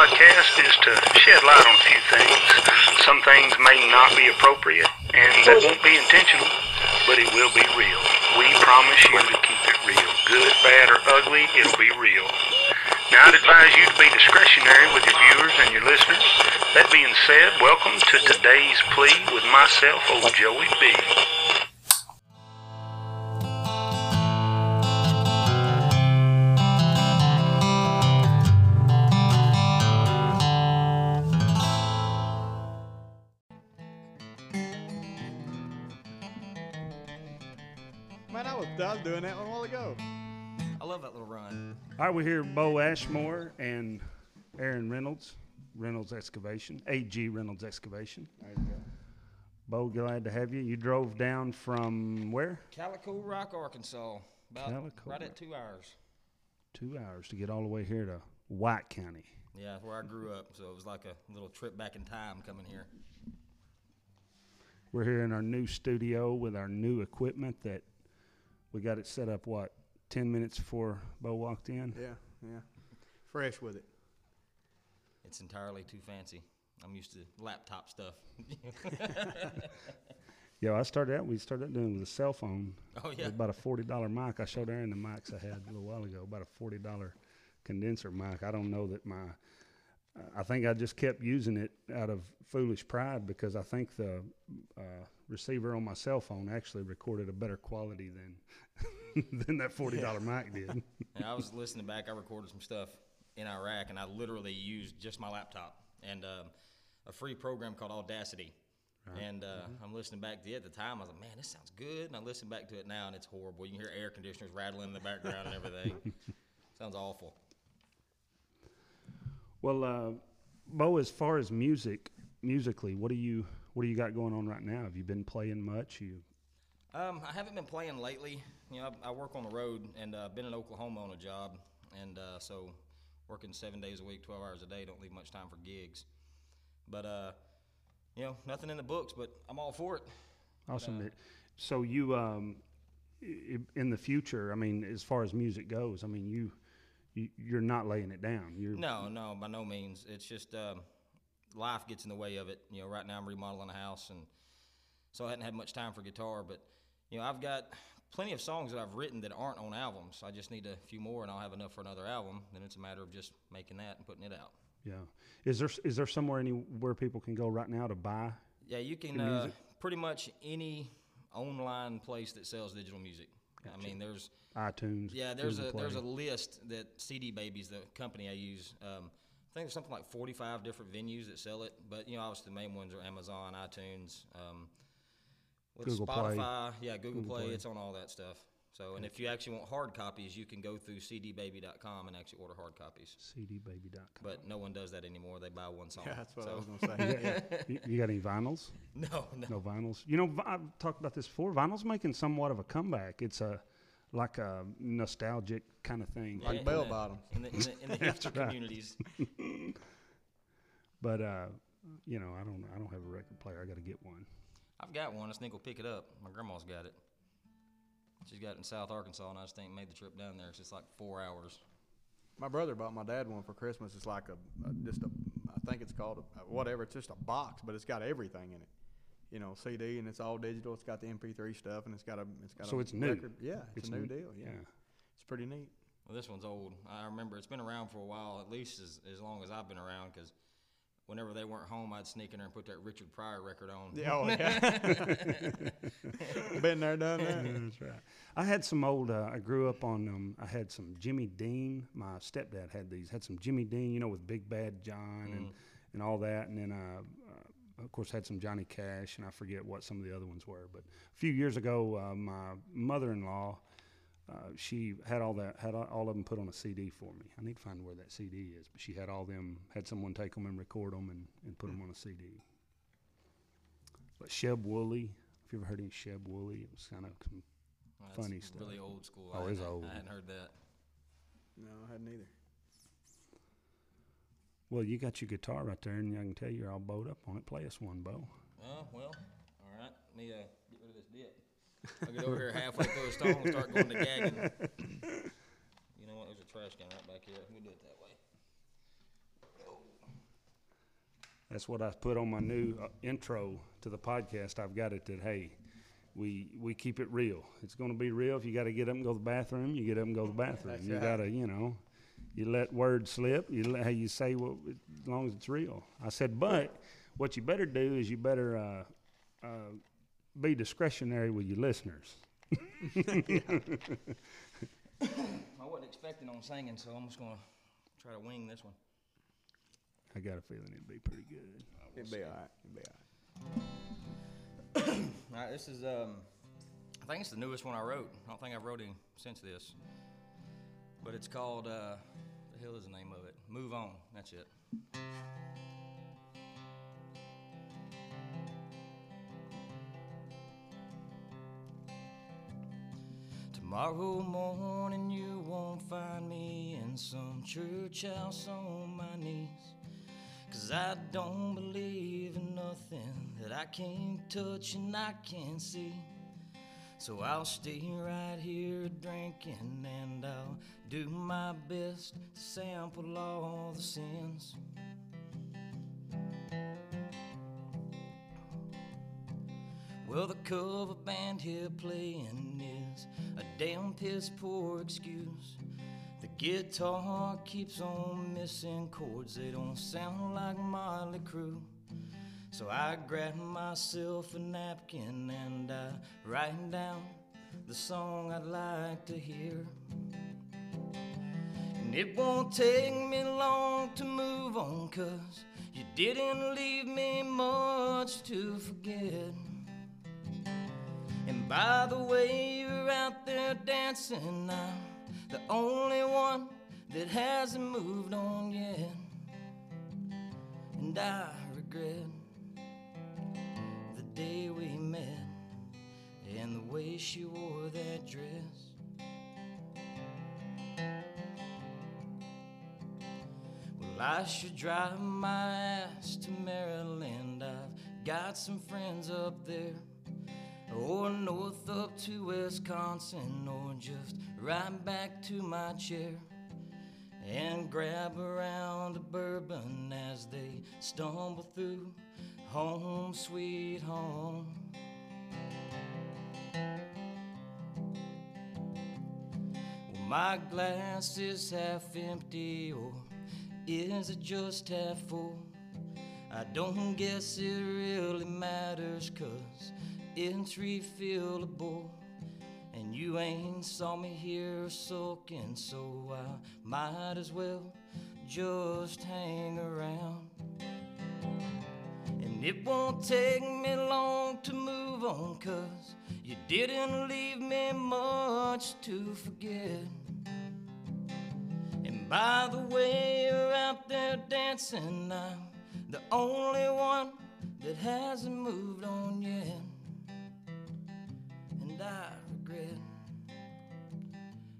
podcast is to shed light on a few things. Some things may not be appropriate, and that won't be intentional, but it will be real. We promise you to keep it real. Good, bad, or ugly, it'll be real. Now, I'd advise you to be discretionary with your viewers and your listeners. That being said, welcome to today's plea with myself, old Joey B. run. All right, we're here Bo Ashmore and Aaron Reynolds, Reynolds Excavation, AG Reynolds Excavation. There you go. Bo, glad to have you. You drove down from where? Calico Rock, Arkansas. About Calico right Rock. at two hours. Two hours to get all the way here to White County. Yeah, where I grew up. So it was like a little trip back in time coming here. We're here in our new studio with our new equipment that we got it set up, what, 10 minutes before Bo walked in? Yeah, yeah. Fresh with it. It's entirely too fancy. I'm used to laptop stuff. Yeah, I started out, we started out doing it with a cell phone. Oh, yeah. About a $40 mic. I showed Aaron the mics I had a little while ago, about a $40 condenser mic. I don't know that my, I think I just kept using it out of foolish pride because I think the uh, receiver on my cell phone actually recorded a better quality than than that $40 mic did. And I was listening back. I recorded some stuff in Iraq, and I literally used just my laptop and um, a free program called Audacity. And uh, Mm-hmm. I'm listening back to it at the time. I was like, man, this sounds good. And I listen back to it now, and it's horrible. You can hear air conditioners rattling in the background and everything. sounds awful. Well, uh, Bo, as far as music, musically, what do you what do you got going on right now? Have you been playing much? You Um, I haven't been playing lately. You know, I, I work on the road and uh, been in Oklahoma on a job, and uh, so working seven days a week, twelve hours a day, don't leave much time for gigs. But uh, you know, nothing in the books, but I'm all for it. awesome. It- so you um, in the future, I mean, as far as music goes, I mean, you, you you're not laying it down. You're No, no, by no means. It's just um, life gets in the way of it. You know, right now I'm remodeling a house, and so I hadn't had much time for guitar. But you know, I've got plenty of songs that I've written that aren't on albums. I just need a few more, and I'll have enough for another album. Then it's a matter of just making that and putting it out. yeah. Is there is there somewhere anywhere people can go right now to buy? Yeah, you can uh, pretty much any online place that sells digital music. I mean, there's iTunes. yeah, there's Google a there's a list that CD Baby's, the company I use. Um, I think there's something like 45 different venues that sell it, but you know, obviously the main ones are Amazon, iTunes, um, what's Google Play. Yeah, Google, Google Play, Play. It's on all that stuff. So, and if you actually want hard copies, you can go through CDBaby.com and actually order hard copies. CDBaby.com. But no one does that anymore. They buy one song. Yeah, that's what I was going to say. yeah. you, you got any vinyls? No, no. No vinyls. You know, I've talked about this before. Vinyl's making somewhat of a comeback. It's a like a nostalgic kind of thing. Like in bell the- bottoms. In the, in the, in the hipster right. communities. But uh, you know, I don't I don't have a record player. I got to get one. I've got one. I just think we'll pick it up. My grandma's got it. She's got it in South Arkansas, and I just think made the trip down there. It's just like four hours. My brother bought my dad one for Christmas. It's like a, a just a, I think it's called a, whatever. It's just a box, but it's got everything in it. You know, CD, and it's all digital. It's got the MP3 stuff, and it's got a, it's got So a it's new. record. Yeah, it's, a new new- deal. Yeah. yeah. it's pretty neat. Well, this one's old. I remember it's been around for a while, at least as, as long as I've been around, because whenever they weren't home, I'd sneak in there and put that Richard Pryor record on. Yeah, oh, yeah. Been there, done that. That's right. I had some old. Uh, I grew up on. Um, I had some Jimmy Dean. My stepdad had these. Had some Jimmy Dean, you know, with Big Bad John and and all that. And then, uh, uh, of course, had some Johnny Cash, and I forget what some of the other ones were. But a few years ago, uh, my mother-in-law. Uh, she had all that, had all- all of them put on a CD for me. I need to find where that CD is, but she had all them, had someone take them and record them and, and put them on a CD. But Sheb Wooley, if you ever heard any Sheb Wooley, it was kind of some Well, that's Funny stuff. Really old school. Oh, I it's old. I hadn't heard that. No, I hadn't either. Well, you got your guitar right there, and I can tell you're all bowed up on it. Play us one, Bo. Oh, well, all right. Let me uh, get rid of this dip. I'll get over here halfway through a stone and start going to gagging. You know what? There's a trash can right back here. We do it that way. That's what I put on my new uh, intro to the podcast. I've got it that hey, we we keep it real. It's going to be real. If you got to get up and go to the bathroom, you get up and go to the bathroom. That's you right. got to, you know, you let words slip. You let how you say what as long as it's real. I said, but what you better do is you better uh, uh, be discretionary with your listeners. I wasn't expecting on singing, so I'm just gonna try to wing this one. I got a feeling it'd be pretty good. It'd be all right. It'd be all right. All right, this is um, I think it's the newest one I wrote. I don't think I've wrote any since this, but it's called uh, the hell is the name of it? Move on. That's it. Tomorrow morning you won't find me in some church house on my knees. Cause I don't believe in nothing that I can't touch and I can't see. So I'll stay right here drinking and I'll do my best to sample all the sins. Well, the cover band here playing is a damn piss poor excuse. The guitar keeps on missing chords, they don't sound like Motley Crue. So I grab myself a napkin and I write down the song I'd like to hear. And it won't take me long to move on, cause you didn't leave me much to forget. By the way you're out there dancing, I'm the only one that hasn't moved on yet. And I regret the day we met and the way she wore that dress. Well, I should drive my ass to Maryland. I've got some friends up there. Or north up to Wisconsin, or just right back to my chair and grab around a bourbon as they stumble through home, sweet home. Well, my glass is half empty, or is it just half full? I don't guess it really matters, cause it's refillable. And you ain't saw me here sulking, so I might as well just hang around. And it won't take me long to move on, cause you didn't leave me much to forget. And by the way you're out there dancing, I'm the only one that hasn't moved on yet. And I regret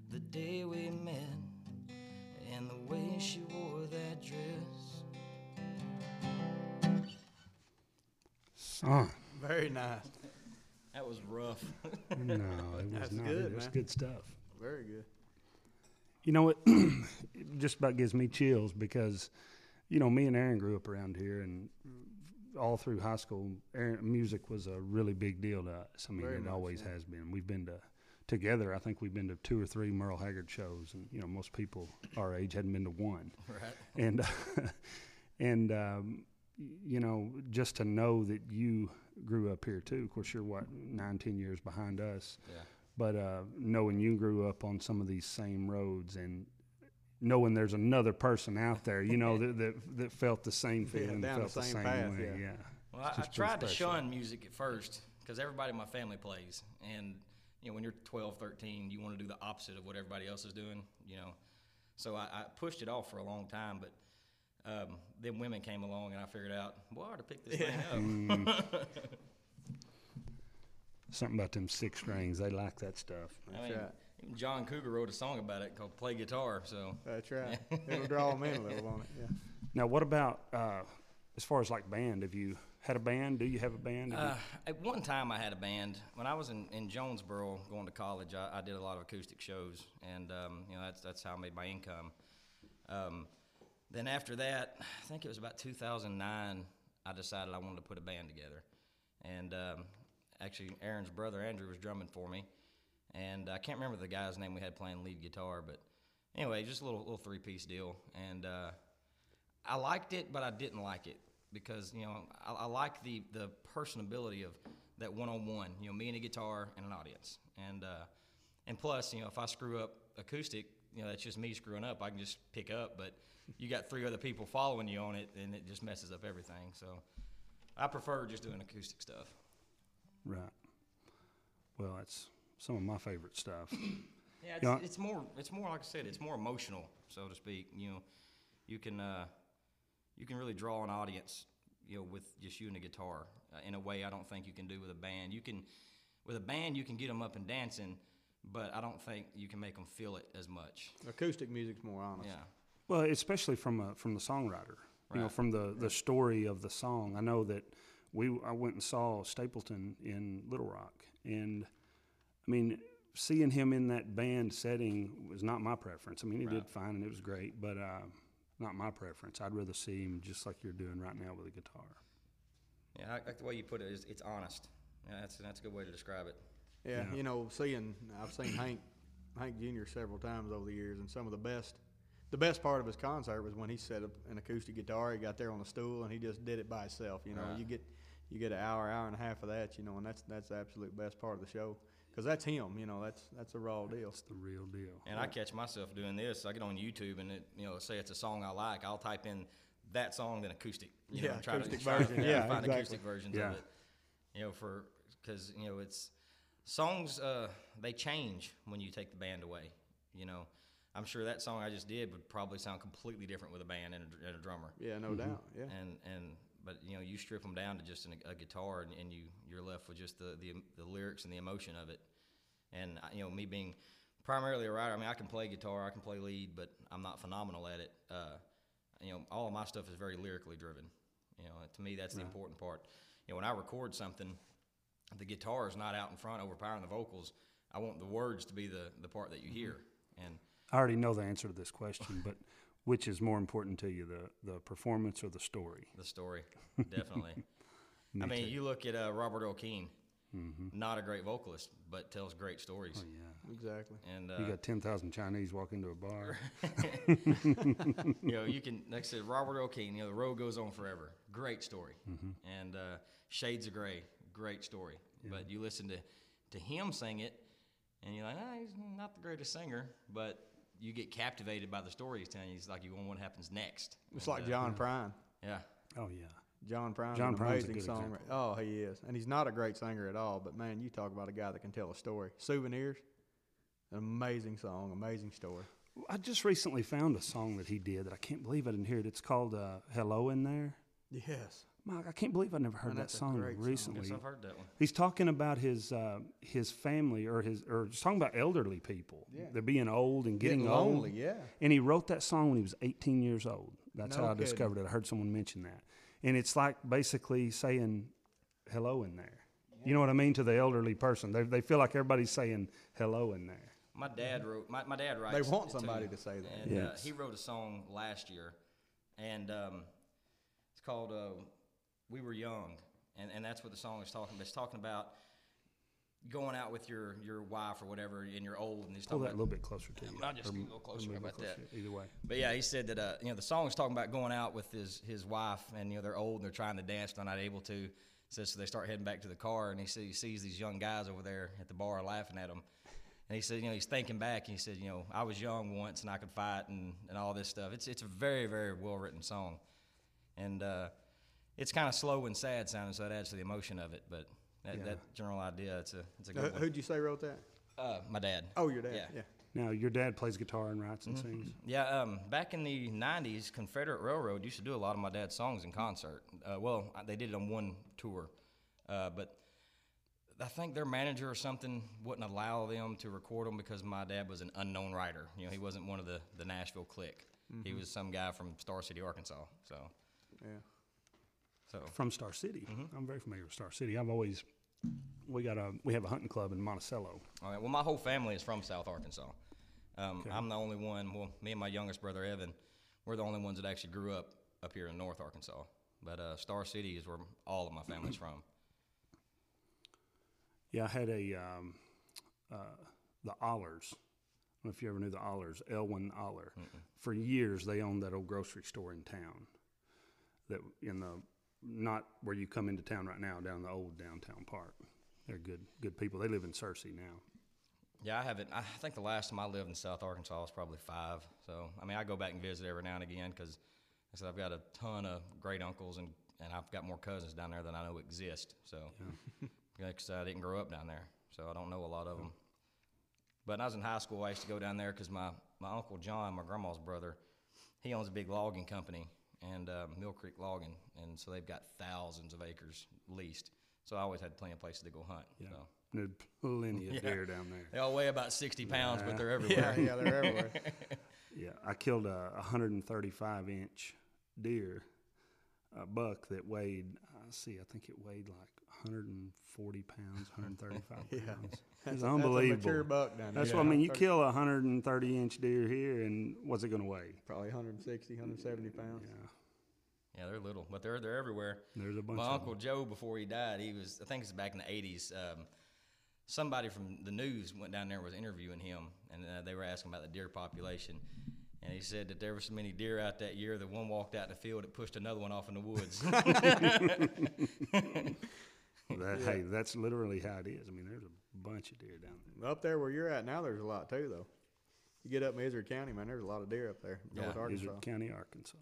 the day we met and the way she wore that dress. Son, Very nice. That was rough. no, it was That's not. good, it was man. good stuff. Very good. You know, it, it just about gives me chills because, you know, me and Aaron grew up around here, and mm. All through high school, music was a really big deal to us. I mean, Very it much, always yeah. has been. We've been to together. I think we've been to two or three Merle Haggard shows, and you know, most people our age hadn't been to one. right? and and um, you know just to know that you grew up here too of course you're what nine ten years behind us Yeah. but uh, knowing you grew up on some of these same roads and knowing there's another person out there you know that, that that felt the same feeling down felt the same same, path, way yeah. yeah Well, I, I tried to shun music at first because everybody in my family plays. And, you know, when you're 12, 13, you want to do the opposite of what everybody else is doing, you know. So I, I pushed it off for a long time, but um, then women came along and I figured out, boy, I ought to pick this thing up. something about them six strings they like that stuff I mean, right. even John Cougar wrote a song about it called Play Guitar, so. That's right. It'll draw them in a little on it. Yeah. now what about uh, as far as like band have you had a band do you have a band Have you- Uh, at one time, I had a band. When I was in, in Jonesboro going to college, I, I did a lot of acoustic shows, and um, you know that's that's how I made my income. Um, then after that, I think it was about 2009, I decided I wanted to put a band together. And um, actually, Aaron's brother Andrew was drumming for me, and I can't remember the guy's name we had playing lead guitar, but anyway, just a little little three piece deal. And uh, I liked it, but I didn't like it because you know I, I like the the personability of that one on one. You know, me and a guitar and an audience, and uh, and plus, you know, if I screw up acoustic, you know, that's just me screwing up. I can just pick up, but you got three other people following you on it, and it just messes up everything. So I prefer just doing acoustic stuff. Right. Well, that's some of my favorite stuff. Yeah, it's, Yeah. it's more. It's more like I said. It's more emotional, so to speak. You know, you can uh, you can really draw an audience. You know, with just you and a guitar uh, in a way I don't think you can do with a band. You can with a band you can get them up and dancing, but I don't think you can make them feel it as much. Acoustic music's more honest. Yeah. Well, especially from a, from the songwriter, you know, from the, the story of the song. I know that we I went and saw Stapleton in Little Rock, and I mean, seeing him in that band setting was not my preference. I mean, he did fine and it was great, but uh, not my preference. I'd rather see him just like you're doing right now with a guitar. Yeah, I like the way you put it. Is it's honest. Yeah, that's that's a good way to describe it. Yeah, Yeah. you know, seeing I've seen Hank Hank Jr. several times over the years, and some of the best the best part of his concert was when he set up an acoustic guitar. He got there on a stool and he just did it by himself. You know, Right. you get you get an hour, hour and a half of that. You know, and that's that's the absolute best part of the show because that's him. You know, that's that's a raw deal. It's the real deal. And I catch myself doing this. I get on YouTube and it, you know, say it's a song I like. I'll type in that song then acoustic. You Yeah, know, try acoustic to try version. To, Yeah, find exactly. acoustic versions Yeah. of it. You know, for because you know it's songs. Uh, they change when you take the band away. You know, I'm sure that song I just did would probably sound completely different with a band and a, and a drummer. Yeah, no Mm-hmm. doubt. Yeah. And and but you know you strip them down to just an, a guitar and, and you you're left with just the, the the lyrics and the emotion of it. And you know me being primarily a writer, I mean I can play guitar, I can play lead, but I'm not phenomenal at it. Uh, you know all of my stuff is very lyrically driven. You know to me that's the important part. You know when I record something, the guitar is not out in front overpowering the vocals. I want the words to be the the part that you hear. And I already know the answer to this question, but which is more important to you, the, the performance or the story? the story, definitely. I mean, you look at uh, Robert Earl Keen, not a great vocalist, but tells great stories. Oh, yeah. Exactly. And uh, You got 10,000 Chinese walk into a bar. you know, you can, like I said, Robert Earl Keen, you know, The Road Goes On Forever, great story. And uh, Shades of Grey, great story. But you listen to, to him sing it, and you're like, ah, he's not the greatest singer, but you get captivated by the story he's telling you. It's like you want what happens next. It's And, like uh, John Prine. Yeah. oh, yeah. John Prine's John an Prine's a amazing good songwriter. example. Oh, he is, and he's not a great singer at all. But man, you talk about a guy that can tell a story. Souvenirs, an amazing song, amazing story. I just recently found a song that he did that I can't believe I didn't hear it. It's called uh, Hello in There. Yes, Mike, I can't believe I never heard Man, that song great song. recently. Guess I've heard that one. He's talking about his uh, his family or his or just talking about elderly people. Yeah. They're being old and getting, Getting old. yeah. And he wrote that song when he was 18 years old. That's No how I kidding. discovered it. I heard someone mention that. And it's like basically saying hello in there. You know what I mean to the elderly person. They they feel like everybody's saying hello in there. My dad wrote. My, my dad writes. They want somebody to say that. And uh, he wrote a song last year, and um, it's called uh, "We Were Young," and and that's what the song is talking about. It's talking about going out with your your wife or whatever, and you're old, and he's Pull talking that a little bit closer to you. I'll just Or a little closer. move How it about that? Either way. But yeah, he said that uh, you know the song is talking about going out with his his wife, and you know they're old and they're trying to dance, they're not able to. Says so they start heading back to the car, and he, see, he sees these young guys over there at the bar laughing at him. And he said, you know, he's thinking back, and he said, you know, I was young once and I could fight and, and all this stuff. It's it's a very very well written song, and uh, it's kind of slow and sad sounding, so that adds to the emotion of it. But that, Yeah. that general idea, it's a it's a Uh, good one. who'd you say wrote that? Uh, my dad. Oh, your dad. Yeah. Yeah. Now your dad plays guitar and writes and sings. Yeah, um, back in the '90s, Confederate Railroad used to do a lot of my dad's songs in concert. Uh, well, they did it on one tour, uh, but I think their manager or something wouldn't allow them to record them because my dad was an unknown writer. You know, he wasn't one of the the Nashville clique. He was some guy from Star City, Arkansas. So, Yeah. So From Star City. Mm-hmm. I'm very familiar with Star City. I've always we got a we have a hunting club in Monticello. All right. Well, my whole family is from South Arkansas. Um, I'm the only one. Well, me and my youngest brother Evan, we're the only ones that actually grew up up here in North Arkansas. But uh, Star City is where all of my family's from. Yeah, I had a um, uh, the Allers. I don't know if you ever knew the Allers, Elwyn Aller. For years, they owned that old grocery store in town. That in the not where you come into town right now, down the old downtown park. They're good, good people. They live in Searcy now. Yeah, I haven't. I think the last time I lived in South Arkansas was probably five. So, I mean, I go back and visit every now and again because I said I've got a ton of great uncles and, and I've got more cousins down there than I know exist. So, because I didn't grow up down there, so I don't know a lot of them. But when I was in high school, I used to go down there because my, my uncle John, my grandma's brother, he owns a big logging company and uh, Mill Creek Logging, and so they've got thousands of acres leased. So I always had plenty of places to go hunt. Yeah, So. there's plenty of Yeah. deer down there. They all weigh about 60 pounds, Yeah. but they're Yeah, everywhere. yeah, they're everywhere. Yeah, I killed a 135 inch deer, a buck that weighed. I see, I think it weighed like 140 pounds, 135 Yeah. pounds. That's It's a- unbelievable. That's a mature buck down there. That's what I mean. You kill a 130 inch deer here, and what's it going to weigh? Probably 160, 170 pounds. Yeah, Yeah, they're little, but they're they're everywhere. there's a bunch My of uncle them. Joe, before he died, he was I think it's back in the '80s. Um, somebody from the news went down there and was interviewing him, and uh, they were asking about the deer population. And he said that there were so many deer out that year that one walked out in the field, it pushed another one off in the woods. That, Hey, that's literally how it is. I mean, there's a bunch of deer down there. Up there where you're at now, there's a lot too, though. You get up Misery County, man, there's a lot of deer up there, Yeah. North Arkansas. Izard County, Arkansas.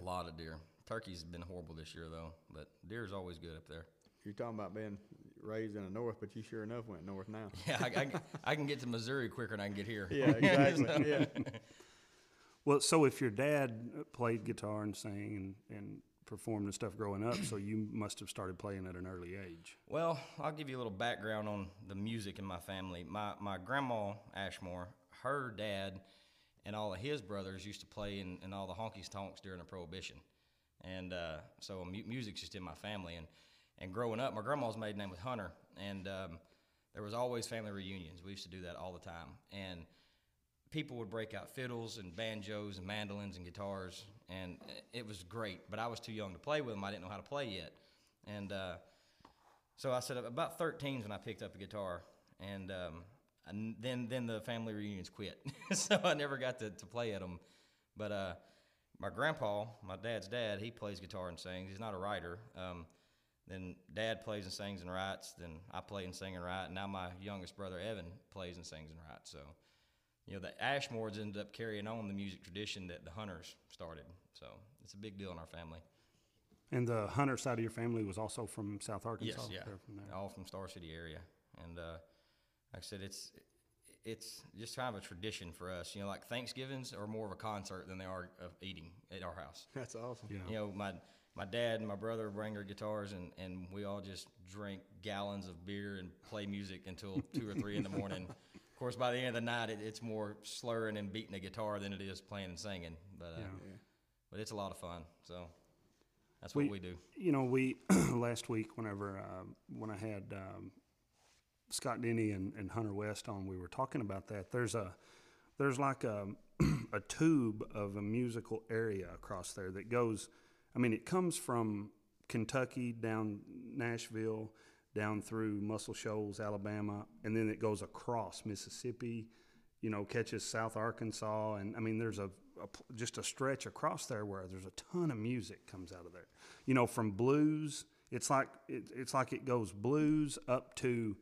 A lot of deer. Turkey's been horrible this year though, but deer's always good up there. You're talking about being raised in the north, but you sure enough went north now. Yeah, I, I, I can get to Missouri quicker than I can get here. Yeah, exactly. yeah. Well, so if your dad played guitar and sang and, and performed and stuff growing up, so you must have started playing at an early age. Well, I'll give you a little background on the music in my family. My my grandma Ashmore, her dad, and all of his brothers used to play in, in all the honky tonks during the Prohibition, and uh, so mu- music's just in my family. And and growing up, my grandma's maiden name was Hunter, and um, there was always family reunions. We used to do that all the time, and people would break out fiddles and banjos and mandolins and guitars, and it was great. But I was too young to play with them. I didn't know how to play yet, and uh, so I said about 13 is when I picked up a guitar, and, um, and then then the family reunions quit, so I never got to, to play at them. But uh, my grandpa, my dad's dad, he plays guitar and sings. He's not a writer. Um, then dad plays and sings and writes. Then I play and sing and write. And now my youngest brother Evan plays and sings and writes. So, you know, the Ashmores ended up carrying on the music tradition that the Hunters started. So it's a big deal in our family. And the hunter side of your family was also from South Arkansas? Yes, yeah, from there. all from Star City area, and uh, like I said, it's it's just kind of a tradition for us. You know, like Thanksgivings are more of a concert than they are of eating at our house. That's awesome. Yeah. You know, my my dad and my brother bring their guitars, and and we all just drink gallons of beer and play music until two or three in the morning. Of course, by the end of the night, it, it's more slurring and beating the guitar than it is playing and singing. But uh, Yeah. but it's a lot of fun. So that's what we, do. You know, we last week, whenever uh, when I had um, Scott Denny and, and Hunter West on, we were talking about that. There's a there's like a a tube of a musical area across there that goes. I mean, it comes from Kentucky down Nashville, down through Muscle Shoals, Alabama, and then it goes across Mississippi. You know, catches South Arkansas, and I mean, there's a, a just a stretch across there where there's a ton of music comes out of there. You know, from blues, it's like it, it's like it goes blues up to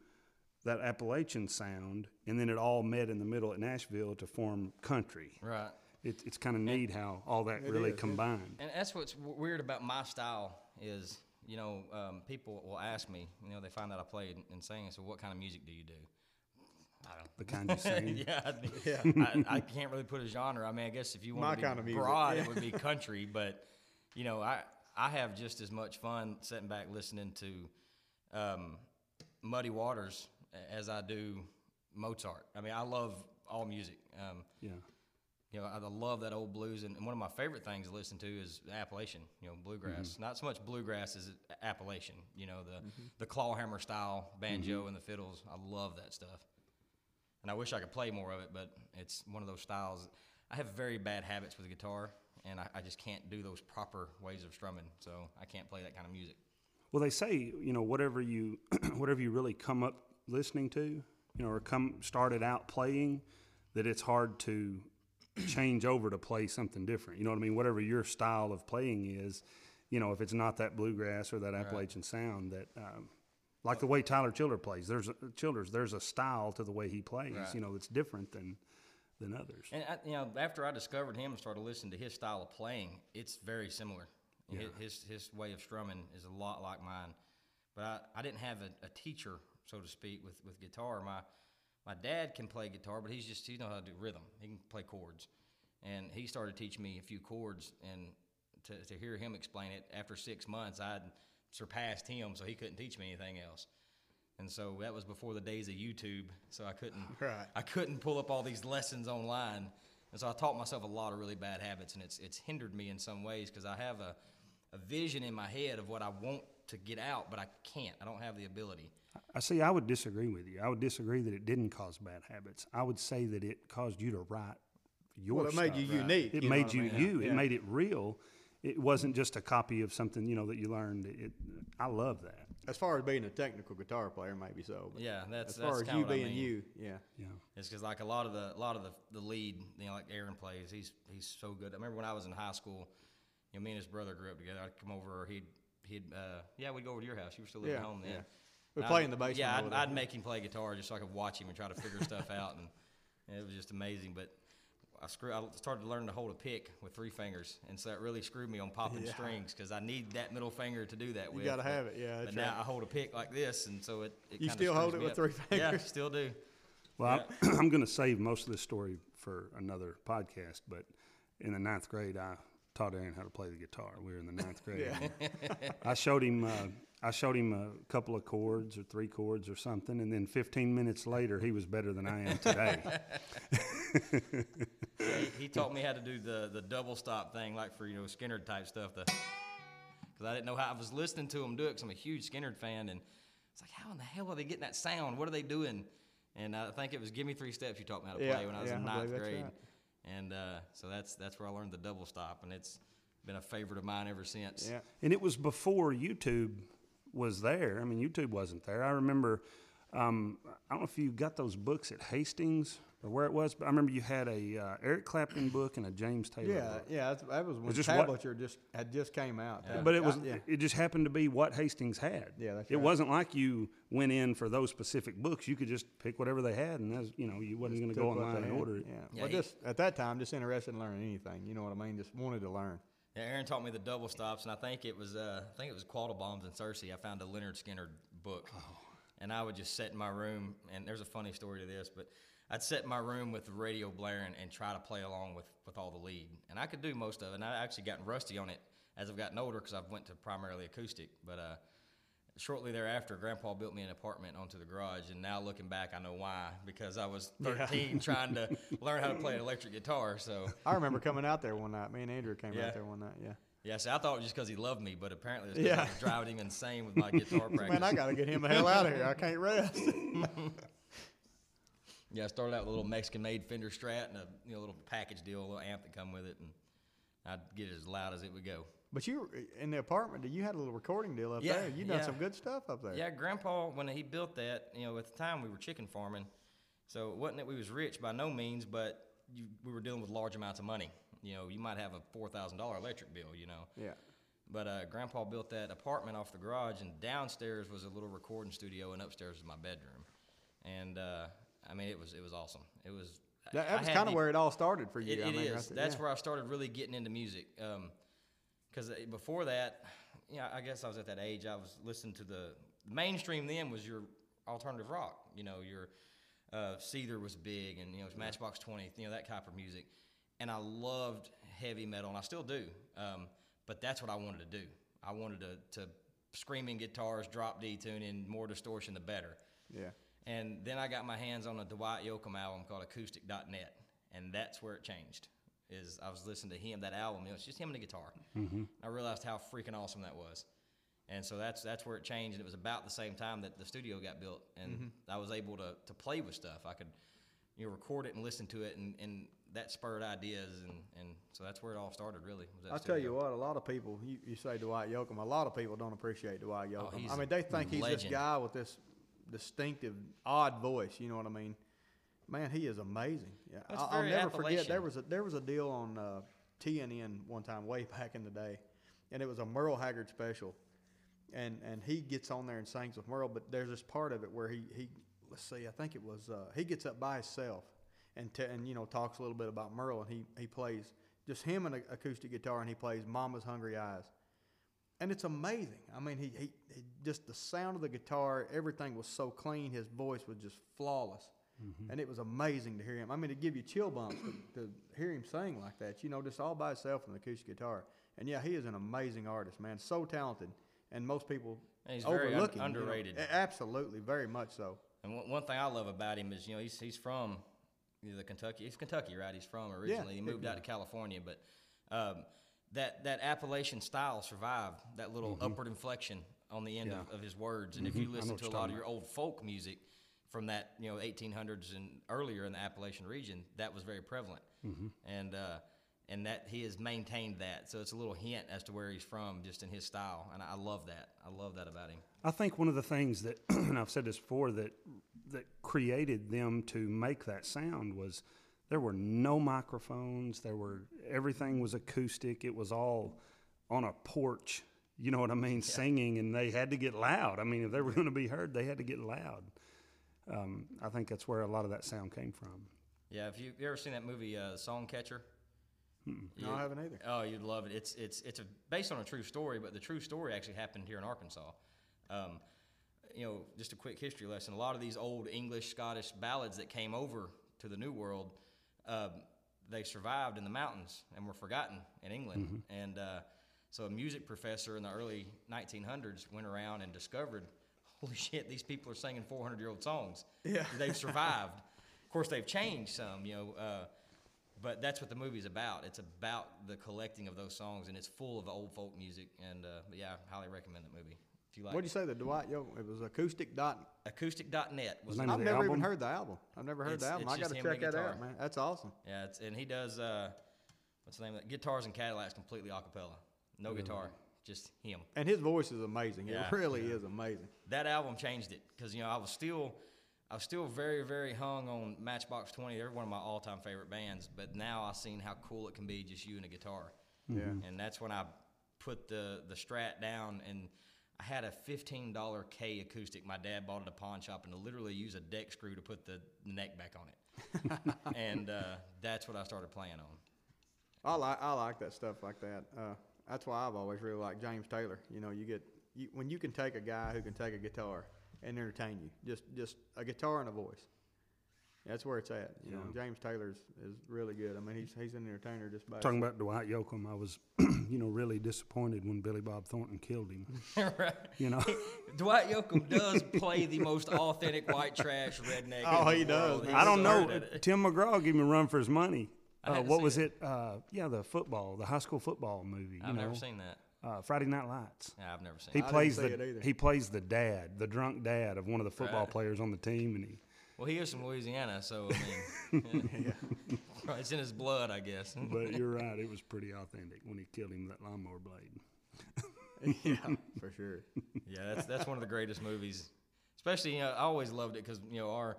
that Appalachian sound, and then it all met in the middle at Nashville to form country. Right. It, it's kind of neat how all that really is, combined. And that's what's weird about my style is, you know, um, people will ask me, you know, they find out I play and, and sing, and so what kind of music do you do? I don't The kind you sing. yeah, I, I, I can't really put a genre. I mean, I guess if you My want to be kind of music, broad, yeah. it would be country. But you know, I I have just as much fun sitting back listening to um, Muddy Waters as I do Mozart. I mean, I love all music. Um, Yeah. You know, I love that old blues, and one of my favorite things to listen to is Appalachian. You know, bluegrass. Mm-hmm. Not so much bluegrass as Appalachian. You know, the mm-hmm. the clawhammer style banjo mm-hmm. and the fiddles. I love that stuff, and I wish I could play more of it, but it's one of those styles. I have very bad habits with the guitar, and I, I just can't do those proper ways of strumming. So I can't play that kind of music. Well, they say you know whatever you whatever you really come up listening to, you know, or come started out playing, that it's hard to change over to play something different. You know what I mean? Whatever your style of playing is, you know, if it's not that bluegrass or that Appalachian sound, that um, like the way Tyler Childers plays, there's a, Childers, there's a style to the way he plays. Right. You know, that's different than than others. And I, you know, after I discovered him and started listening to his style of playing, it's very similar. Hi- His his way of strumming is a lot like mine. But I, I didn't have a, a teacher, so to speak, with, with guitar. My my dad can play guitar, but he's just he knows how to do rhythm. He can play chords, and he started teaching me a few chords. And to, to hear him explain it after six months, I'd surpassed him, so he couldn't teach me anything else. And so that was before the days of YouTube, so I couldn't Right. I couldn't pull up all these lessons online, and so I taught myself a lot of really bad habits, and it's it's hindered me in some ways because I have a a vision in my head of what I want to get out, but I can't. I don't have the ability. I see. I would disagree with you. I would disagree that it didn't cause bad habits. I would say that it caused you to write your. Well, it made you stuff. unique. It you made what I you mean? you. It made it real. It wasn't just a copy of something you know that you learned. It. I love that. As far as being a technical guitar player, maybe so. But Yeah, that's as far that's as you what I being mean. you, yeah. Yeah. It's because like a lot of the a lot of the, the lead, you know, like Aaron plays. He's he's so good. I remember when I was in high school, you know, me and his brother grew up together. I'd come over, or he'd he'd uh, yeah, we'd go over to your house. You were still living Yeah, home then. yeah. We And play in the basement Yeah, I'd. I'd make him play guitar just so I could watch him and try to figure stuff out, and, and it was just amazing. But I screw. I started learning to hold a pick with three fingers, and so that really screwed me on popping Yeah. strings because I need that middle finger to do that with. You gotta but- have it, yeah, But that's now right. I hold a pick like this, and so it. it You kinda still hold it with up. three Yeah, fingers? still do. Well, I, I'm going to save most of this story for another podcast. But in the ninth grade, I taught Aaron how to play the guitar. We were in the ninth grade. I showed him. Uh, I showed him a couple of chords or three chords or something, and then 15 minutes later, he was better than I am today. he, he taught me how to do the the double stop thing, like for you know Skynyrd type stuff. The because I didn't know how I was listening to him do it. Because I'm a huge Skynyrd fan, and it's like, how in the hell are they getting that sound? What are they doing? And I think it was "Give Me Three Steps" you taught me how to Yeah, play when I was yeah, in ninth grade, right. And uh, so that's that's where I learned the double stop, and it's been a favorite of mine ever since. Yeah. And it was before YouTube was there. I mean, YouTube wasn't there. I remember, um, I don't know if you got those books at Hastings or where it was, but I remember you had a uh, Eric Clapton book and a James Taylor Yeah, book. yeah, that was when just what- Tablature just had just came out. But it was yeah. it just happened to be what Hastings had. Yeah, that's it right. wasn't like you went in for those specific books. You could just pick whatever they had, and as you know, you wasn't going to go online and order it. Yeah, Yeah, well, just at that time, just interested in learning anything. You know what I mean? Just wanted to learn. Yeah, Aaron taught me the double stops, and I think it was uh, I think it was Quaddle Bombs and Cersei. I found a Lynyrd Skynyrd book, and I would just sit in my room. And there's a funny story to this, but I'd sit in my room with the radio blaring and try to play along with with all the lead, and I could do most of it. And I actually gotten rusty on it as I've gotten older because I've went to primarily acoustic. But uh, shortly thereafter, Grandpa built me an apartment onto the garage, and now looking back, I know why because I was 13 trying to learn how to play an electric guitar. So. I remember coming out there one night. Me and Andrew came Yeah. out there one night. Yeah. Yeah, see, I thought it was just because he loved me, but apparently it's Yeah. I was driving him insane with my guitar practice. Man, I got to get him the hell out of here. I can't rest. yeah, I started out with a little Mexican-made Fender Strat and a you know little package deal, a little amp that come with it, and I'd get it as loud as it would go. But you were in the apartment. You had a little recording deal up Yeah, there. You done yeah. some good stuff up there. Yeah, Grandpa, when he built that, you know, at the time we were chicken farming, so it wasn't that we was rich by no means, but you, we were dealing with large amounts of money. You know, you might have a four thousand dollar electric bill. You know, Yeah. But uh, Grandpa built that apartment off the garage, and downstairs was a little recording studio, and upstairs was my bedroom. And uh, I mean, it was it was awesome. It was That, that was kind of where it all started for you. It, I mean, is. right That's yeah. where I started really getting into music. Because before that, yeah, I guess I was at that age. I was listening to the mainstream. Then was your alternative rock. You know, your uh, Seether was big, and you know, it was Matchbox Twenty. You know, that type of music. And I loved heavy metal, and I still do. Um, but that's what I wanted to do. I wanted to, to screaming guitars, drop D tuning, more distortion, the better. Yeah. And then I got my hands on a Dwight Yoakam album called Acoustic.net, and that's where it changed. Is I was listening to him that album, you know, it's just him and the guitar. Mm-hmm. I realized how freaking awesome that was, and so that's that's where it changed. And it was about the same time that the studio got built, and I was able to to play with stuff. I could, you know, record it and listen to it, and, and that spurred ideas, and, and so that's where it all started. Really, was that I'll tell you what, a lot of people, you, you say Dwight Yoakam, a lot of people don't appreciate Dwight Yoakam. Oh, I mean, they think he's this guy with this distinctive, odd voice. You know what I mean? Man, he is amazing. Yeah, That's I'll, I'll never forget. There was a there was a deal on uh, TNN one time, way back in the day, and it was a Merle Haggard special, and and he gets on there and sings with Merle. But there's this part of it where he he let's see, I think it was uh, he gets up by himself and te- and you know talks a little bit about Merle, and he he plays just him and an acoustic guitar, and he plays Mama's Hungry Eyes and it's amazing. I mean, he, he, he just the sound of the guitar, everything was so clean. His voice was just flawless, and it was amazing to hear him. I mean, to give you chill bumps to, to hear him sing like that, you know, just all by himself on the acoustic guitar. And yeah, he is an amazing artist, man. So talented, and most people And he's very un- overlook him. you know. underrated. Absolutely, very much so. And one, one thing I love about him is, you know, he's he's from the Kentucky. He's Kentucky, right? He's from originally. Yeah, he moved out to California, but um, that that Appalachian style survived. That little mm-hmm. upward inflection on the end of, Yeah. of his words. And if mm-hmm. you listen to a lot of your old folk music from that, you know, 1800s and earlier in the Appalachian region, that was very prevalent. Mm-hmm. And uh, and that he has maintained that. So it's a little hint as to where he's from, just in his style. And I love that. I love that about him. I think one of the things that, and I've said this before, that that created them to make that sound was there were no microphones. There were everything was acoustic. It was all on a porch. You know what I mean? Singing, and they had to get loud. I mean, if they were going to be heard, they had to get loud. Um, I think that's where a lot of that sound came from. Yeah, if you, you ever seen that movie, uh, Songcatcher? No, I haven't either. Oh, you'd love it. It's it's it's a, based on a true story, but the true story actually happened here in Arkansas. Um, you know, just a quick history lesson. A lot of these old English, Scottish ballads that came over to the New World, um, they survived in the mountains and were forgotten in England. And uh, so, a music professor in the early 1900s went around and discovered, holy shit, these people are singing 400 year old songs. Yeah. they've survived. of course, they've changed some. You know. Uh, but that's what the movie's about. It's about the collecting of those songs, and it's full of old folk music. And uh, yeah, I highly recommend that movie you like. What did you say? The Dwight Yoakam? It was acoustic dot. Acoustic.net was name the of I've never even heard the album. I've never heard It's- the album. I got to check that out, man. That's awesome. yeah, it's, and he does uh, what's the name of that? Guitars and Cadillacs completely a cappella, no guitar, just him. And his voice is amazing. Yeah. It really is amazing. that album changed it because you know I was still I was still very very hung on Matchbox Twenty. They're one of my all time favorite bands, but now I've seen how cool it can be just you and a guitar. Yeah. And that's when I put the the Strat down and. I had a fifteen dollar Kay acoustic. My dad bought at a pawn shop, and to literally use a deck screw to put the neck back on it. and uh, that's what I started playing on. I like I like that stuff like that. Uh, that's why I've always really liked James Taylor. You know, you get you, when you can take a guy who can take a guitar and entertain you, just just a guitar and a voice. That's where it's at. You know, James Taylor's is really good. I mean, he's he's an entertainer just by Talking about Dwight Yoakam, I was, you know, really disappointed when Billy Bob Thornton killed him. right. You know, Dwight Yoakam does play the most authentic white trash redneck. Oh, in the he does. He's I don't know. good at it. Tim McGraw gave him a run for his money. Uh, what was it. it? Uh, yeah, the football, the high school football movie. You I've know, never seen that. Uh, Friday Night Lights. Yeah, I've never seen He it. didn't plays see the it either. he plays the dad, the drunk dad of one of the football Right. players on the team, and he Well, he is from Louisiana, so I mean, yeah. it's in his blood, I guess. But you're right; it was pretty authentic when he killed him with that lawnmower blade. yeah, for sure. yeah, that's that's one of the greatest movies. Especially, you know, I always loved it because you know our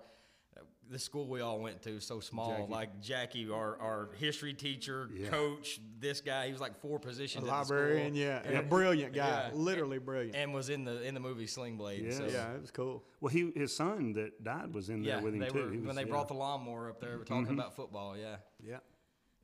the school we all went to so small. Jackie. Like Jackie, our our history teacher, Yeah. coach, this guy, he was like four A positions. at the librarian, yeah, and a brilliant guy, Yeah. literally brilliant. and was in the in the movie Sling Blade. Yeah. so. yeah, it was cool. Well, he his son that died was in there Yeah, with him they too. were He was- when they yeah. brought the lawnmower up there. We're talking mm-hmm. about football. Yeah, Yeah.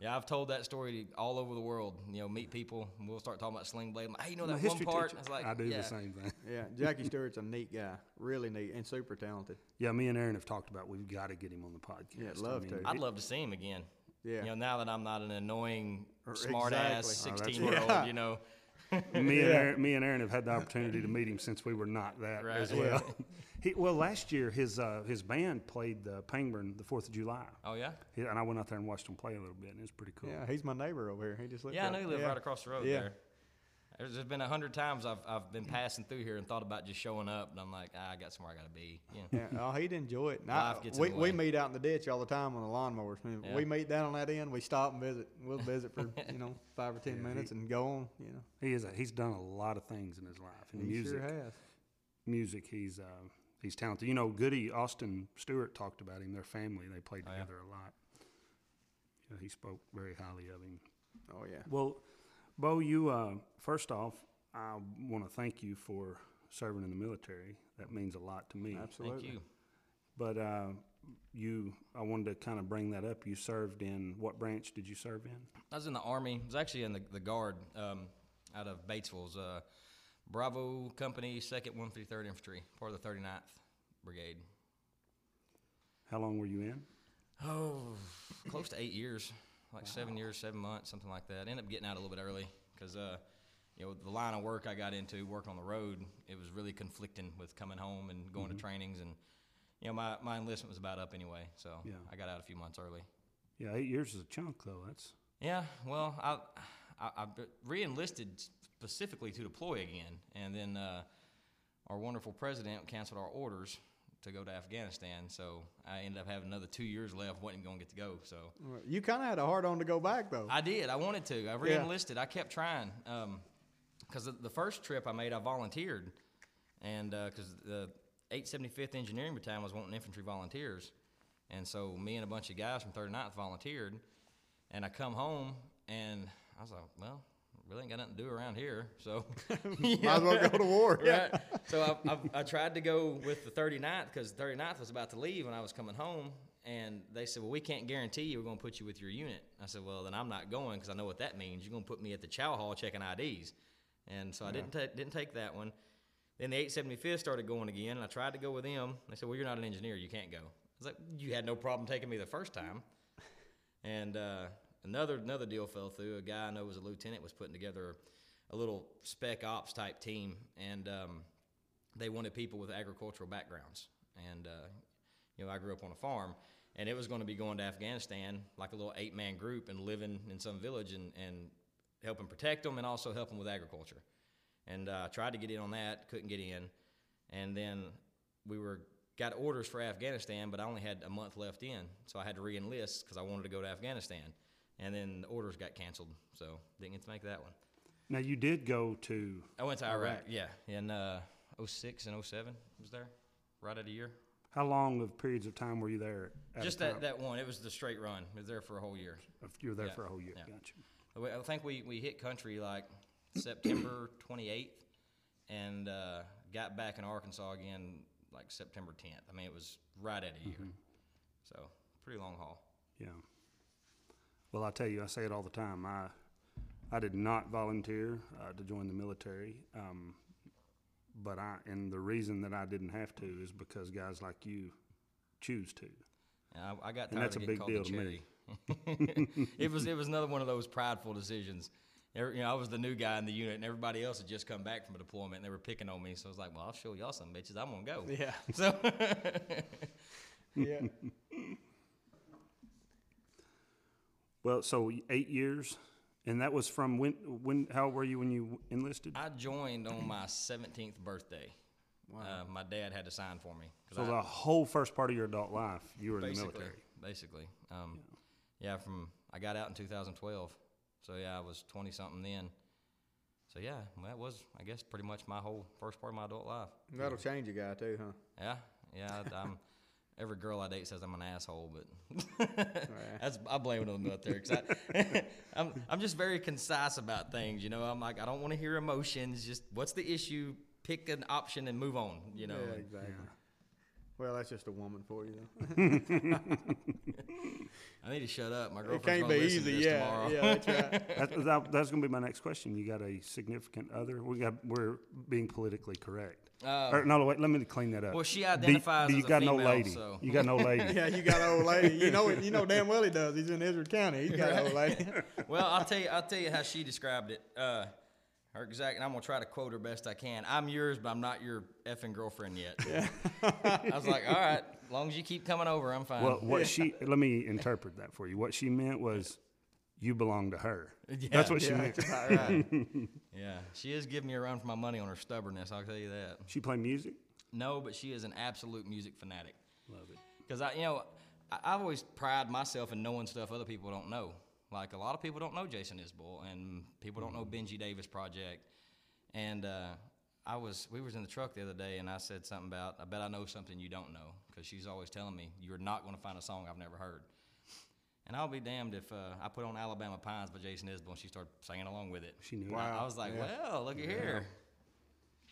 Yeah. I've told that story all over the world. You know, meet people. And we'll start talking about Sling Blade. I'm like, hey, you know that one part? teacher. I like, I do yeah. the same thing. Yeah, Jackie Stewart's a neat guy, really neat and super talented. Yeah, me and Aaron have talked about we've got to get him on the podcast. Yeah, I love mean, to. I'd love to see him again. Yeah. You know, now that I'm not an annoying, Or- smart ass exactly. Oh, 16 year old, Yeah. you know. me and Aaron, me and Aaron have had the opportunity to meet him since we were not that Right. as well. he, well, last year his uh, his band played the Pangburn the Fourth of July, Oh, yeah? He- and I went out there and watched him play a little bit, and it was pretty cool. Yeah, he's my neighbor over here. He just lived Yeah, I know you live yeah. right across the road Yeah. there. There's, there's been a hundred times I've I've been passing through here and thought about just showing up, and I'm like, ah, I got somewhere I gotta be. Yeah. Yeah, oh, he'd enjoy it. And I- Life gets in we, the we way. meet out in the ditch all the time on the lawnmowers. I Yeah. We meet down on that end. We stop and visit. We'll visit for you know five or ten minutes and go on. You know, He is. A, he's done a lot of things in his life. And he music, sure has. music. He's uh, he's talented. You know, Goody Austin Stewart talked about him. Their family. They played Oh, yeah. together a lot. Yeah, he spoke very highly of him. Oh yeah. Well, Bo, you uh, first off, I want to thank you for serving in the military. That means a lot to me. Absolutely. Thank you. But uh, you, I wanted to kind of bring that up. You served in what branch did you serve in? I was in the army. I was actually in the, the guard um, out of Batesville's uh, Bravo Company, Second One Fifty Third Infantry, part of the 39th Brigade. How long were you in? Oh, close to eight years, like seven years, seven months, something like that. Ended up getting out a little bit early because, uh, you know, the line of work I got into, working on the road, it was really conflicting with coming home and going to trainings, and you know, my, my enlistment was about up anyway, so Yeah. I got out a few months early. Yeah, eight years is a chunk though. That's Yeah, well, I, I, I re-enlisted specifically to deploy again, and then uh, our wonderful president canceled our orders to go to Afghanistan, so I ended up having another two years left, wasn't going to get to go. So You kind of had a hard on to go back though. I did. I wanted to. I re-enlisted. I kept trying um, because the, the first trip I made, I volunteered, and uh, because the 875th Engineering Battalion was wanting infantry volunteers, and so me and a bunch of guys from 39th volunteered, and I come home and I was like, well. Really ain't got nothing to do around here, so Might as well go to war. right. So I, I, I tried to go with the 39th because the 39th was about to leave when I was coming home. And they said, Well, we can't guarantee you we're going to put you with your unit. I said, Well, then I'm not going because I know what that means. You're going to put me at the chow hall checking IDs. And so I didn't, ta- didn't take that one. Then the 875th started going again, and I tried to go with them. They said, Well, you're not an engineer. You can't go. I was like, You had no problem taking me the first time. And uh, another another deal fell through. A guy I know was a lieutenant was putting together a little spec ops type team, and um, they wanted people with agricultural backgrounds. And uh, you know, I grew up on a farm, and it was going to be going to Afghanistan like a little eight man group and living in some village and and helping protect them and also helping with agriculture. And uh, tried to get in on that, couldn't get in, and then we were got orders for Afghanistan, but I only had a month left in, so I had to re-enlist because I wanted to go to Afghanistan. And then the orders got canceled, so didn't get to make that one. now you did go to I went to Iraq, yeah, in uh, 06 and 07 was there, right at a year. how long of periods of time were you there? Just that, that one, it was the straight run. I was there for a whole year. You were there yeah, for a whole year. yeah. Gotcha. I think we, we hit country like September 28th and uh, got back in Arkansas again like September 10th. I mean, it was right at a year. So, pretty long haul. Yeah. Well, I tell you, I say it all the time. I I did not volunteer uh, to join the military, um, but I and the reason that I didn't have to is because guys like you choose to. And I, I got And tired that's of a big called deal to me. cherry. it was it was another one of those prideful decisions. Every, you know, I was the new guy in the unit, and everybody else had just come back from a deployment, and they were picking on me. So I was like, "Well, I'll show y'all some bitches. I'm gonna go." Yeah. So Yeah. Well, so eight years, and that was from when? When? How old were you when you enlisted? I joined on my 17th birthday. Uh, my dad had to sign for me. So I- the whole first part of your adult life, you were in the military. basically, um, yeah. From I got out in 2012, so yeah, I was 20 something then. So yeah, that was I guess pretty much my whole first part of my adult life. That'll change a guy too, huh? Yeah, yeah. I- I'm every girl I date says I'm an asshole, but that's I blame it on the military because I'm I'm just very concise about things. You know, I'm like I don't want to hear emotions. Just what's the issue? Pick an option and move on. You know. Yeah, and- exactly. Well, that's just a woman for you, though. I need to shut up. My it girlfriend's can't gonna be listen to easy. this Yeah, tomorrow. yeah, that's right. That, that, that's going to be my next question. You got a significant other? We got. We're being politically correct. Uh, or, no, wait. Let me clean that up. well, she Do- identifies do you as a got no lady. so- You got no lady. yeah, you got an old lady. You know it. You know damn well he does. He's in Izard County. He's got an old lady. well, I'll tell you. I'll tell you how she described it. Uh, her exact, and I'm gonna try to quote her best I can. I'm yours, but I'm not your effing girlfriend yet. I was like, all right, as long as you keep coming over, I'm fine. Well, what she let me interpret that for you. What she meant was, you belong to her. Yeah. That's what she Yeah, meant. right. Yeah, she is giving me a run for my money on her stubbornness. I'll tell you that. She play music. No, but she is an absolute music fanatic. Love it. Because I, you know, I, I've always pride myself in knowing stuff other people don't know. Like a lot of people don't know Jason Isbell, and people don't know Benjy Davis Project. And uh, I was, we was in the truck the other day, and I said something about, I bet I know something you don't know, because she's always telling me you're not going to find a song I've never heard. And I'll be damned if uh, I put on Alabama Pines by Jason Isbell and she started singing along with it. She knew. I- Wow. I was like, Yeah. well, look at here.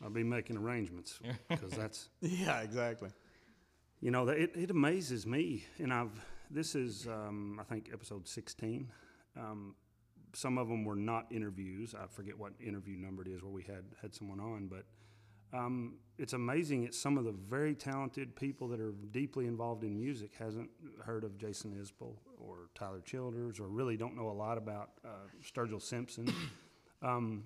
I'll be making arrangements because that's yeah, exactly. You know, it, it amazes me, and I've this is um, I think episode sixteen. Um, some of them were not interviews. I forget what interview number it is where we had had someone on, but um, it's amazing. It's some of the very talented people that are deeply involved in music hasn't heard of Jason Isbell or Tyler Childers, or really don't know a lot about uh, Sturgill Simpson. um,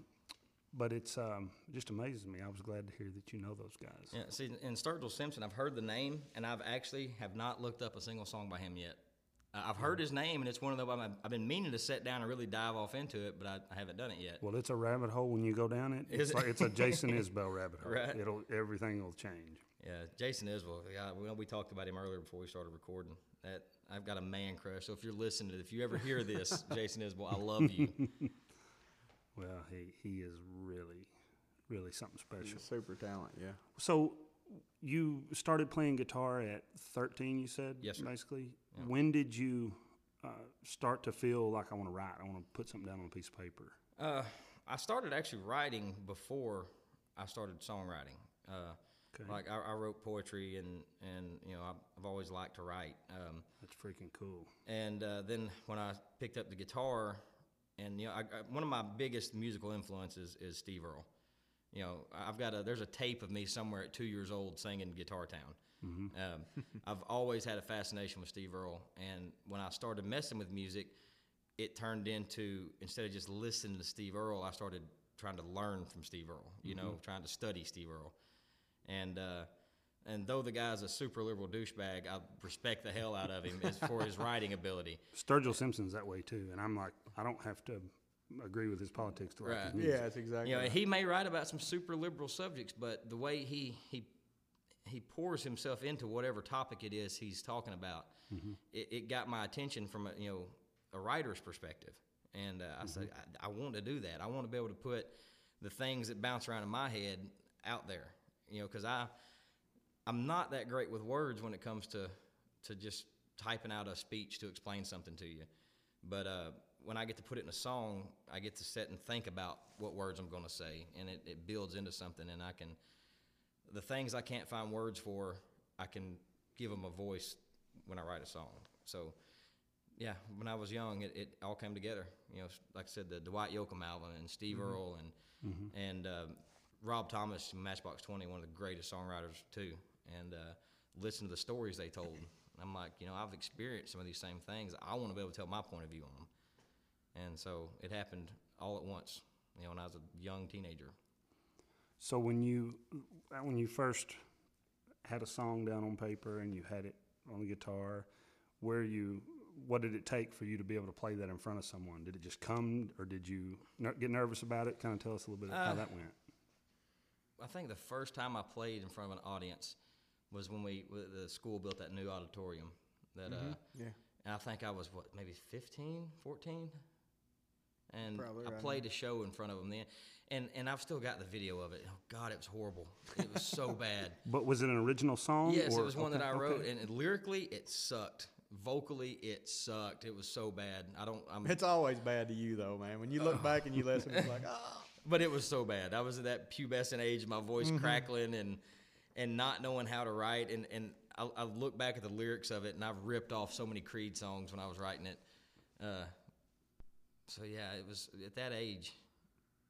but it's um, just amazes me. I was glad to hear that you know those guys. Yeah, see, in Sturgill Simpson, I've heard the name, and I've actually have not looked up a single song by him yet. Uh, I've heard his name, and it's one of the. I've, I've been meaning to sit down and really dive off into it, but I, I haven't done it yet. Well, it's a rabbit hole when you go down it. It's it? like it's a Jason Isbell rabbit hole. Right. It'll everything will change. Yeah, Jason Isbell. Yeah, we, we talked about him earlier before we started recording. That I've got a man crush. So if you're listening, to if you ever hear this, Jason Isbell, I love you. Well, he he is really, really something special. Super talent. Yeah. So, you started playing guitar at 13. You said Yes, sir. Basically, when did you uh, start to feel like I want to write? I want to put something down on a piece of paper. Uh, I started actually writing before I started songwriting. Uh, Okay. Like I, I wrote poetry, and and you know I've, I've always liked to write. Um, That's freaking cool. And uh, then when I picked up the guitar, and you know, I, I, one of my biggest musical influences is Steve Earle. You know, I've got a there's a tape of me somewhere at two years old singing Guitar Town. Um, I've always had a fascination with Steve Earle, and when I started messing with music, it turned into instead of just listening to Steve Earle, I started trying to learn from Steve Earle. You know, trying to study Steve Earle, and. Uh, and though the guy's a super liberal douchebag, I respect the hell out of him as for his writing ability. Sturgill Simpson's that way too, and I'm like, I don't have to agree with his politics to like his music. Yeah, that's exactly. You know, right. he may write about some super liberal subjects, but the way he he he pours himself into whatever topic it is he's talking about, it, it got my attention from a you know a writer's perspective, and uh, I said I, I want to do that. I want to be able to put the things that bounce around in my head out there, you know, because I I'm not that great with words when it comes to to just typing out a speech to explain something to you. But uh, when I get to put it in a song, I get to sit and think about what words I'm going to say, and it, it builds into something. And I can, the things I can't find words for, I can give them a voice when I write a song. So, yeah, when I was young, it, it all came together. You know, like I said, the Dwight Yoakam album and Steve Earle and and um, Rob Thomas from Matchbox Twenty, one of the greatest songwriters too. And uh, listen to the stories they told. I'm like, you know, I've experienced some of these same things. I want to be able to tell my point of view on them. And so it happened all at once. You know, when I was a young teenager. So when you uh, when you first had a song down on paper and you had it on the guitar, where you what did it take for you to be able to play that in front of someone? Did it just come, or did you ner- get nervous about it? Kind of tell us a little bit how Uh, that went. I think the first time I played in front of an audience was when we the school built that new auditorium. That uh, Yeah. and I think I was what maybe 15, 14? And Probably I right played a show in front of them then, and and I've still got the video of it. Oh God, it was horrible. It was so bad. But was it an original song? Yes, or- it was one that I wrote, okay. and, and lyrically it sucked. Vocally, it sucked. It was so bad. I don't. I'm, It's always bad to you though, man. When you look uh-huh. back and you listen, it's like, oh. but it was so bad. I was at that pubescent age, my voice mm-hmm. crackling and and not knowing how to write. And and I, I look back at the lyrics of it, and I've ripped off so many Creed songs when I was writing it. Uh, so yeah, it was at that age,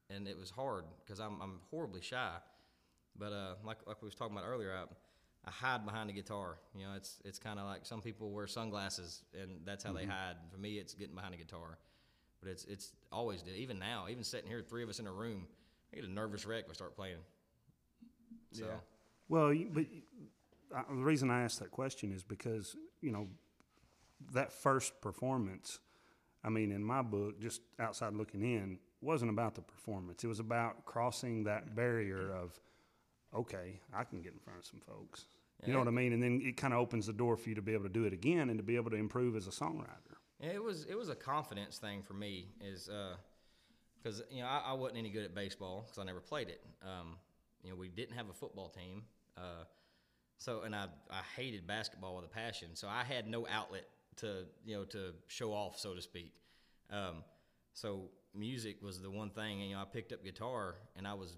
and it was hard because I'm I'm horribly shy. But uh, like like we was talking about earlier, I, I hide behind the guitar. You know, it's it's kind of like some people wear sunglasses, and that's how they hide. For me, it's getting behind a guitar. But it's it's always did. Even now, even sitting here, three of us in a room, I get a nervous wreck when I start playing. So Yeah. Well, but uh, the reason I asked that question is because you know that first performance. I mean, in my book, just outside looking in, wasn't about the performance. It was about crossing that barrier of, okay, I can get in front of some folks. You know what I mean? And then it kind of opens the door for you to be able to do it again and to be able to improve as a songwriter. It was it was a confidence thing for me, is because you know I, I wasn't any good at baseball because I never played it. Um, you know, we didn't have a football team, uh, so and I I hated basketball with a passion. So I had no outlet to you know to show off, so to speak. Um, so music was the one thing, and you know I picked up guitar and I was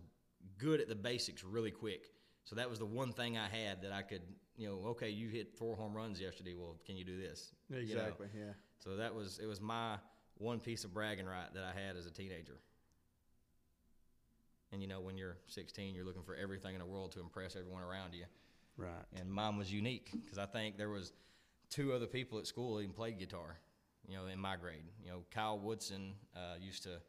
good at the basics really quick. So that was the one thing I had that I could, you know, okay, you hit four home runs yesterday. Well, can you do this? You know? Exactly. Yeah. So that was it was my one piece of bragging right that I had as a teenager. And you know, when you're 16, you're looking for everything in the world to impress everyone around you. Right. And mine was unique because I think there was two other people at school even played guitar. You know, in my grade, you know, Kyle Woodson uh, used to.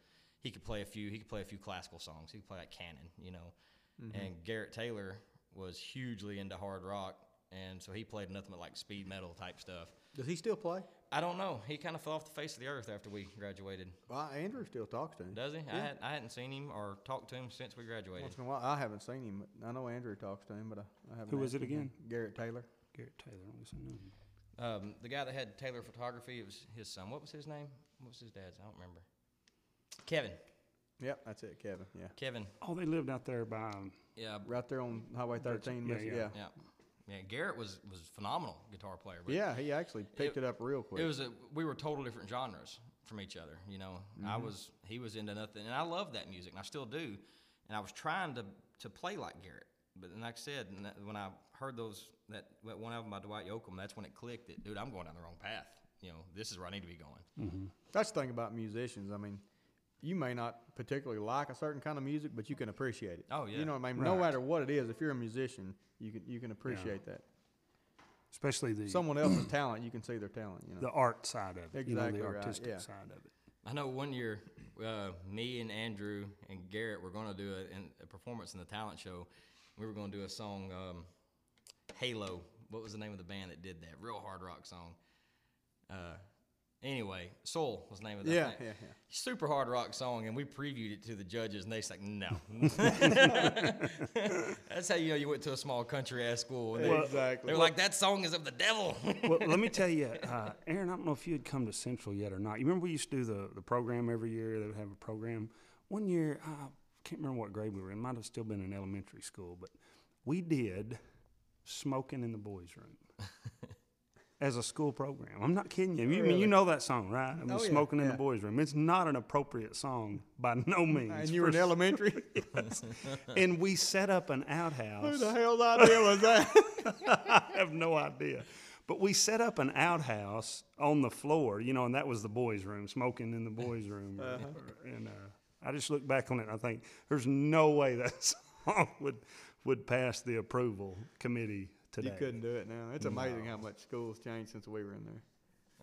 He could play a few. He could play a few classical songs. He could play like canon. You know, and Garrett Taylor was hugely into hard rock, and so he played nothing but like speed metal type stuff. Does he still play? I don't know. He kind of fell off the face of the earth after we graduated. Well, Andrew still talks to him. Does he? I, had, I hadn't seen him or talked to him since we graduated. Once in a while, I haven't seen him. I know Andrew talks to him, but I, I haven't. Who was asked it him. again? Garrett Taylor. Garrett Taylor. I guess I knew him. Um, the guy that had Taylor Photography, it was his son. What was his name? What was his dad's? I don't remember. Kevin. Yep, that's it, Kevin. Yeah, Kevin. Oh, they lived out there by. Um, Yeah. right there on Highway 13. yeah, yeah. yeah. Yeah. Yeah. Garrett was was phenomenal guitar player. But Yeah, he actually picked it, up real quick. It was a we were total different genres from each other. You know, I was he was into nothing, and I love that music, and I still do. And I was trying to to play like Garrett, but like I said, when I heard those that, that one album by Dwight Yoakam, that's when it clicked. That dude, I'm going down the wrong path. You know, this is where I need to be going. That's the thing about musicians. I mean, you may not particularly like a certain kind of music, but you can appreciate it. Oh, yeah. You know what I mean? No matter what it is, if you're a musician, you can you can appreciate that. especially the Someone else's talent, you can see their talent. You know. the art side of it, you know, Exactly the right, artistic yeah. side of it. I know one year, uh, me and Andrew and Garrett were going to do a, a performance in the talent show. We were going to do a song, um, Halo. What was the name of the band that did that? Real hard rock song. Uh, anyway, Soil was the name of that. Yeah, thing. yeah, yeah. Super hard rock song, and we previewed it to the judges, and they said, "No." That's how you know you went to a small country ass school. And they, Exactly. They were like, "That song is of the devil." well, let me tell you, uh, Aaron. I don't know if you had come to Central yet or not. You remember we used to do the, the program every year. They would have a program. One year, I can't remember what grade we were in. Might have still been in elementary school, but we did smoking in the boys' room as a school program. I'm not kidding you. You, I mean, you know that song, right? I mean, Oh, yeah, smoking in the boys' room. It's not an appropriate song by no means. And you were in elementary. and we set up an outhouse. Who the hell's idea was that? I have no idea. But we set up an outhouse on the floor, you know, and that was the boys' room, smoking in the boys' room. or- and uh, I just look back on it and I think there's no way that song would would pass the approval committee today. you couldn't do it now. It's amazing how much schools changed since we were in there.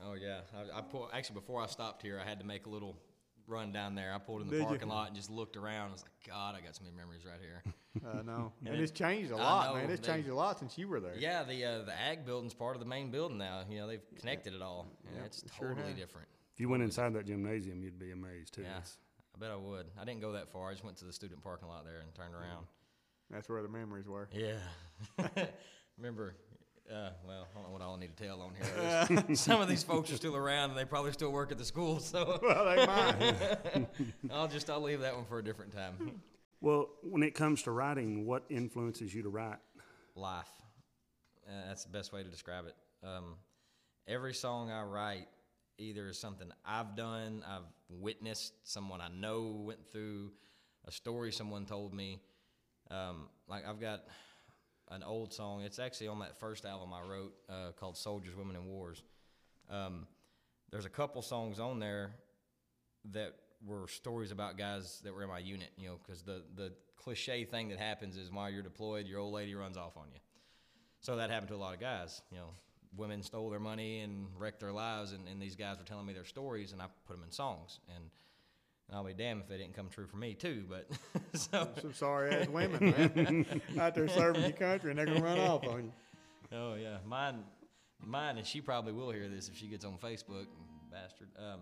Oh yeah, I, I pull, actually before I stopped here, I had to make a little run down there. I pulled in the Did you? parking lot and just looked around. I was like, God, I got so many memories right here. I know. and it- it's changed a lot, know, man. It's they- changed a lot since you were there. yeah, the uh, the ag building's part of the main building now. You know, they've connected it all. and Yeah, it's sure totally have. different. If you went inside that gymnasium, you'd be amazed too. Yeah, I bet I would. I didn't go that far. I just went to the student parking lot there and turned around. That's where the memories were. Yeah. Remember, uh, well, I don't know what all I need to tell on here. Some of these folks are still around and they probably still work at the school, so Well, they might. I'll just I'll leave that one for a different time. Well, when it comes to writing, what influences you to write? Life. Uh, that's the best way to describe it. Um, every song I write either is something I've done, I've witnessed, someone I know went through, a story someone told me. Um, like I've got an old song. It's actually on that first album I wrote uh, called "Soldiers, Women, and Wars." Um, there's a couple songs on there that were stories about guys that were in my unit. You know, because the the cliche thing that happens is while you're deployed, your old lady runs off on you. So that happened to a lot of guys. You know, women stole their money and wrecked their lives, and, and these guys were telling me their stories, and I put them in songs. And, and I'll be damned if it didn't come true for me too. But so Some sorry ass women, man. Out there serving your country and they're going to run off on you. Oh yeah, mine, mine, and she probably will hear this if she gets on Facebook, bastard. Um,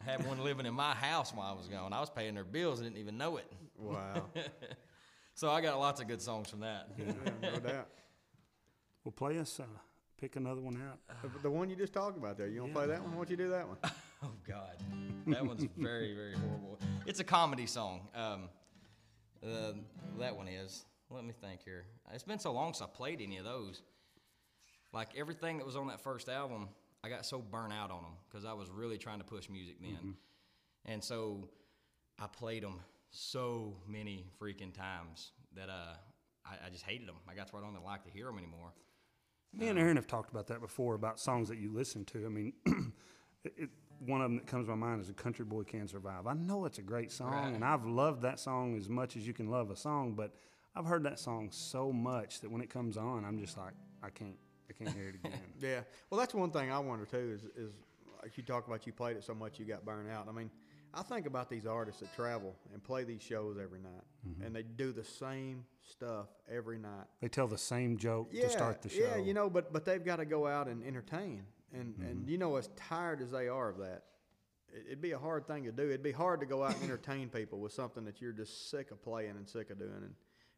I had one living in my house while I was gone. I was paying their bills and didn't even know it. Wow. So I got lots of good songs from that. yeah, no doubt. Well, play us. Uh, pick another one out. The, the one you just talked about there. You want to play that one? Why don't you do that one? Oh God, that one's very very horrible. It's a comedy song. Um, uh, that one is. Let me think here. It's been so long since I played any of those. Like everything that was on that first album, I got so burnt out on them because I was really trying to push music then, and so I played them so many freaking times that uh, I, I just hated them. I got to where I don't even like to hear them anymore. Me and Aaron have talked about that before about songs that you listen to. I mean, it, it, one of them that comes to my mind is "A Country Boy Can Survive." I know it's a great song, Right. and I've loved that song as much as you can love a song. But I've heard that song so much that when it comes on, I'm just like, I can't, I can't hear it again. Yeah. Well, that's one thing I wonder too is is like you talk about you played it so much you got burned out. I mean, I think about these artists that travel and play these shows every night, Mm-hmm. and they do the same stuff every night. they tell the same joke Yeah, to start the show. yeah, you know, but but they've got to go out and entertain, and Mm-hmm. and you know, as tired as they are of that, it, it'd be a hard thing to do. It'd be hard to go out and entertain people with something that you're just sick of playing and sick of doing, and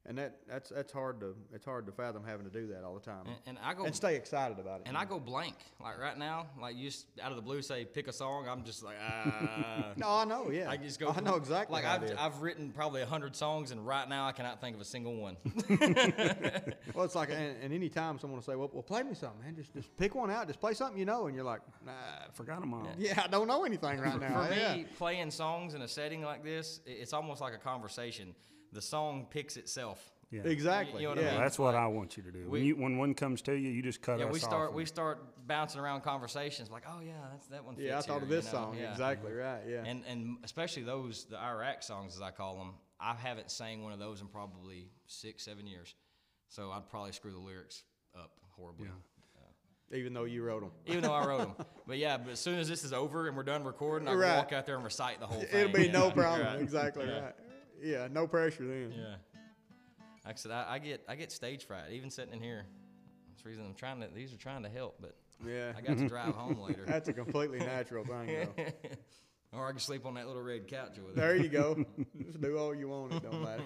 and that that's that's hard to it's hard to fathom having to do that all the time, And, and I go and stay excited about it. and I go blank. Like right now, like you just out of the blue say pick a song. I'm just like ah. no, I know, yeah, I just go. I know exactly. Like I've. I've written probably a hundred songs, and right now I cannot think of a single one. Well, it's like, and, and any time someone will say, well, well, play me something, man. Just, just pick one out. Just play something you know. And you're like, nah, I forgot them all. yeah, I don't know anything right now. For yeah. me, playing songs in a setting like this, it's almost like a conversation. The song picks itself. Yeah. Exactly. You know what I yeah. mean? That's what I want you to do. We- when, you, when one comes to you, you just cut Yeah, us we off start and- we start bouncing around conversations like, oh yeah, that's that one. Fits Yeah, I thought here, of this you know? song. Yeah. Exactly uh-huh. right. Yeah. And and especially those the Iraq songs as I call them. I haven't sang one of those in probably six seven years, so I'd probably screw the lyrics up horribly. Yeah. Even though you wrote them. Even though I wrote them, but yeah. But as soon as this is over and we're done recording, I can Right. walk out there and recite the whole thing. It'll be yeah. no problem. Right. Exactly Yeah. right. Yeah, no pressure then. Yeah. Like I said, I, I get I get stage fright even sitting in here. That's the reason I'm trying to. These are trying to help, but Yeah. I got to drive home later. That's a completely natural thing, though. or I can sleep on that little red couch over There there. you go. Just do all you want. It don't matter.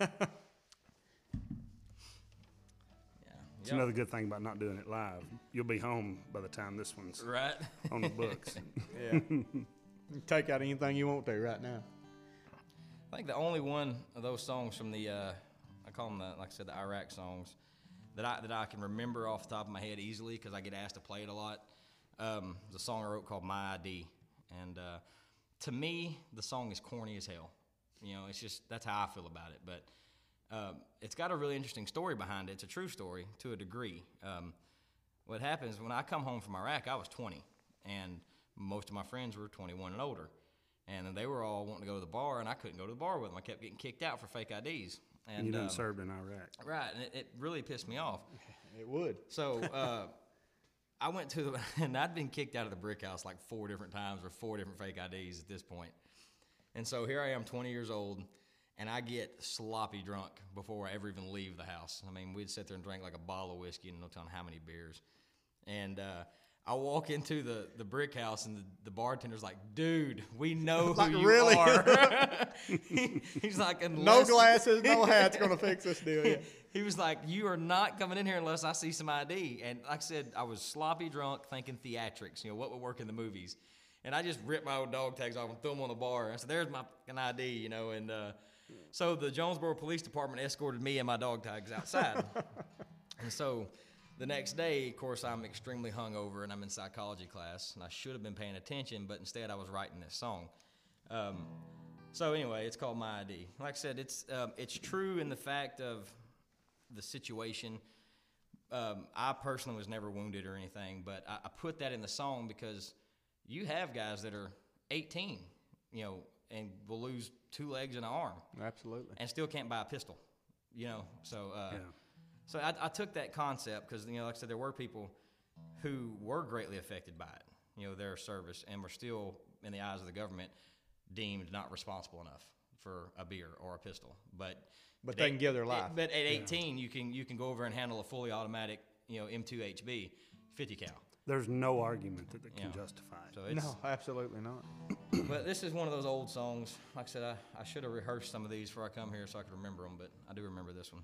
Yeah. It's Yep. another good thing about not doing it live. You'll be home by the time this one's Right. on the books. Yeah. Take out anything you want to right now. I think the only one of those songs from the, uh, I call them the, like I said, the Iraq songs, that I that I can remember off the top of my head easily because I get asked to play it a lot. Um, a song I wrote called My ID, and uh, to me, the song is corny as hell. You know, it's just that's how I feel about it. But um, it's got a really interesting story behind it. It's a true story to a degree. Um, what happens when I come home from Iraq? I was 20, and most of my friends were 21 and older, and then they were all wanting to go to the bar, and I couldn't go to the bar with them. I kept getting kicked out for fake IDs. And, And you done um, served in Iraq. right, and it, it really pissed me off. It would. So uh, I went to the, and I'd been kicked out of the brick house like four different times with four different fake IDs at this point. And so here I am, 20 years old, and I get sloppy drunk before I ever even leave the house. I mean, we'd sit there and drink like a bottle of whiskey and no telling how many beers. And uh, I walk into the, the brick house, and the, the bartender's like, dude, we know who Like, you really? are. He- He's like, No glasses, no hat's going to fix this deal. Yeah. he was like, "You are not coming in here unless I see some ID." And like I said, I was sloppy drunk, thinking theatrics. You know what would work in the movies, and I just ripped my old dog tags off and threw them on the bar. I said, "There's my fucking ID," you know. And uh, so the Jonesboro Police Department escorted me and my dog tags outside. and so the next day, of course, I'm extremely hungover and I'm in psychology class, and I should have been paying attention, but instead I was writing this song. Um, so anyway, it's called My ID. Like I said, it's um, it's true in the fact of the situation. Um, I personally was never wounded or anything, but I, I put that in the song because you have guys that are 18, you know, and will lose two legs and an arm, Absolutely. and still can't buy a pistol, you know. So, uh, Yeah. So I, I took that concept because you know, like I said, there were people who were greatly affected by it, you know, their service, and were still, in the eyes of the government, deemed not responsible enough for a beer or a pistol. But But at they can give their life. But at 18, you can you can go over and handle a fully automatic, you know, M2 HB, 50 cal. there's no argument that, they can Yeah. justify it. So it's, No, absolutely not. but this is one of those old songs. Like I said, I, I should have rehearsed some of these before I come here so I could remember them, but I do remember this one.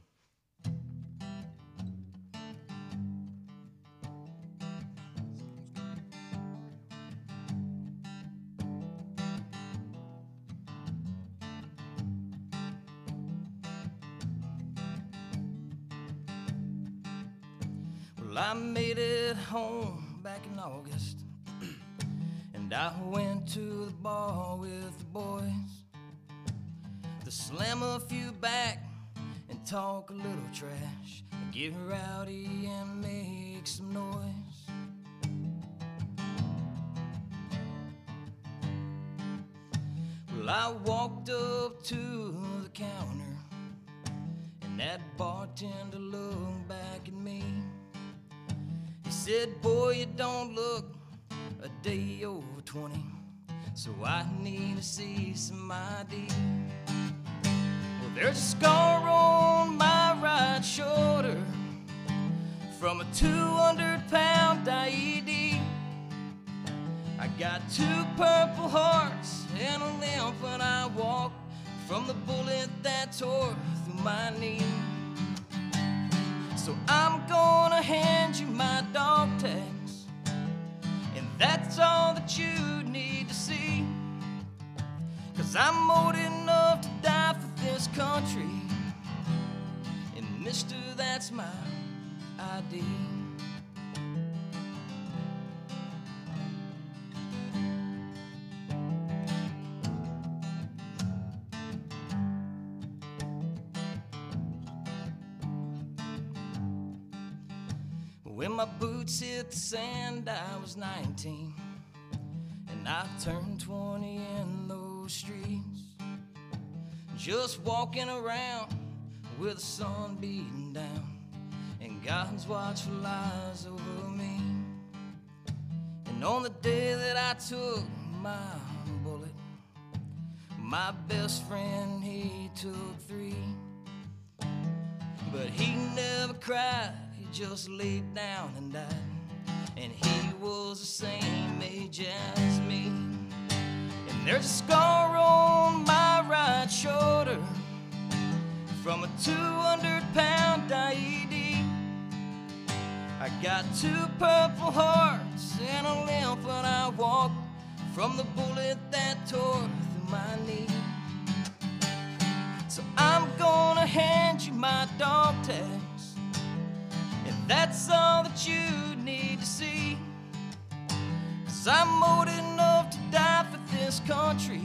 August, and I went to the bar with the boys to slam a few back and talk a little trash, and get rowdy and make some noise. Well, I walked up to the counter, and that bartender looked back at me. Said, Boy, you don't look a day over 20, so I need to see some ID. Well, there's a scar on my right shoulder from a 200 pound IED. I got two purple hearts and a limp when I walk from the bullet that tore through my knee. So I'm gonna hand you my dog tags, and that's all that you need to see. Cause I'm old enough to die for this country, and mister, that's my ID. Sand, I was 19. And I turned 20 in those streets. Just walking around with the sun beating down. And God's watchful eyes over me. And on the day that I took my bullet, my best friend, he took three. But he never cried, he just laid down and died. And he was the same age as me. And there's a scar on my right shoulder from a 200 pound IED. I got two purple hearts and a limp when I walk from the bullet that tore through my knee. So I'm gonna hand you my dog tags, and that's all that you to see. Cause I'm old enough to die for this country,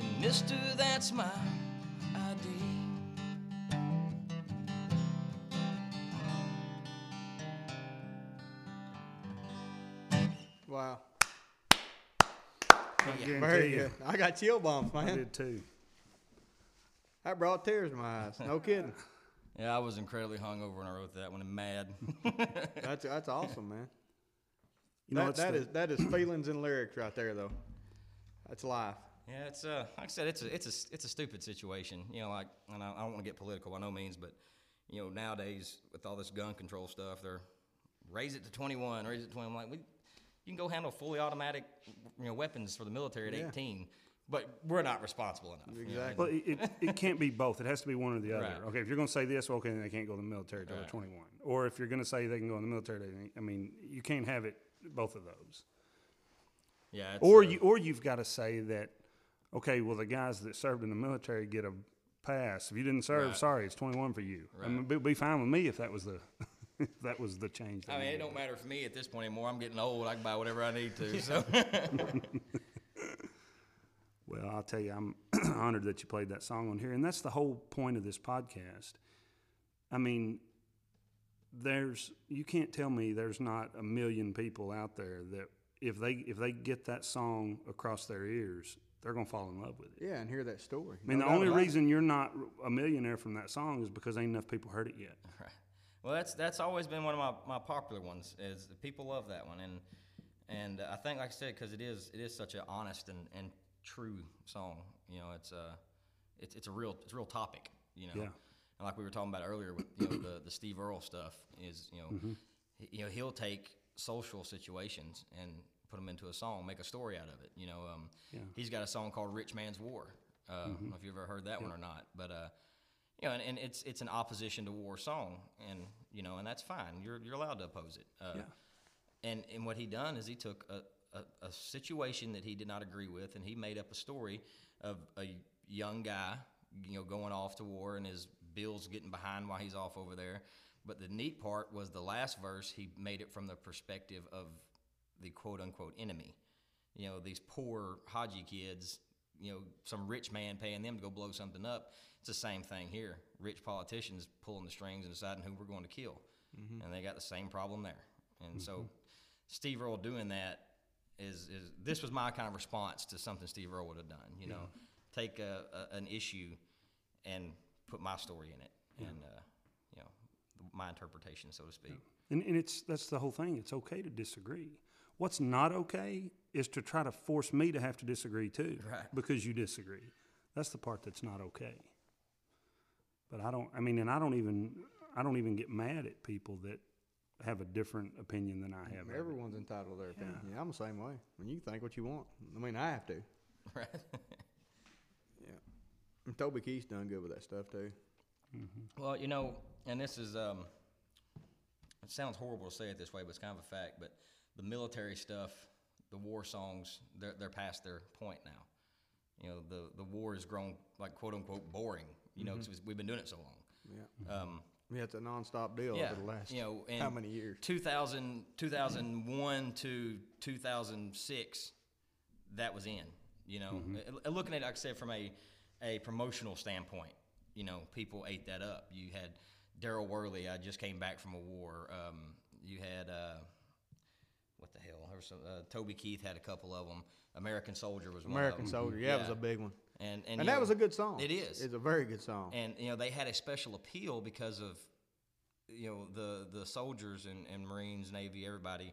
and mister, that's my ID. Wow. I Very you, good. I got chill bumps, I man. did too. That brought tears to my eyes. No kidding. Yeah, I was incredibly hungover when I wrote that one and mad. That's that's awesome, man. You know, that it's that the- is that is feelings and lyrics right there, though. That's life. Yeah, it's uh, like I said, it's a it's a it's a stupid situation. You know, like, and I, I don't want to get political by no means, but you know, nowadays with all this gun control stuff, they're raise it to 21, raise it to 20. I'm like, we, you can go handle fully automatic, you know, weapons for the military at Yeah. 18, but we're not responsible enough. Exactly. Well, it, it, it can't be both. It has to be one or the other. Right. Okay, if you're going to say this, well, okay, then they can't go in the military till they're 21. Or if you're going to say they can go in the military, I mean, you can't have it both of those. yeah. It's, Or uh, you, or you've got to say that, okay, well, the guys that served in the military get a pass. If you didn't serve, Right. sorry, it's 21 for you. I mean, Right. it'd be fine with me if that was the, if that was the change. they I mean, it don't matter for me at this point anymore. I'm getting old. I can buy whatever I need to. So Well, I'll tell you, I'm honored that you played that song on here, and that's the whole point of this podcast. I mean, there's you can't tell me there's not a million people out there that if they if they get that song across their ears, they're gonna fall in love with it. Yeah, and hear that story. I mean, No the only about it. reason you're not a millionaire from that song is because ain't enough people heard it yet. Right. Well, that's that's always been one of my, my popular ones. Is people love that one, and and I think, like I said, because it is it is such an honest and, and true song. You know, it's uh it's it's a real it's a real topic. You know, Yeah. and like we were talking about earlier with you know the the Steve Earle stuff is you know Mm-hmm. he- you know he'll take social situations and put them into a song, make a story out of it. You know, um, Yeah. he's got a song called "Rich Man's War." Uh, I don't know if you've ever heard that one or not, but uh, you know, and, and it's it's an opposition to war song, and you know, and that's fine. You're you're allowed to oppose it. Uh, Yeah. And and what he done is he took a, a, a situation that he did not agree with, and he made up a story of a young guy, you know, going off to war, and his bills getting behind while he's off over there. But the neat part was the last verse. He made it from the perspective of the quote unquote enemy. You know, these poor Haji kids. You know, some rich man paying them to go blow something up. It's the same thing here. Rich politicians pulling the strings and deciding who we're going to kill, mm-hmm. and they got the same problem there. And so, mm-hmm. Steve Earle doing that is is this was my kind of response to something Steve Earle would have done. You know, take a, a, an issue and put my story in it, and uh, you know, my interpretation, so to speak. And, and it's that's the whole thing. It's okay to disagree. What's not okay is to try to force me to have to disagree too, Right. because you disagree. That's the part that's not okay. But I don't. I mean, and I don't even. I don't even get mad at people that have a different opinion than I have. of it. Everyone's entitled to their opinion. Yeah. I'm the same way. When you think what you want, I mean, I have to. Right. Yeah. And Toby Keith's done good with that stuff too. Well, you know, and this is um, it sounds horrible to say it this way, but it's kind of a fact. But the military stuff, the war songs, they're they're past their point now. You know, the the war has grown like quote unquote boring. You know, 'cause we've been doing it so long. Yeah. Um, Yeah, it's a nonstop deal yeah, over the last you know, how many years? 2000, 2001 to 2006, that was in. You know, Uh, looking at it, like I said, from a, a promotional standpoint, you know, people ate that up. You had Darryl Worley, I just came back from a war. Um, you had, uh, what the hell? Some, uh, Toby Keith had a couple of them. American Soldier was one American of them. Soldier. Yeah, it was a big one. And, and, And, that know, was a good song. It is. It's a very good song. and you know they had a special appeal because of you know the the soldiers and, and marines navy everybody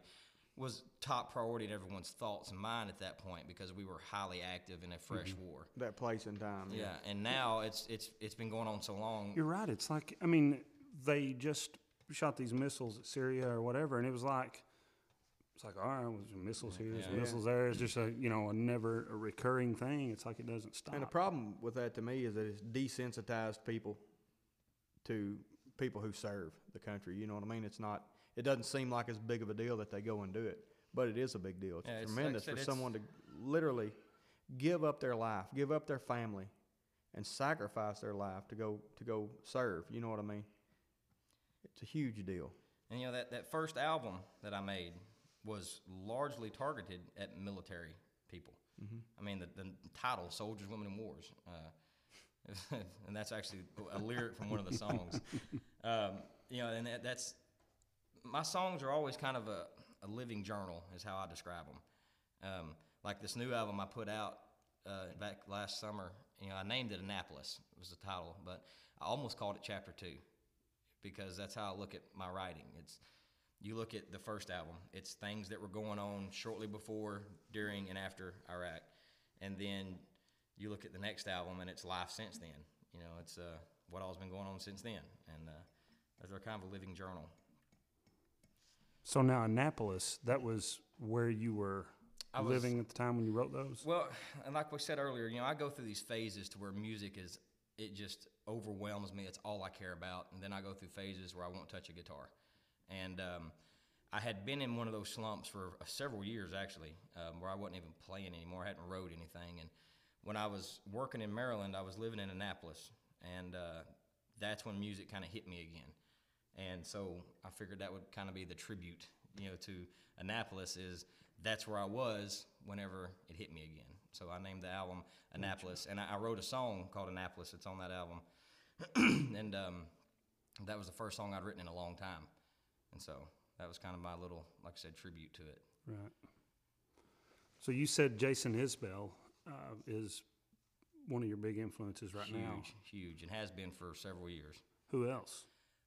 was top priority in everyone's thoughts and mind at that point because we were highly active in a fresh mm-hmm. war that place and time. yeah and now it's it's it's been going on so long You're right. It's like I mean, they just shot these missiles at Syria or whatever, and it was like it's like all right, well, there's missiles here, there's Yeah. missiles there. It's just a you know a never a recurring thing. It's like it doesn't stop. And the problem with that to me is that it's desensitized people to people who serve the country. You know what I mean? It's not. It doesn't seem like as big of a deal that they go and do it, but it is a big deal. It's Yeah, it's like tremendous said, for it's- someone to literally give up their life, give up their family, and sacrifice their life to go to go serve. You know what I mean? It's a huge deal. and you know that that first album that i made was largely targeted at military people i mean the, the title soldiers women and wars uh, and that's actually a lyric from one of the songs. Um, you know, and that, that's my songs are always kind of a, a living journal, is how I describe them. Um, like this new album I put out uh, back last summer. You know, I named it Annapolis was the title, but I almost called it Chapter Two because that's how I look at my writing. It's you look at the first album; it's things that were going on shortly before, during, and after Iraq, and then you look at the next album and it's life since then. You know, it's uh, what all's been going on since then, and uh, they're kind of a living journal. so now Annapolis, that was where you were I was- living at the time when you wrote those. Well, and like we said earlier, you know, I go through these phases to where music is it just overwhelms me. It's all I care about, and then I go through phases where I won't touch a guitar. And um, I had been in one of those slumps for uh, several years actually, um, where I wasn't even playing anymore. I hadn't wrote anything, and when I was working in Maryland, I was living in Annapolis, and uh, that's when music kind of hit me again. And so I figured that would kind of be the tribute, you know, to Annapolis is that's where I was whenever it hit me again. So I named the album Annapolis, and I, I wrote a song called Annapolis. It's on that album, and um, that was the first song I'd written in a long time, and so that was kind of my little, like I said, tribute to it. Right. So you said Jason Isbell uh, is one of your big influences right huge, now. huge, and has been for several years. Who else?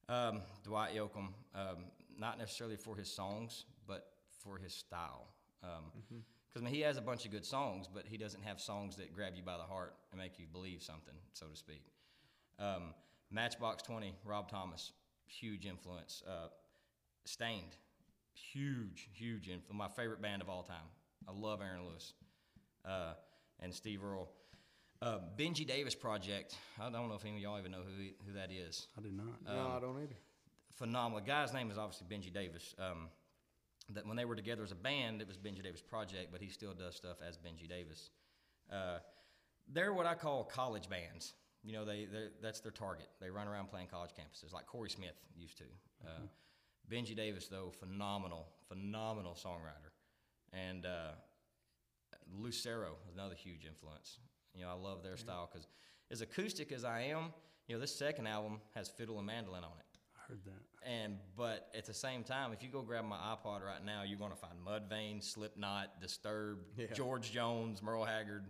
Um, Dwight Yoakam, um, not necessarily for his songs, but for his style. Because I mean, he has a bunch of good songs, but he doesn't have songs that grab you by the heart and make you believe something, so to speak. Um, Matchbox Twenty, Rob Thomas, huge influence. Uh, Staind, huge, huge influence. My favorite band of all time. I love Aaron Lewis uh, and Steve Earle. Uh, Benjy Davis Project. I don't know if any of y'all even know who he, who that is. I do not. no, I don't either. Phenomenal. The guy's name is obviously Benjy Davis. Um, that when they were together as a band, it was Benjy Davis Project, but he still does stuff as Benjy Davis. Uh, they're what I call college bands. You know, they they're- that's their target. They run around playing college campuses, like Corey Smith used to. Uh, Benji Davis, though, phenomenal, phenomenal songwriter, and uh, Lucero is another huge influence. You know, I love their style because as acoustic as I am, you know, this second album has fiddle and mandolin on it. I heard that. And but at the same time, if you go grab my iPod right now, you're gonna find Mudvayne, Slipknot, Disturbed, Yeah. George Jones, Merle Haggard,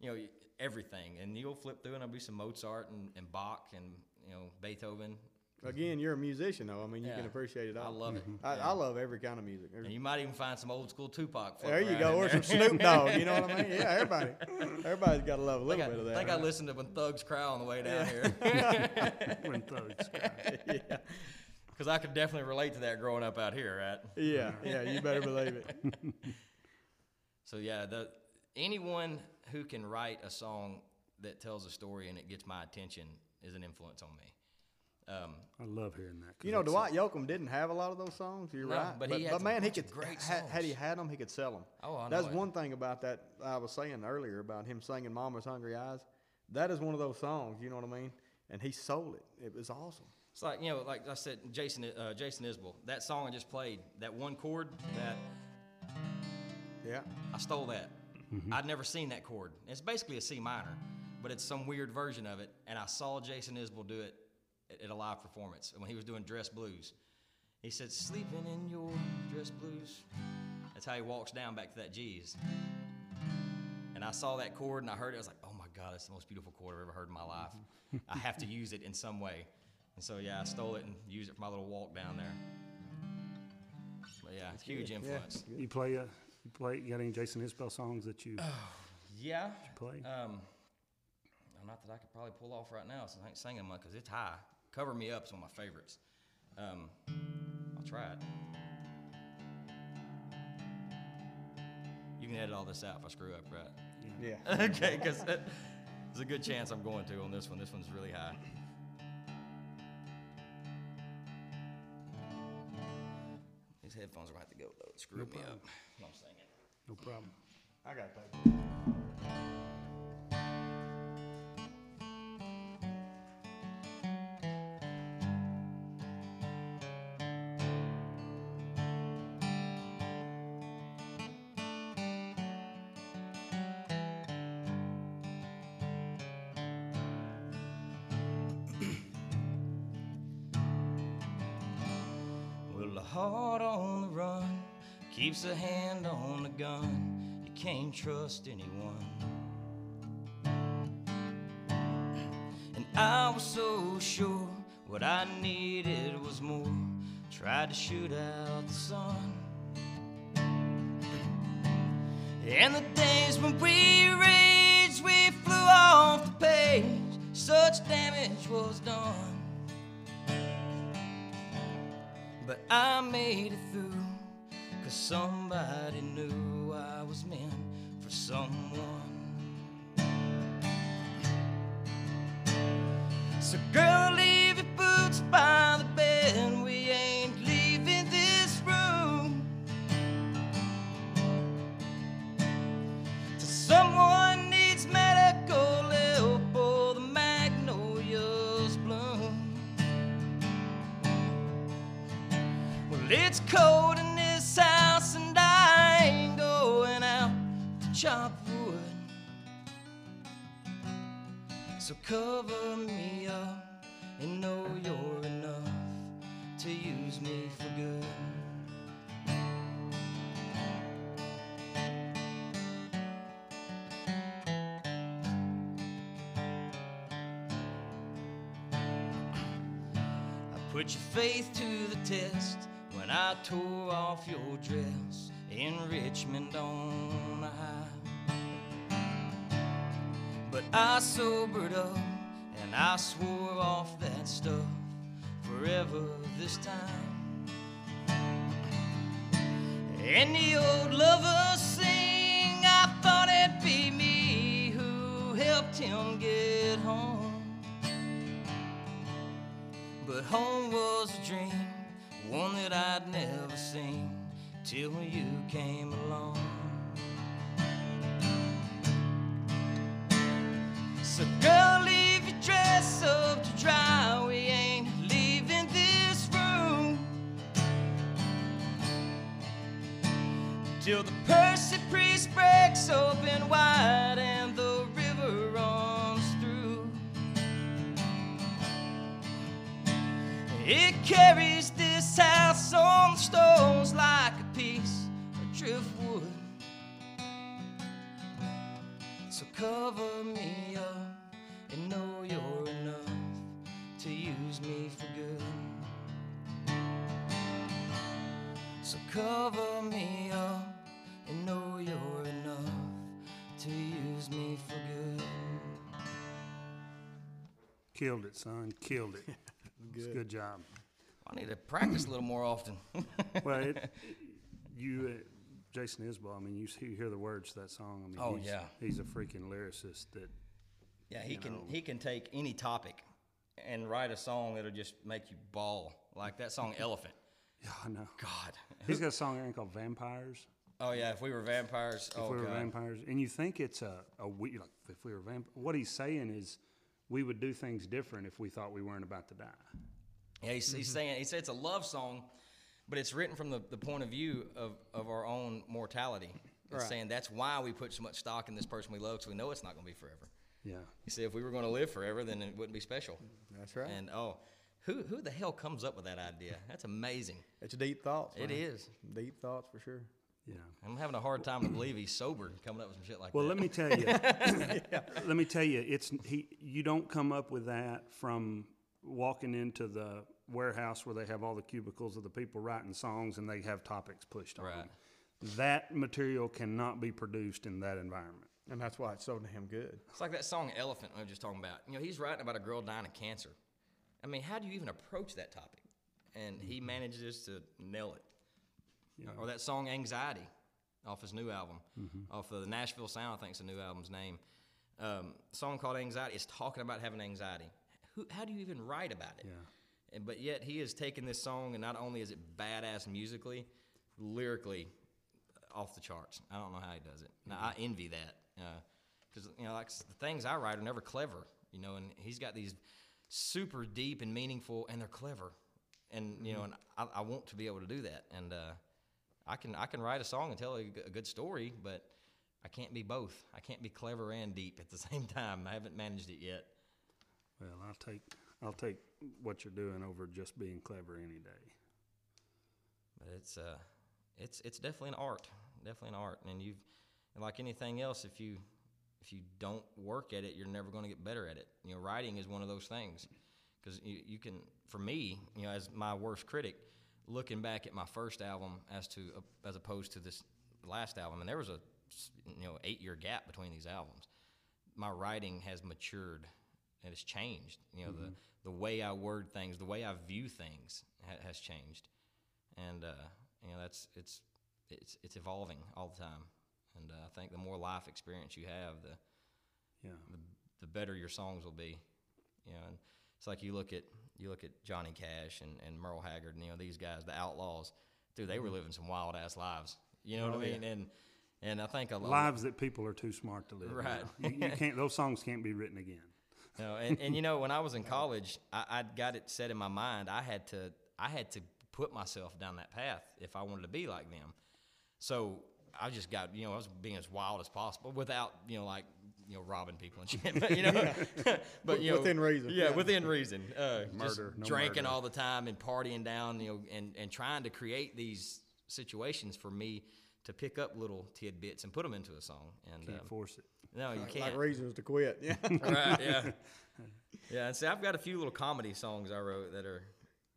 you know everything. And you'll flip through and there'll be some Mozart and, and Bach and you know Beethoven. Again, you're a musician, though. I mean, you can appreciate it all. I love it. I, Yeah. I love every kind of music. And you might even find some old school Tupac. There floating you around go, in or there. some Snoop Dogg. You know what I mean? Yeah, everybody, everybody's got to love a little think, I, bit of that. I think I right? listened to when Thugs Cry on the way down here When thugs cry. yeah, because I could definitely relate to that growing up out here, right? yeah, yeah. You better believe it. So yeah, the anyone who can write a song that tells a story and it gets my attention is an influence on me. Um, I love hearing that. You know, Dwight Yoakam didn't have a lot of those songs. You're No, right, but he had some man, he could. great had, had he had them, he could sell them. Oh, I know That's it. one thing about that I was saying earlier about him singing "Mama's Hungry Eyes." That is one of those songs. You know what I mean? And he sold it. It was awesome. it's like you know, like I said, Jason uh, Jason Isbell. That song I just played, that one chord, that Yeah. I stole that. I'd never seen that chord. It's basically a C minor, but it's some weird version of it. And I saw Jason Isbell do it at, at a live performance when he was doing Dress Blues. He said, "Sleeping in your dress blues." That's how he walks down back to that G's. And I saw that chord and I heard it. I was like, "Oh my God, that's the most beautiful chord I've ever heard in my life. I have to use it in some way." And so yeah, I stole it and used it for my little walk down there. But yeah, it's huge influence. Yeah, You play, uh, you play. You got any Jason Isbell songs that you Yeah. play? Um, not that I could probably pull off right now since I ain't singing much because it's high. Cover Me Up's one of my favorites. Um, I'll try it. You can edit all this out if I screw up, right? Yeah. okay, because there's a good chance I'm going to on this one. This one's really high. These headphones are going to have to go, though. It screwed me up. I'm singing. no problem. I got that. Heart on the run keeps a hand on the gun. You can't trust anyone. And I was so sure what I needed was more. Tried to shoot out the sun. And the days when we raged, we flew off the page. Such damage was done. But I made it through, cause somebody knew I was meant for someone. So, girl, off your dress in Richmond on the high. But I sobered up and I swore off that stuff forever this time. And the old lovers sing, I thought it'd be me who helped him get home. But home was a dream, one that I'd never seen till you came along. So, girl, leave your dress up to dry. We ain't leaving this room till the Percy priest breaks open wide and the river runs through. It carries house on the stones like a piece of driftwood. So cover me up and know you're enough to use me for good. So cover me up and know you're enough to use me for good. Killed it, son. Killed it. It's a good job. I need to practice a little more often. Well, it, you, uh, Jason Isbell. I mean, you, you hear the words to that song. I mean, Oh, he's, yeah. he's a freaking lyricist. That yeah, he can know. he can take any topic and write a song that'll just make you bawl. Like that song Elephant. yeah, I know. God. He's got a song there called "Vampires." Oh yeah, if we were vampires. If oh we were God. vampires, and you think it's a a we like if we were vamp. What he's saying is, we would do things different if we thought we weren't about to die. Yeah, he's, he's mm-hmm. saying he said it's a love song, but it's written from the, the point of view of, of our own mortality. It's Right. saying that's why we put so much stock in this person we love, because we know it's not going to be forever. Yeah. He said if we were going to live forever, then it wouldn't be special. That's right. And oh, who who the hell comes up with that idea? That's amazing. it's deep thoughts. It man. is. deep thoughts for sure. Yeah. I'm having a hard time to believe he's sober coming up with some shit like Well, that. Well, let me tell you. Let me tell you, it's he. You don't come up with that from walking into the warehouse where they have all the cubicles of the people writing songs and they have topics pushed on. Right. them. That material cannot be produced in that environment. And that's why it's so damn good. It's like that song Elephant I was just talking about. You know, he's writing about a girl dying of cancer. I mean, how do you even approach that topic? And he manages to nail it. Or that song Anxiety off his new album, off of the Nashville Sound, I think is the new album's name. Um, song called Anxiety is talking about having anxiety. Who, how do you even write about it? Yeah. And, but yet he has taken this song, and not only is it badass musically, lyrically, uh, off the charts. I don't know how he does it. Now, I envy that uh, because you know, like the things I write are never clever. You know, and he's got these super deep and meaningful, and they're clever. And you know, mm-hmm. and I, I want to be able to do that. And uh, I can I can write a song and tell a good story, but I can't be both. I can't be clever and deep at the same time. I haven't managed it yet. Well, I'll take I'll take what you're doing over just being clever any day. But it's uh, it's it's definitely an art, definitely an art. And you've and like anything else, if you if you don't work at it, you're never going to get better at it. You know, writing is one of those things because you, you can, for me, you know, as my worst critic, looking back at my first album as to as opposed to this last album, and there was a you know eight year gap between these albums. My writing has matured and it's changed. You know, the the way I word things, the way I view things ha- has changed and uh, you know that's it's it's it's evolving all the time. And uh, I think the more life experience you have, the, Yeah. the the better your songs will be. You know, and it's like you look at you look at Johnny Cash and, and Merle Haggard, and you know these guys, the Outlaws, dude, they were living some wild ass lives. You know what Oh, I yeah. mean? And and I think a lot. Lives that people are too smart to live. Right. You, you can't. Those songs can't be written again. No, and, and you know, when I was in college, I, I got it set in my mind. I had to, I had to put myself down that path if I wanted to be like them. So I just got, you know, I was being as wild as possible without, you know, like, you know, robbing people and shit. But, you know, but you know, Within reason, Yeah, yeah. within reason. Uh, Murder, no drinking murder. all the time and partying down, you know, and and trying to create these situations for me to pick up little tidbits and put them into a song. And Can't um, force it. No, you Like, can't. like reasons to quit. Yeah. right, yeah. Yeah, and see, I've got a few little comedy songs I wrote that are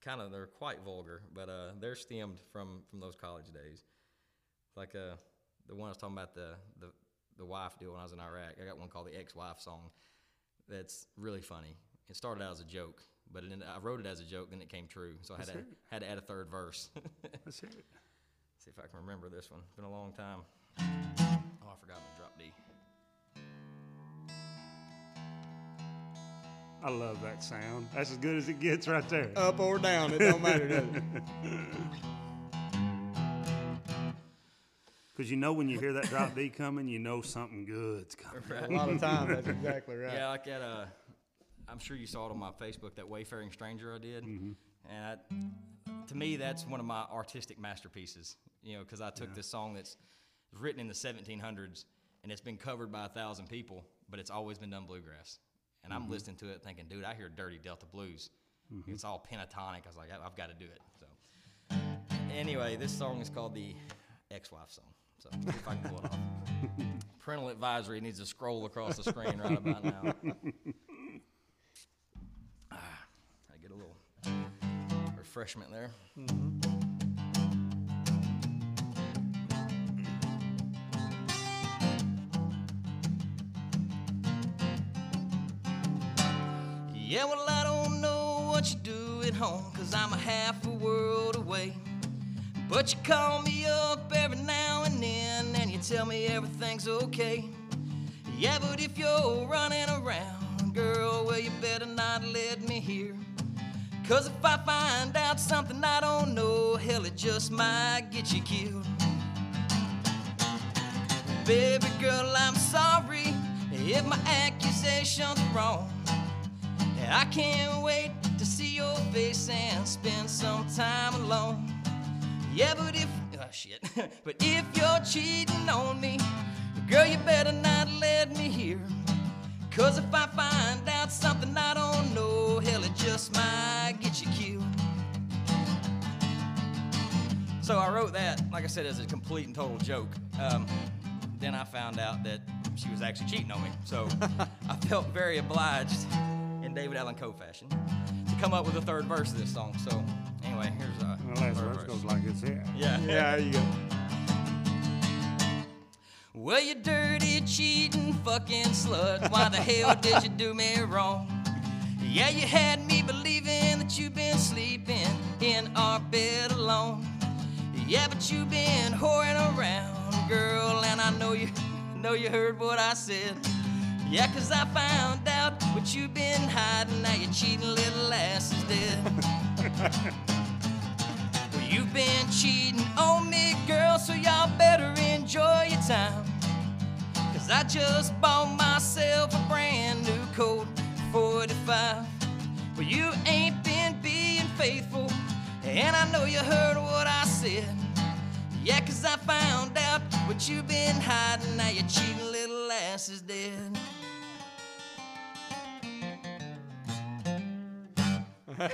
kind of they're quite vulgar, but uh, they're stemmed from from those college days. Like uh, the one I was talking about the the the wife deal when I was in Iraq. I got one called the ex-wife song. That's really funny. It started out as a joke, but it, ended- I wrote it as a joke, then it came true, so I had Let's to it. had to add a third verse. Let's hear it. See if I can remember this one. It's been a long time. Oh, I forgot my drop D. I love that sound. That's as good as it gets right there. Up or down, it don't matter, does it? Because you know when you hear that drop D coming, you know something good's coming. A lot of times, that's exactly right. Yeah, like that. Uh, I'm sure you saw it on my Facebook. That Wayfaring Stranger I did, and I, to me, that's one of my artistic masterpieces. You know, because I took this song that's written in the 1700s, and it's been covered by a thousand people, but it's always been done bluegrass. And I'm mm-hmm. listening to it, thinking, dude, I hear dirty Delta blues. Mm-hmm. It's all pentatonic. I was like, I've got to do it. So, anyway, this song is called the ex-wife song. So, if I can pull it off. Parental advisory needs to scroll across the screen right about now. Ah, I get a little refreshment there. Mm-hmm. Yeah, well, I don't know what you do at home, cause I'm a half a world away. But you call me up every now and then, and you tell me everything's okay. Yeah, but if you're running around, girl, well, you better not let me hear. Cause if I find out something I don't know, hell, it just might get you killed. Baby girl, I'm sorry if my accusations are wrong. I can't wait to see your face and spend some time alone. Yeah, but if oh shit, but if you're cheating on me, girl, you better not let me hear. Cause if I find out something I don't know, hell, it just might get you killed. So I wrote that, like I said, as a complete and total joke. Um, then I found out that she was actually cheating on me. So I felt very obliged, in David Allen Coe fashion, to come up with a third verse of this song. So anyway, here's uh, Well, that's third verse. goes like it's here. Yeah. Yeah, there you go. Well, you dirty, cheating, fucking slut. Why the hell did you do me wrong? Yeah, you had me believing that you've been sleeping in our bed alone. Yeah, but you've been whoring around, girl, and I know you know you heard what I said. Yeah, cause I found out what you've been hiding. Now your cheating little ass is dead. Well, you've been cheating on me, girl, so y'all better enjoy your time. Cause I just bought myself a brand new Colt 45. Well, you ain't been being faithful, and I know you heard what I said. Yeah, cause I found out what you've been hiding. Now your cheating little ass is dead.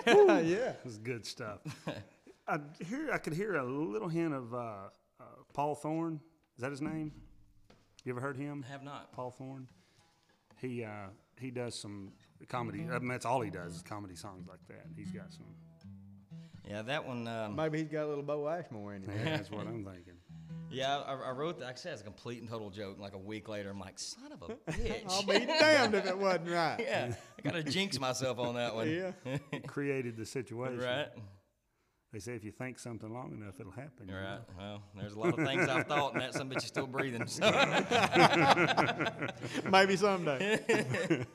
yeah. That's good stuff. I hear I could hear a little hint of uh, uh, Paul Thorne. Is that his name? You ever heard him? Have not. Paul Thorne. He uh, he does some comedy. I mean, that's all he does is comedy songs like that. He's got some. Yeah, that one. Um, Maybe he's got a little Bo Ashmore in him. Yeah, that's what I'm thinking. Yeah, I, I wrote that. Like I said, as a complete and total joke. And like a week later, I'm like, son of a bitch. I'll be damned if it wasn't right. yeah, I gotta jinx myself on that one. Yeah. Created the situation. Right. They say if you think something long enough, it'll happen. you All know? right. Well, there's a lot of things I've thought, and that some bitch is still breathing. So. Maybe someday.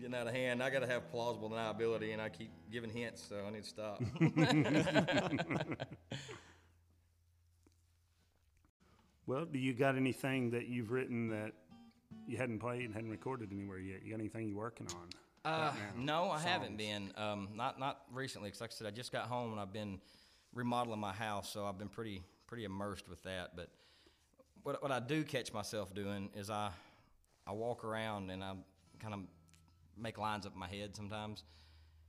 Getting out of hand. I got to have plausible deniability, and I keep giving hints, so I need to stop. Well, do you got anything that you've written that you hadn't played and hadn't recorded anywhere yet? You got anything you're working on? Uh, right no, I haven't been. Um, not not recently, 'cause like I said, I just got home and I've been remodeling my house, so I've been pretty pretty immersed with that. But what what I do catch myself doing is I I walk around and I kind of make lines up in my head sometimes,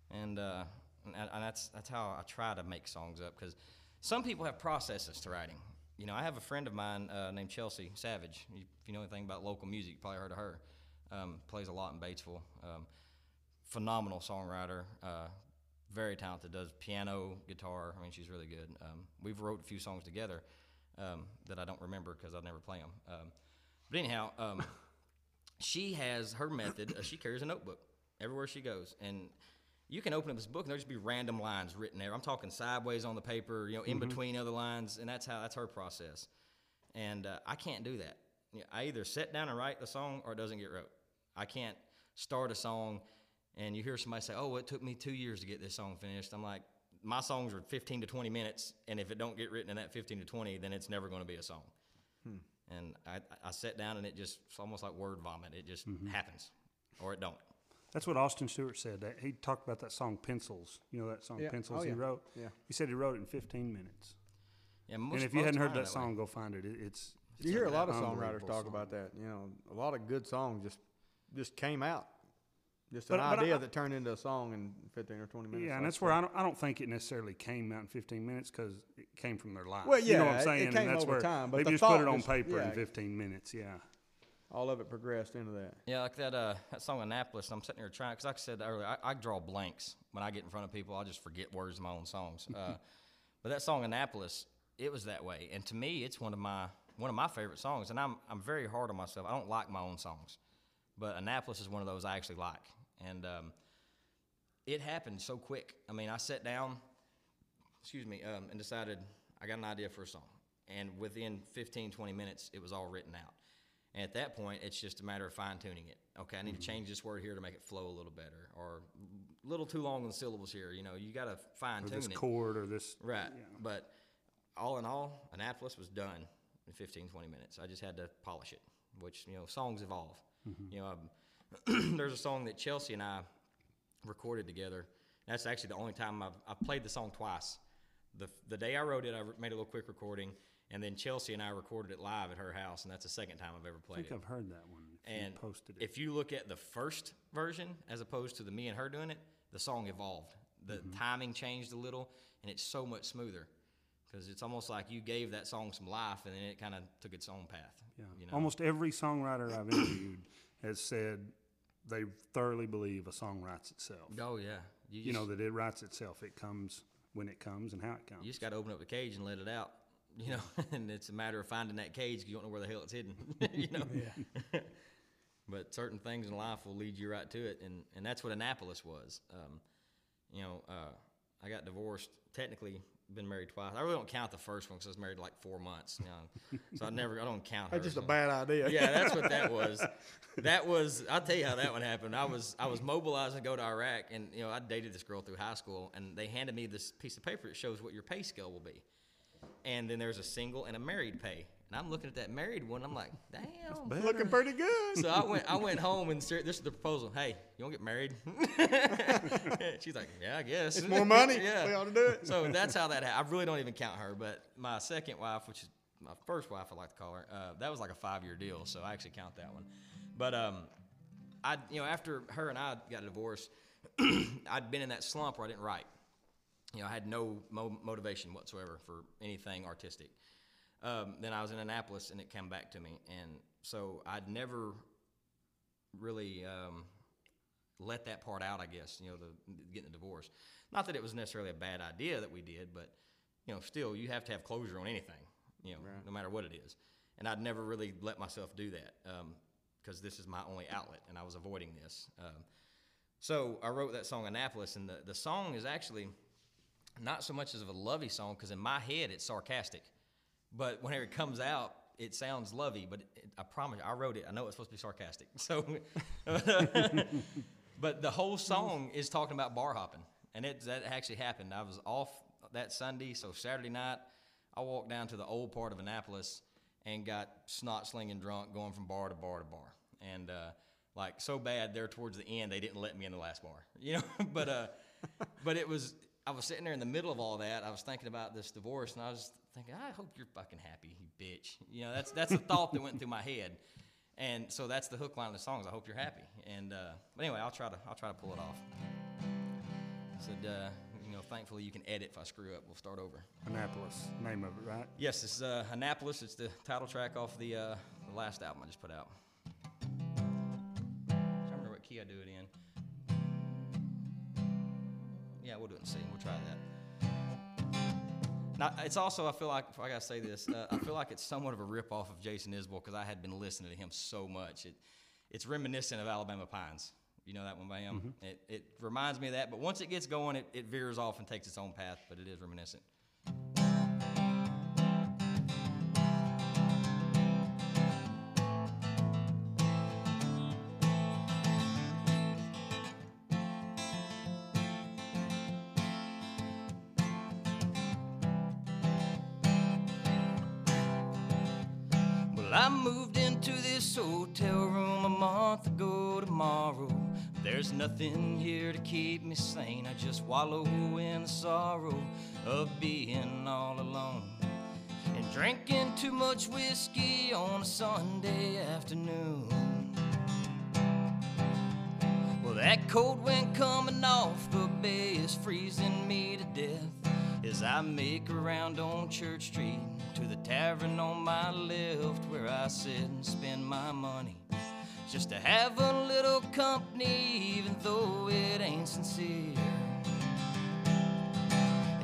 and uh, and, and that's that's how I try to make songs up because some people have processes to writing. You know, I have a friend of mine uh, named Chelsea Savage. If you know anything about local music, you probably heard of her. Um, plays a lot in Batesville. Um, phenomenal songwriter, uh, very talented. Does piano, guitar. I mean, she's really good. Um, we've wrote a few songs together um, that I don't remember because I never play them. Um, but anyhow, um, she has her method. Uh, she carries a notebook everywhere she goes, and you can open up this book and there'll just be random lines written there. I'm talking sideways on the paper, you know, in mm-hmm. between other lines, and that's how that's her process. And uh, I can't do that. You know, I either sit down and write the song or it doesn't get wrote. I can't start a song and you hear somebody say, "Oh, it took me two years to get this song finished." I'm like, my songs are 15 to 20 minutes, and if it don't get written in that 15 to 20, then it's never going to be a song. Hmm. And I, I sat down and it just it's almost like word vomit. It just mm-hmm. happens, or it don't. That's what Austin Stewart said. That he talked about that song "Pencils." You know that song Yeah. "Pencils" Oh, he wrote. Yeah. He said he wrote it in 15 minutes. Yeah, most, and if you hadn't heard mine that are way. song, go find it. it it's You hear a lot of songwriters talk song. about that. You know, a lot of good songs just just came out. Just But- an but idea I- that turned into a song in 15 or 20 minutes. yeah, and that's where I don't, I don't think it necessarily came out in 15 minutes because it came from their life. Well, you know yeah, what I'm saying? it saying. came and that's over where time, but they the just put it on was- paper yeah. in 15 minutes. Yeah. All of it progressed into that. Yeah, like that uh, that song Annapolis. I'm sitting here trying because, like I said earlier, I, I draw blanks when I get in front of people. I just forget words of my own songs. Uh, but that song Annapolis, it was that way, and to me, it's one of my one of my favorite songs. And I'm I'm very hard on myself. I don't like my own songs, but Annapolis is one of those I actually like. And um, it happened so quick. I mean, I sat down, excuse me, um, and decided I got an idea for a song. And within 15, 20 minutes, it was all written out. And at that point, it's just a matter of fine tuning it. Okay, I need to change this word here to make it flow a little better, or a little too long in the syllables here. You know, you got to fine tune this it. chord or this. Right. But all in all, Annapolis was done in 15, 20 minutes. I just had to polish it, which, you know, songs evolve. You know, um, there's a song that Chelsea and I recorded together. That's actually the only time I've, I've played the song twice. The, the day I wrote it, I made a little quick recording, and then Chelsea and I recorded it live at her house, and that's the second time I've ever played. it. I think it. I've heard that one. And posted it. if you look at the first version as opposed to the me and her doing it, the song evolved. The Mm-hmm. timing changed a little, and it's so much smoother because it's almost like you gave that song some life, and then it kind of took its own path. yeah. You know? Almost every songwriter I've interviewed has said they thoroughly believe a song writes itself. Oh yeah. You, You know that it writes itself. It comes when it comes and how it comes. you just got to open up the cage and let it out. You know, and it's a matter of finding that cage 'cause you don't know where the hell it's hidden. you know. Yeah. but certain things in life will lead you right to it, and and that's what Annapolis was. Um, you know, uh, I got divorced. Technically, been married twice. I really don't count the first one because I was married like four months. You know, so I never, I don't count. That's hers, just a bad idea. yeah, that's what that was. That was. I'll tell you how that one happened. I was I was mobilized to go to Iraq, and you know I dated this girl through high school, and they handed me this piece of paper that shows what your pay scale will be. And then there's a single and a married pay, and I'm looking at that married one. I'm like, damn. Looking pretty good. So I went I went home and ser- this is the proposal. Hey, you want to get married? She's like, yeah, I guess. It's more money. yeah. We ought to do it. So that's how that happened. I really don't even count her, but my second wife, which is my first wife, I like to call her, uh, that was like a five year deal, so I actually count that one. But um, I, you know, after her and I got divorced, I'd been in that slump where I didn't write. You know, I had no mo- motivation whatsoever for anything artistic. Um, then I was in Annapolis, and it came back to me, and so I'd never really um, let that part out. I guess you know, the getting the divorce. Not that it was necessarily a bad idea that we did, but you know, still you have to have closure on anything, you know, no matter what it is. And I'd never really let myself do that because this is my only outlet, and I was avoiding this. Um, so I wrote that song Annapolis, and the, the song is actually not so much as of a lovey song because in my head it's sarcastic, but whenever it comes out, it sounds lovey. But it, I promise, I wrote it. I know it's supposed to be sarcastic. So, but the whole song is talking about bar hopping, and it that actually happened. I was off that Sunday, so Saturday night, I walked down to the old part of Annapolis and got snot slinging drunk, going from bar to bar to bar, and uh, like so bad there towards the end they didn't let me in the last bar, you know. but uh, but it was I was sitting there in the middle of all that. I was thinking about this divorce, and I was thinking, I hope you're fucking happy, you bitch. You know, that's that's the thought that went through my head, and so that's the hook line of the songs. I hope you're happy. And uh, but anyway, I'll try to I'll try to pull it off. Said, uh, you know, thankfully you can edit if I screw up. We'll start over. Annapolis, name of it, right? Yes, it's uh, Annapolis. It's the title track off the uh, the last album I just put out. I remember what key I do it in. Yeah, we'll do it in C. We'll try that. Now, it's also I feel like I gotta say this. Uh, I feel like it's somewhat of a rip off of Jason Isbell because I had been listening to him so much. It it's reminiscent of Alabama Pines. You know that one by him? It, it reminds me of that, but once it gets going, it, it veers off and takes its own path, but it is reminiscent. Nothing here to keep me sane. I just wallow in the sorrow of being all alone. And drinking too much whiskey on a Sunday afternoon. Well, that cold wind coming off the bay is freezing me to death as I make a round on Church Street to the tavern on my left where I sit and spend my money just to have a little company, even though it ain't sincere.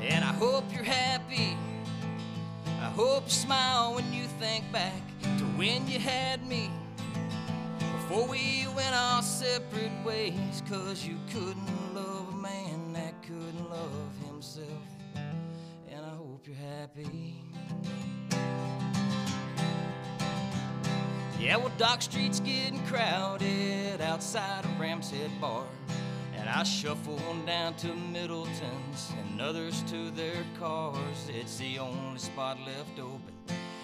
And I hope you're happy. I hope you smile when you think back to when you had me. Before we went our separate ways, cause you couldn't love a man that couldn't love himself. And I hope you're happy. Yeah, well, Dock Street's getting crowded outside of Ram's Head Bar. And I shuffle on down to Middleton's and others to their cars. It's the only spot left open.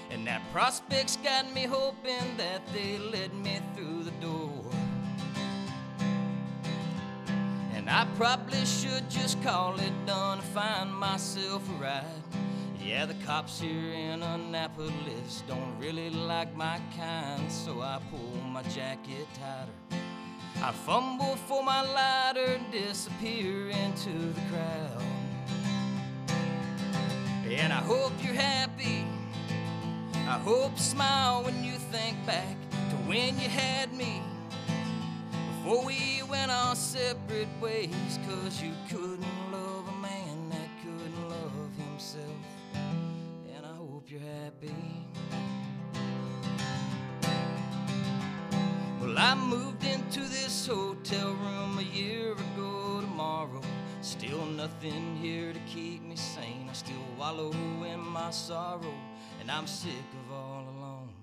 And that prospect's got me hoping that they let me through the door. And I probably should just call it done and find myself a ride. Yeah, the cops here in Annapolis don't really like my kind, so I pull my jacket tighter. I fumble for my lighter and disappear into the crowd. And I hope you're happy. I hope you smile when you think back to when you had me. Before we went our separate ways, cause you couldn't I moved into this hotel room a year ago tomorrow. Still nothing here to keep me sane. I still wallow in my sorrow, and I'm sick of all alone.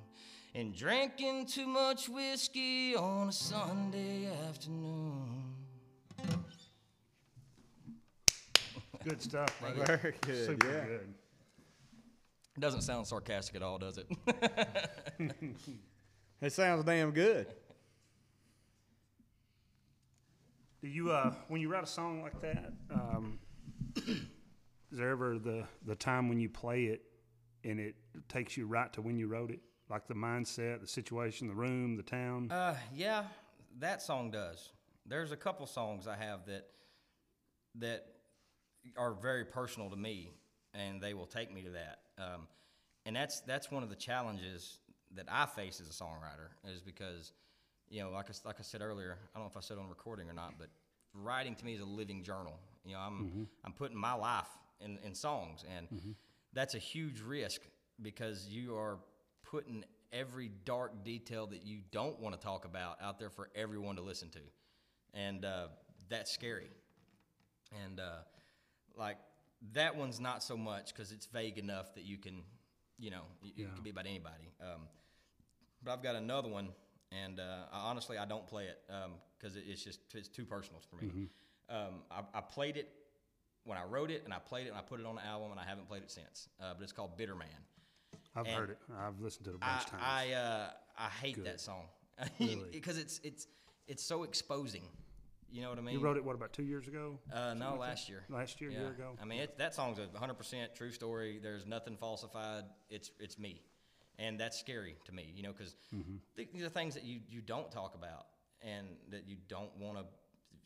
And drinking too much whiskey on a Sunday afternoon. Good stuff, brother. Very good, Super yeah. good. It doesn't sound sarcastic at all, does it? It sounds damn good. Do you, uh, when you write a song like that, um, is there ever the, the time when you play it and it takes you right to when you wrote it? Like the mindset, the situation, the room, the town? Uh, yeah, that song does. There's a couple songs I have that that are very personal to me, and they will take me to that. Um, and that's that's one of the challenges that I face as a songwriter is because, you know, like I, like I said earlier, I don't know if I said on recording or not, but writing to me is a living journal. You know, I'm I'm putting my life in, in songs, and that's a huge risk because you are putting every dark detail that you don't want to talk about out there for everyone to listen to, and uh, that's scary. And uh, like that one's not so much because it's vague enough that you can, you know, it Yeah. can be about anybody. Um, but I've got another one, and uh, I, honestly, I don't play it because it, it's just it's too personal for me. Um, I, I played it when I wrote it, and I played it, and I put it on the album, and I haven't played it since. Uh, but it's called Bitter Man. I've and heard it. I've listened to it a bunch of times. I, uh, I hate that song Really? because it's it's it's so exposing. You know what I mean? you wrote it, what, about two years ago? Uh, no, last year. Last year, Yeah. year ago? I mean, it, that song's a 100% true story. There's nothing falsified. It's it's me, and that's scary to me. You know, because Mm-hmm. these are things that you you don't talk about, and that you don't want to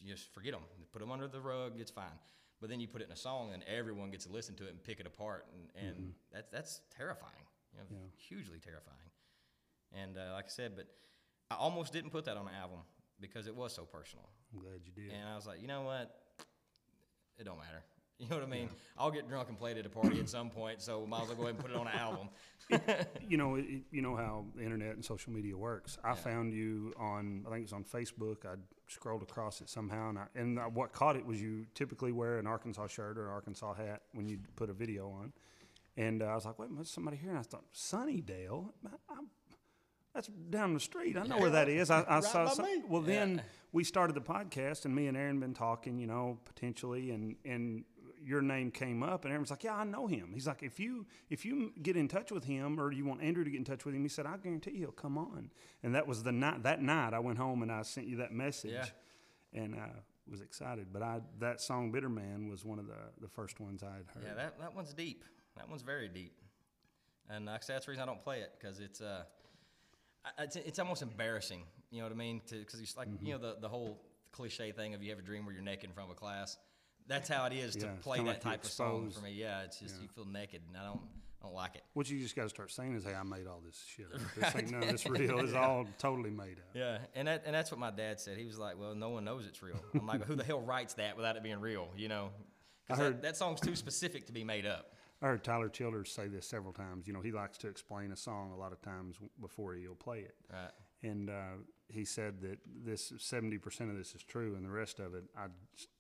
just forget them. Put them under the rug. It's fine. But then you put it in a song, and everyone gets to listen to it and pick it apart, and, and Mm-hmm. that's that's terrifying. You know, hugely terrifying. And uh, like I said, but I almost didn't put that on the album because it was so personal. I'm glad you did. And I was like, you know what? It don't matter. You know what I mean? I'll get drunk and play it at a party at some point, so might as well go ahead and put it on an album. you know, it, you know how the internet and social media works. I found you on, I think it's on Facebook. I scrolled across it somehow, and, I, and I, what caught it was you typically wear an Arkansas shirt or an Arkansas hat when you put a video on. And uh, I was like, wait, there's somebody here. And I thought, Sunnydale? I, I'm, that's down the street. I know where that is. I, I saw. by Some, me. well, then we started the podcast, and me and Aaron been talking, you know, potentially, and and your name came up, and everyone's like, "Yeah, I know him." He's like, "If you if you get in touch with him, or you want Andrew to get in touch with him," he said, "I guarantee he'll come on." And that was the night. That night, I went home and I sent you that message, Yeah. and I was excited. But I that song "Bitter Man" was one of the the first ones I had heard. Yeah, that, that one's deep. That one's very deep. And like I said, that's the reason I don't play it because it's uh, it's, it's almost embarrassing. You know what I mean? To because it's like Mm-hmm. you know the the whole cliche thing of you have a dream where you're naked in front of a class. That's how it is to Yeah, play that like type of song for me. Yeah, it's just you feel naked, and I don't I don't like it. What you just got to start saying is, "Hey, I made all this shit up. This ain't none of this real. It's all totally made up." Yeah, and that and that's what my dad said. He was like, "Well, no one knows it's real." I'm like, "Who the hell writes that without it being real?" You know, because that, that song's too specific to be made up. I heard Tyler Childers say this several times. You know, he likes to explain a song a lot of times before he'll play it. Right. And uh, he said that this seventy percent of this is true, and the rest of it, I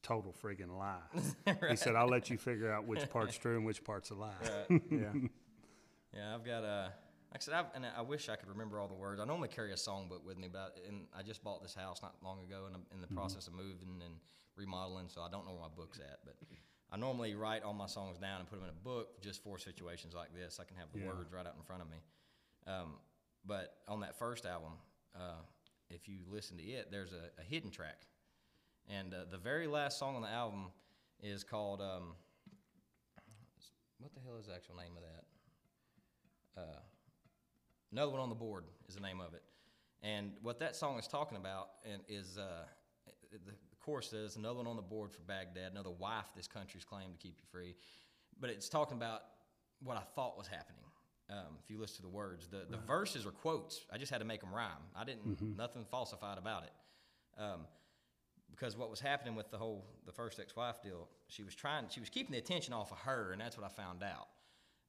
total friggin' lie. He said, "I'll let you figure out which part's true and which part's a lie." Yeah. Yeah, I've got uh, like I said, I've, and I wish I could remember all the words. I normally carry a songbook with me, but I, and I just bought this house not long ago, and I'm in the process of moving and remodeling, so I don't know where my book's at. But I normally write all my songs down and put them in a book just for situations like this. I can have the Yeah. words right out in front of me. Um, but on that first album, uh, if you listen to it, there's a, a hidden track, and uh, the very last song on the album is called um, what the hell is the actual name of that? uh, another one on the board is the name of it. And what that song is talking about and is uh, the, chorus says another one on the board for Baghdad, another wife this country's claimed to keep you free. But it's talking about what I thought was happening. Um, if you listen to the words, the, the verses are quotes. I just had to make them rhyme. I didn't nothing falsified about it. Um, because what was happening with the whole the first ex-wife deal, she was trying, she was keeping the attention off of her, and that's what I found out.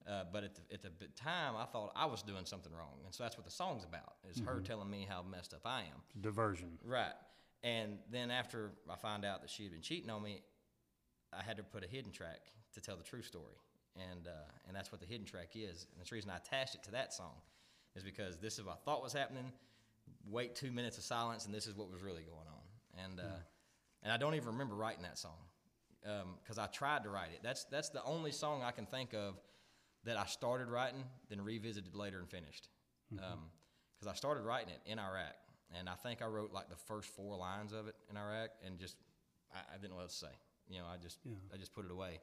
Uh, but at the, at the time, I thought I was doing something wrong, and so that's what the song's about: is her telling me how messed up I am. Diversion. Right. And then after I found out that she had been cheating on me, I had to put a hidden track to tell the true story, and uh, and that's what the hidden track is. And that's the reason I attached it to that song, is because this is what I thought was happening. Wait two minutes of silence, and this is what was really going on. And uh, and I don't even remember writing that song because I tried to write it. That's that's the only song I can think of that I started writing, then revisited later and finished. Because I started writing it in Iraq, and I think I wrote like the first four lines of it in Iraq, and just I, I didn't know what to say. You know, I just Yeah. I just put it away.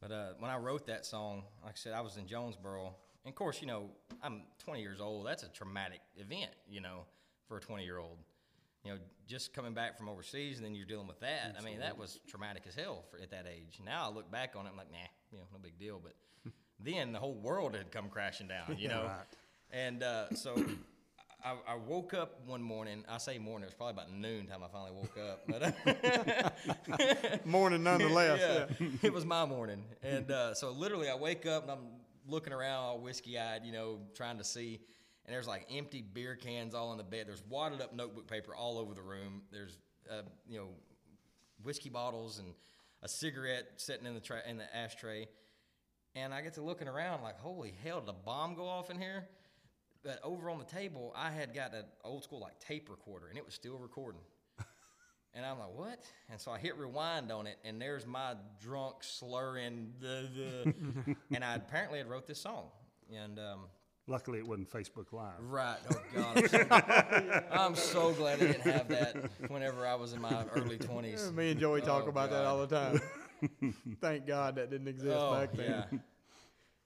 But uh, when I wrote that song, like I said, I was in Jonesboro. And of course, you know, I'm 20 years old. That's a traumatic event, you know, for a 20 year old. You know, just coming back from overseas and then you're dealing with that. I mean, that was traumatic as hell for, at that age. Now I look back on it, I'm like, nah, you know, no big deal. But then the whole world had come crashing down, you know. Right. And uh, so I, I woke up one morning. I say morning, it was probably about noon time I finally woke up. But Morning nonetheless. yeah, it was my morning. And uh, so literally, I wake up and I'm looking around all whiskey eyed, you know, trying to see. And there's like empty beer cans all in the bed. There's wadded up notebook paper all over the room. There's, uh, you know, whiskey bottles and a cigarette sitting in the tra- in the ashtray. And I get to looking around like, holy hell, did a bomb go off in here? But over on the table, I had got an old school like tape recorder, and it was still recording. And I'm like, what? And so I hit rewind on it, and there's my drunk slurring, the, the, and I apparently had wrote this song. And um, Luckily, it wasn't Facebook Live. right, oh god, I'm so, I'm so glad I didn't have that whenever I was in my early 20s. Me and Joey talk Oh, about that all the time. Thank God that didn't exist Oh, back then. yeah.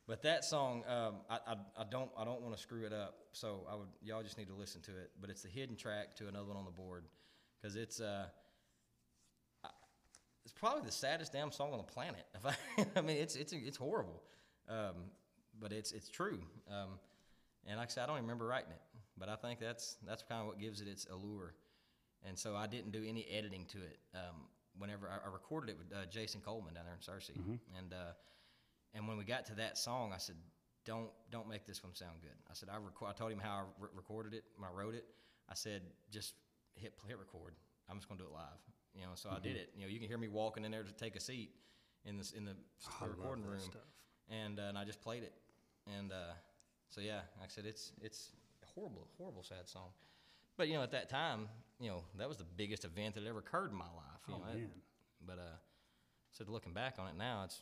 But that song, um, I, I, I don't I don't want to screw it up, so I would y'all just need to listen to it. But it's the hidden track to another one on the board, because it's uh, I- it's probably the saddest damn song on the planet. If I, I mean, it's it's it's horrible, um, but it's it's true. Um, and like I said, I don't even remember writing it, but I think that's that's kind of what gives it its allure. And so I didn't do any editing to it. Um, whenever I, I recorded it with uh, Jason Coleman down there in Searcy, and uh, and when we got to that song, I said, "Don't don't make this one sound good." I said, "I, I told him how I re- recorded it when I wrote it. I said, just hit hit record. I'm just gonna do it live." You know, so I did it. You know, you can hear me walking in there to take a seat in this in the love recording room, and uh, and I just played it, and uh, so yeah, like I said, it's it's a horrible, horrible, sad song. But you know, at that time, you know, that was the biggest event that ever occurred in my life. You Oh, know, man. but uh, so looking back on it now, it's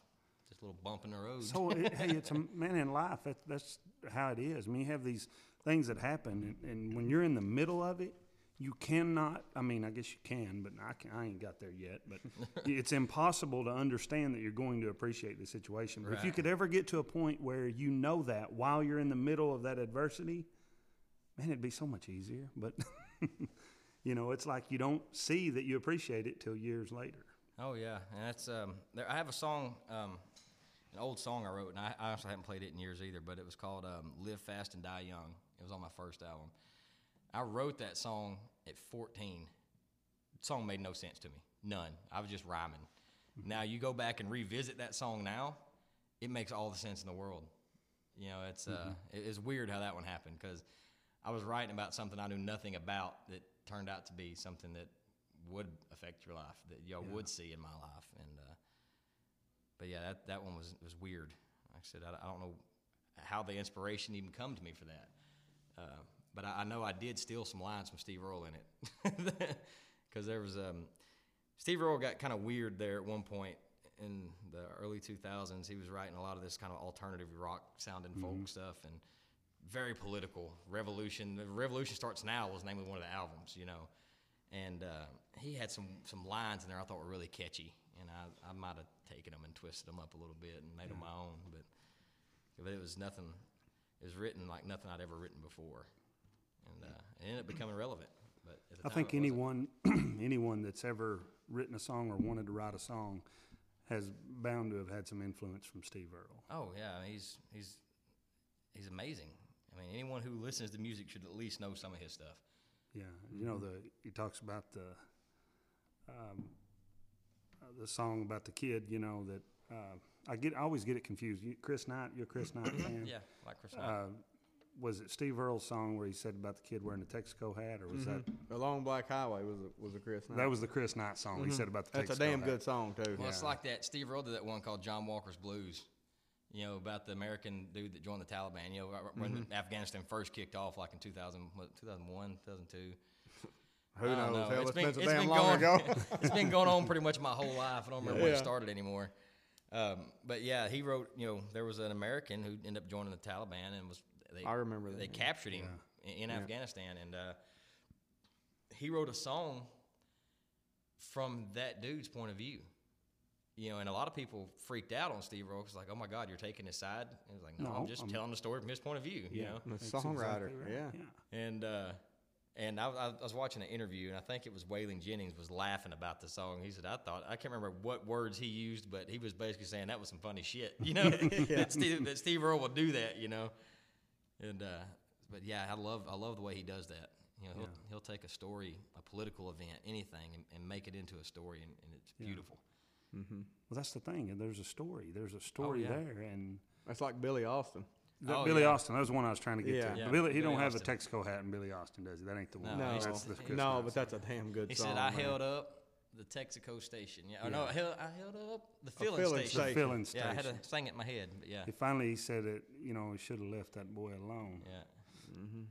just a little bump in the road. So it, hey, it's a man in life. That, that's how it is. I mean, you have these things that happen, and, and when you're in the middle of it, you cannot. I mean, I guess you can, but I, can, I ain't got there yet. But it's impossible to understand that you're going to appreciate the situation. But if you could ever get to a point where you know that while you're in the middle of that adversity, man, it'd be so much easier. But you know, it's like you don't see that you appreciate it till years later. Oh yeah, and that's um. There, I have a song, um, an old song I wrote, and I, I also haven't played it in years either. But it was called um, "Live Fast and Die Young." It was on my first album. I wrote that song at 14. The song made no sense to me, none. I was just rhyming. Now you go back and revisit that song now, it makes all the sense in the world. You know, it's uh, it- it's weird how that one happened because I was writing about something I knew nothing about that turned out to be something that would affect your life that y'all would see in my life. And uh, but yeah, that that one was was weird. Like I said, I, I don't know how the inspiration even come to me for that. Uh, but I, I know I did steal some lines from Steve Earle in it because there was um, Steve Earle got kind of weird there at one point in the early 2000s. He was writing a lot of this kind of alternative rock sounding folk stuff and very political. Revolution, the Revolution Starts Now was the name of one of the albums, you know. And uh, he had some, some lines in there I thought were really catchy. And I, I might have taken them and twisted them up a little bit and made them my own. But, but it was nothing, it was written like nothing I'd ever written before. And uh, it ended up becoming relevant. But I think anyone anyone that's ever written a song or wanted to write a song has bound to have had some influence from Steve Earle. Oh yeah, I mean, he's he's he's amazing. I mean, anyone who listens to music should at least know some of his stuff. Yeah, you know the he talks about the um, the song about the kid. You know that uh, I get I always get it confused. You, Chris Knight, you're a Chris Knight fan. Yeah, like Chris. Knight. Uh, was it Steve Earle's song where he said about the kid wearing the Texaco hat, or was that? The Long Black Highway was a, was a Chris. Knight. that was the Chris Knight song? He said about the That's a damn hat. good song too. well, it's like that. Steve Earle did that one called John Walker's Blues. You know about the American dude that joined the Taliban. You know when Mm-hmm. Afghanistan first kicked off, like in 2000, what, 2001, 2002. Who I knows? know. Hell, it's been, so it's damn been long going, ago. it's been going on pretty much my whole life. I don't remember when it started anymore. Um, but yeah, he wrote. You know, there was an American who ended up joining the Taliban and was. They, I remember that, They yeah. captured him in, in Afghanistan, and uh, he wrote a song from that dude's point of view. You know, and a lot of people freaked out on Steve Earle because, like, oh my God, you're taking his side. And he was like, no, No, I'm just I'm- telling the story from his point of view. You know, The That's songwriter, exactly yeah. right. yeah. and uh, and I, I was watching an interview, and I think it was Waylon Jennings was laughing about the song. He said, "I thought I can't remember what words he used, but he was basically saying that was some funny shit, you know, that, Steve, that Steve Earle would do that, you know." And uh, but yeah, I love I love the way he does that. You know, he'll he'll take a story, a political event, anything, and, and make it into a story, and, and it's beautiful. Well, that's the thing. and There's a story. There's a story yeah. there, and That's like Billy Austin. That Oh, Billy yeah. Austin. That was the one I was trying to get Yeah. to. Yeah, Billy, he Billy don't have Austin. a Texaco hat, and Billy Austin does. he? That ain't the one. No, No, that's the Chris no, Knight but that's a damn good song. He song. said, "I man. held up the Texaco station, yeah, or no, I held, I held up the filling, filling station. station. filling station. Yeah, I had station. to sing it in my head, but yeah, He finally he said it. You know, he should have left that boy alone. yeah. Mm-hmm.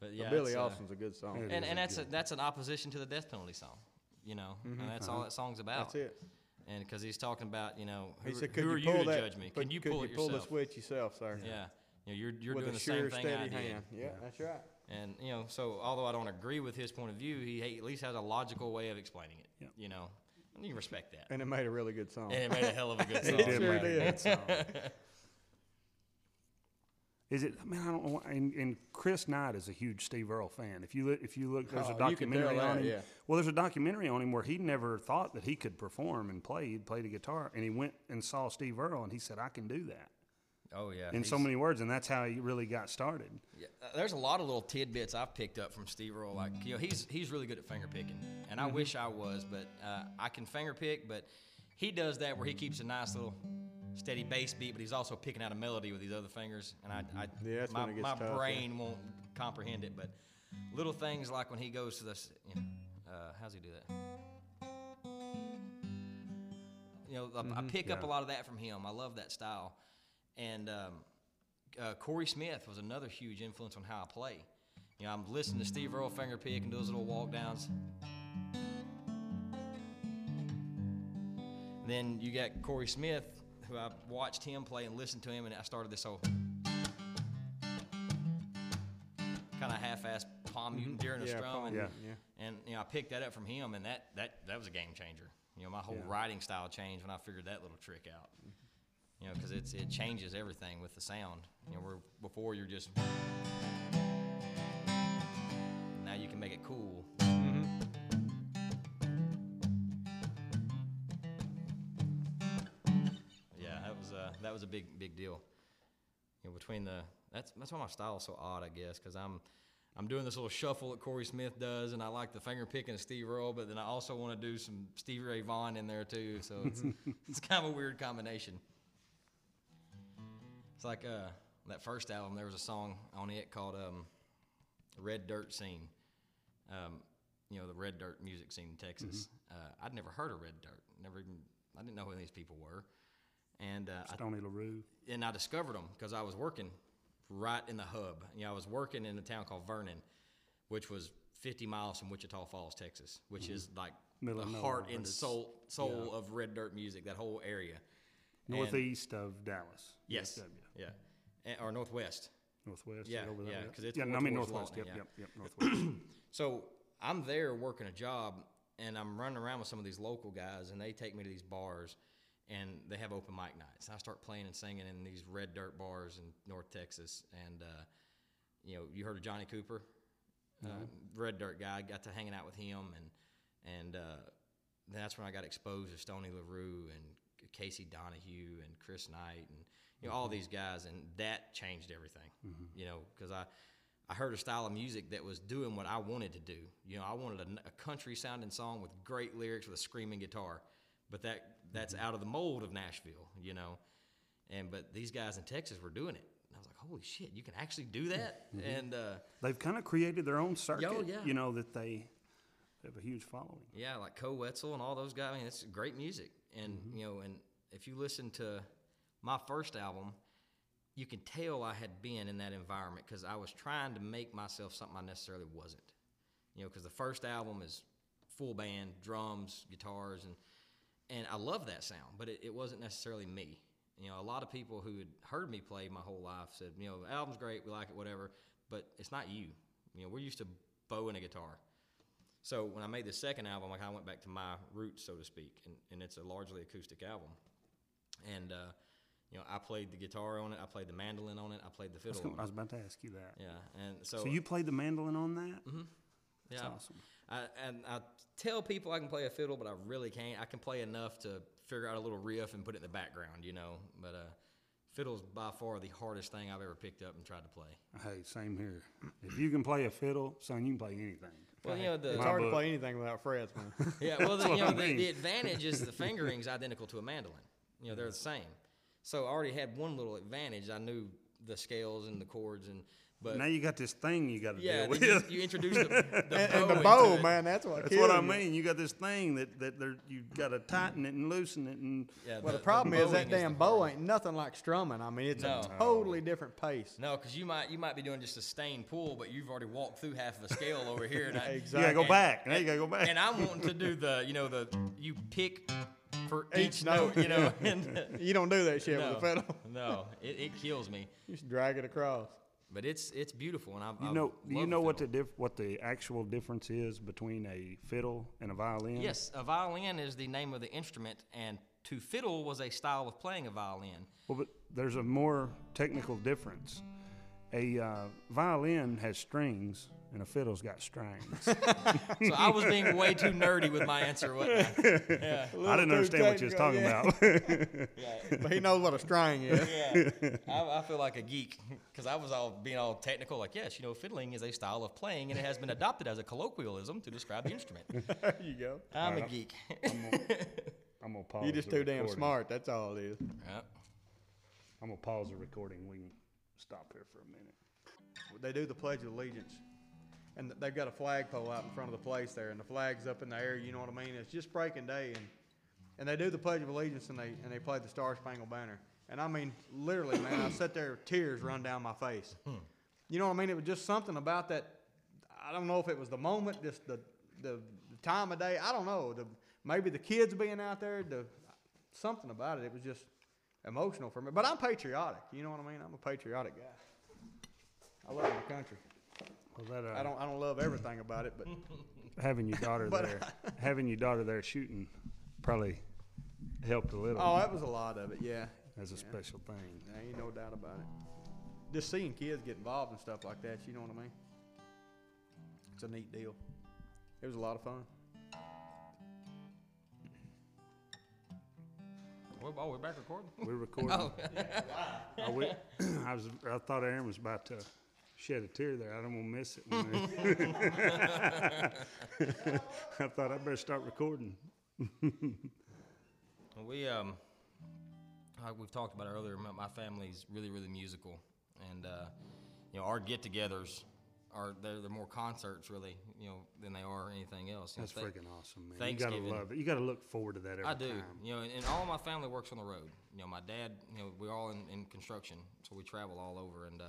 But But yeah, Billy it's, uh, Austin's a good song. It and is and a that's a, good- that's an opposition to the death penalty song, you know, mm-hmm. and that's all uh-huh. that song's about. That's it. And because he's talking about, you know, who, He said, who "Could are you you pull to that? judge me? Can you pull you it pull yourself? the switch yourself, sir? Yeah, you know, you're you're With doing a the sure, same thing steady I did. hand. Yeah, that's right. And you know, so although I don't agree with his point of view, he, he at least has a logical way of explaining it. Yep. You know, and you respect that. And it made a really good song. And it made a hell of a good He song. did Sure make a good song. Is it? Man, I don't know. And, and Chris Knight is a huge Steve Earle fan. If you look, if you look, there's Oh, a documentary on that, him. yeah. Well, there's a documentary on him where he never thought that he could perform and play. He'd play the guitar, and he went and saw Steve Earle, and he said, "I can do that." Oh yeah. in so many words, and that's how he really got started. Yeah, uh, there's a lot of little tidbits I've picked up from Steve Earle. Like, you know, he's he's really good at finger picking, and I wish I was, but uh, I can finger pick. But he does that where he keeps a nice little steady bass beat, but he's also picking out a melody with these other fingers, and I, I Yeah, that's my, when it gets my tough, yeah. brain won't comprehend it. But little things like when he goes to this, you know, uh, how's he do that? You know, I, I pick up a lot of that from him. I love that style, and um, uh, Corey Smith was another huge influence on how I play. You know, I'm listening to Steve Earle finger pick and do those little walk downs. Then you got Corey Smith, who I watched him play and listened to him, and I started this whole kind of half-assed palm mm-hmm. muting during a Yeah, strum, palm and, muting, yeah. and you know I picked that up from him, and that that that was a game changer. You know, my whole Yeah. writing style changed when I figured that little trick out. Mm-hmm. You know, because it's it changes everything with the sound. You know, where before you're just now you can make it cool. Was that was a big big deal. You know, between the that's that's why my style is so odd, I guess, because I'm I'm doing this little shuffle that Corey Smith does, and I like the finger picking of Steve Earle, but then I also want to do some Stevie Ray Vaughan in there too. So it's it's kind of a weird combination. It's like uh, that first album. There was a song on it called um, "Red Dirt Scene." Um, you know, the red dirt music scene in Texas. Uh, I'd never heard of Red Dirt. Never even I didn't know who these people were. And uh, I Stoney LaRue. and I discovered them because I was working right in the hub. You know, I was working in a town called Vernon, which was 50 miles from Wichita Falls, Texas, which is like Middle the heart and soul soul yeah. of red dirt music. That whole area. And- Northeast of Dallas. yes. Yeah. And, or northwest. Northwest. Yeah, over yeah, there. 'cause it's yeah, more I mean Northwest. Lawton, Yep, yeah. yep, yep, Northwest. So I'm there working a job, and I'm running around with some of these local guys, and they take me to these bars, and they have open mic nights. I start playing and singing in these red dirt bars in North Texas, and uh, you know, you heard of Johnny Cooper, uh, red dirt guy. I got to hanging out with him, and and uh, that's when I got exposed to Stoney LaRue and Casey Donahew and Chris Knight and you know all these guys, and that changed everything. You know, because I I heard a style of music that was doing what I wanted to do. You know, I wanted a, a country sounding song with great lyrics with a screaming guitar, but that that's mm-hmm. out of the mold of Nashville. You know, and but these guys in Texas were doing it. And I was like, holy shit, you can actually do that, mm-hmm. Mm-hmm. and. uh They've kind of created their own circuit. Oh, yeah. You know that they have a huge following. Yeah, like Koe Wetzel and all those guys. I mean, it's great music, and you know, and if you listen to my first album, you can tell I had been in that environment because I was trying to make myself something I necessarily wasn't. You know, because the first album is full band, drums, guitars, and and I love that sound, but it, it wasn't necessarily me. You know, a lot of people who had heard me play my whole life said, you know, the album's great, we like it, whatever, but it's not you. You know, we're used to bowing a guitar. So when I made the second album, I kind of went back to my roots, so to speak, and, and it's a largely acoustic album. And uh, you know, I played the guitar on it, I played the mandolin on it, I played the I was, fiddle I was about to ask you that. Yeah, and so, So you played the mandolin on that? Mm-hmm. yeah, That's awesome. I, and I tell people I can play a fiddle, but I really can't. I can play enough to figure out a little riff and put it in the background, you know. But uh, fiddle's by far the hardest thing I've ever picked up and tried to play. Hey, same here. If you can play a fiddle, son, you can play anything. Well, you know, the It's hard book. to play anything without frets, man. Yeah, well, the, you know, I the, the advantage is the fingering's identical to a mandolin. You know, they're the same. So I already had one little advantage. I knew the scales and the chords, and but now you got this thing you got to yeah, deal with. then you, you introduce the, the and, bow. and the into bow, it. man, that's what That's what I mean. You got this thing that that you got to tighten it and loosen it, and Yeah, Well, the, problem is that damn the bow hard- ain't nothing like strumming. I mean, it's No. a totally different pace. No, because you might you might be doing just a stained pull, but you've already walked through half of the scale over here. And I, you got to go And- back. Now you got to go back. and I'm wanting to do the you know the you pick for Each each, note, you know. and, You don't do that shit no, with a fiddle. no, it, it kills me. You just drag it across. But it's it's beautiful, and I you know, do you know what the diff- what the actual difference is between a fiddle and a violin? Yes, a violin is the name of the instrument, and to fiddle was a style of playing a violin. Well, but there's a more technical difference, A uh, violin has strings, and a fiddle's got strings. So I was being way too nerdy with my answer, wasn't I? Yeah. I didn't understand what you was talking technical, about. yeah. But he knows what a string is. yeah, I, I feel like a geek because I was all being all technical. Like, yes, you know, fiddling is a style of playing, and it has been adopted as a colloquialism to describe the instrument. there you go. I'm a Alright. geek. I'm gonna pause. You're just the too damn smart. That's all it is. yeah. I'm gonna pause the recording. We can stop here for a minute. They do the Pledge of Allegiance, and they've got a flagpole out in front of the place there, and the flag's up in the air. You know what I mean? It's just breaking day, and and they do the Pledge of Allegiance, and they and they play the Star Spangled Banner. And I mean, literally, man, I sat there, tears run down my face. Hmm. You know what I mean? It was just something about that. I don't know if it was the moment, just the the, the time of day. I don't know. The maybe the kids being out there. The something about it. It was just emotional for me. But I'm patriotic. You know what I mean? I'm a patriotic guy. I love my country. Well, that uh, I don't I don't love everything about it, but having your daughter But- there, having your daughter there shooting, probably helped a little. oh, that was a lot of it. Yeah, as a special thing. there ain't no doubt about it. Just seeing kids get involved in stuff like that, you know what I mean? It's a neat deal. It was a lot of fun. We're, oh, we're back recording. We're recording. Oh, I, wi- I was. I thought Aaron was about to shed a tear there. I don't want to miss it. I thought I better start recording. we um, like we've talked about earlier. My, my family's really, really musical, and uh, you know, our get-togethers are they're, they're more concerts really, you know, than they are anything else. You That's th- freaking awesome, man. You gotta love it. You gotta look forward to that every I do. time. You know, and, and all my family works on the road. You know, my dad, you know, we're all in, in construction, so we travel all over, and uh,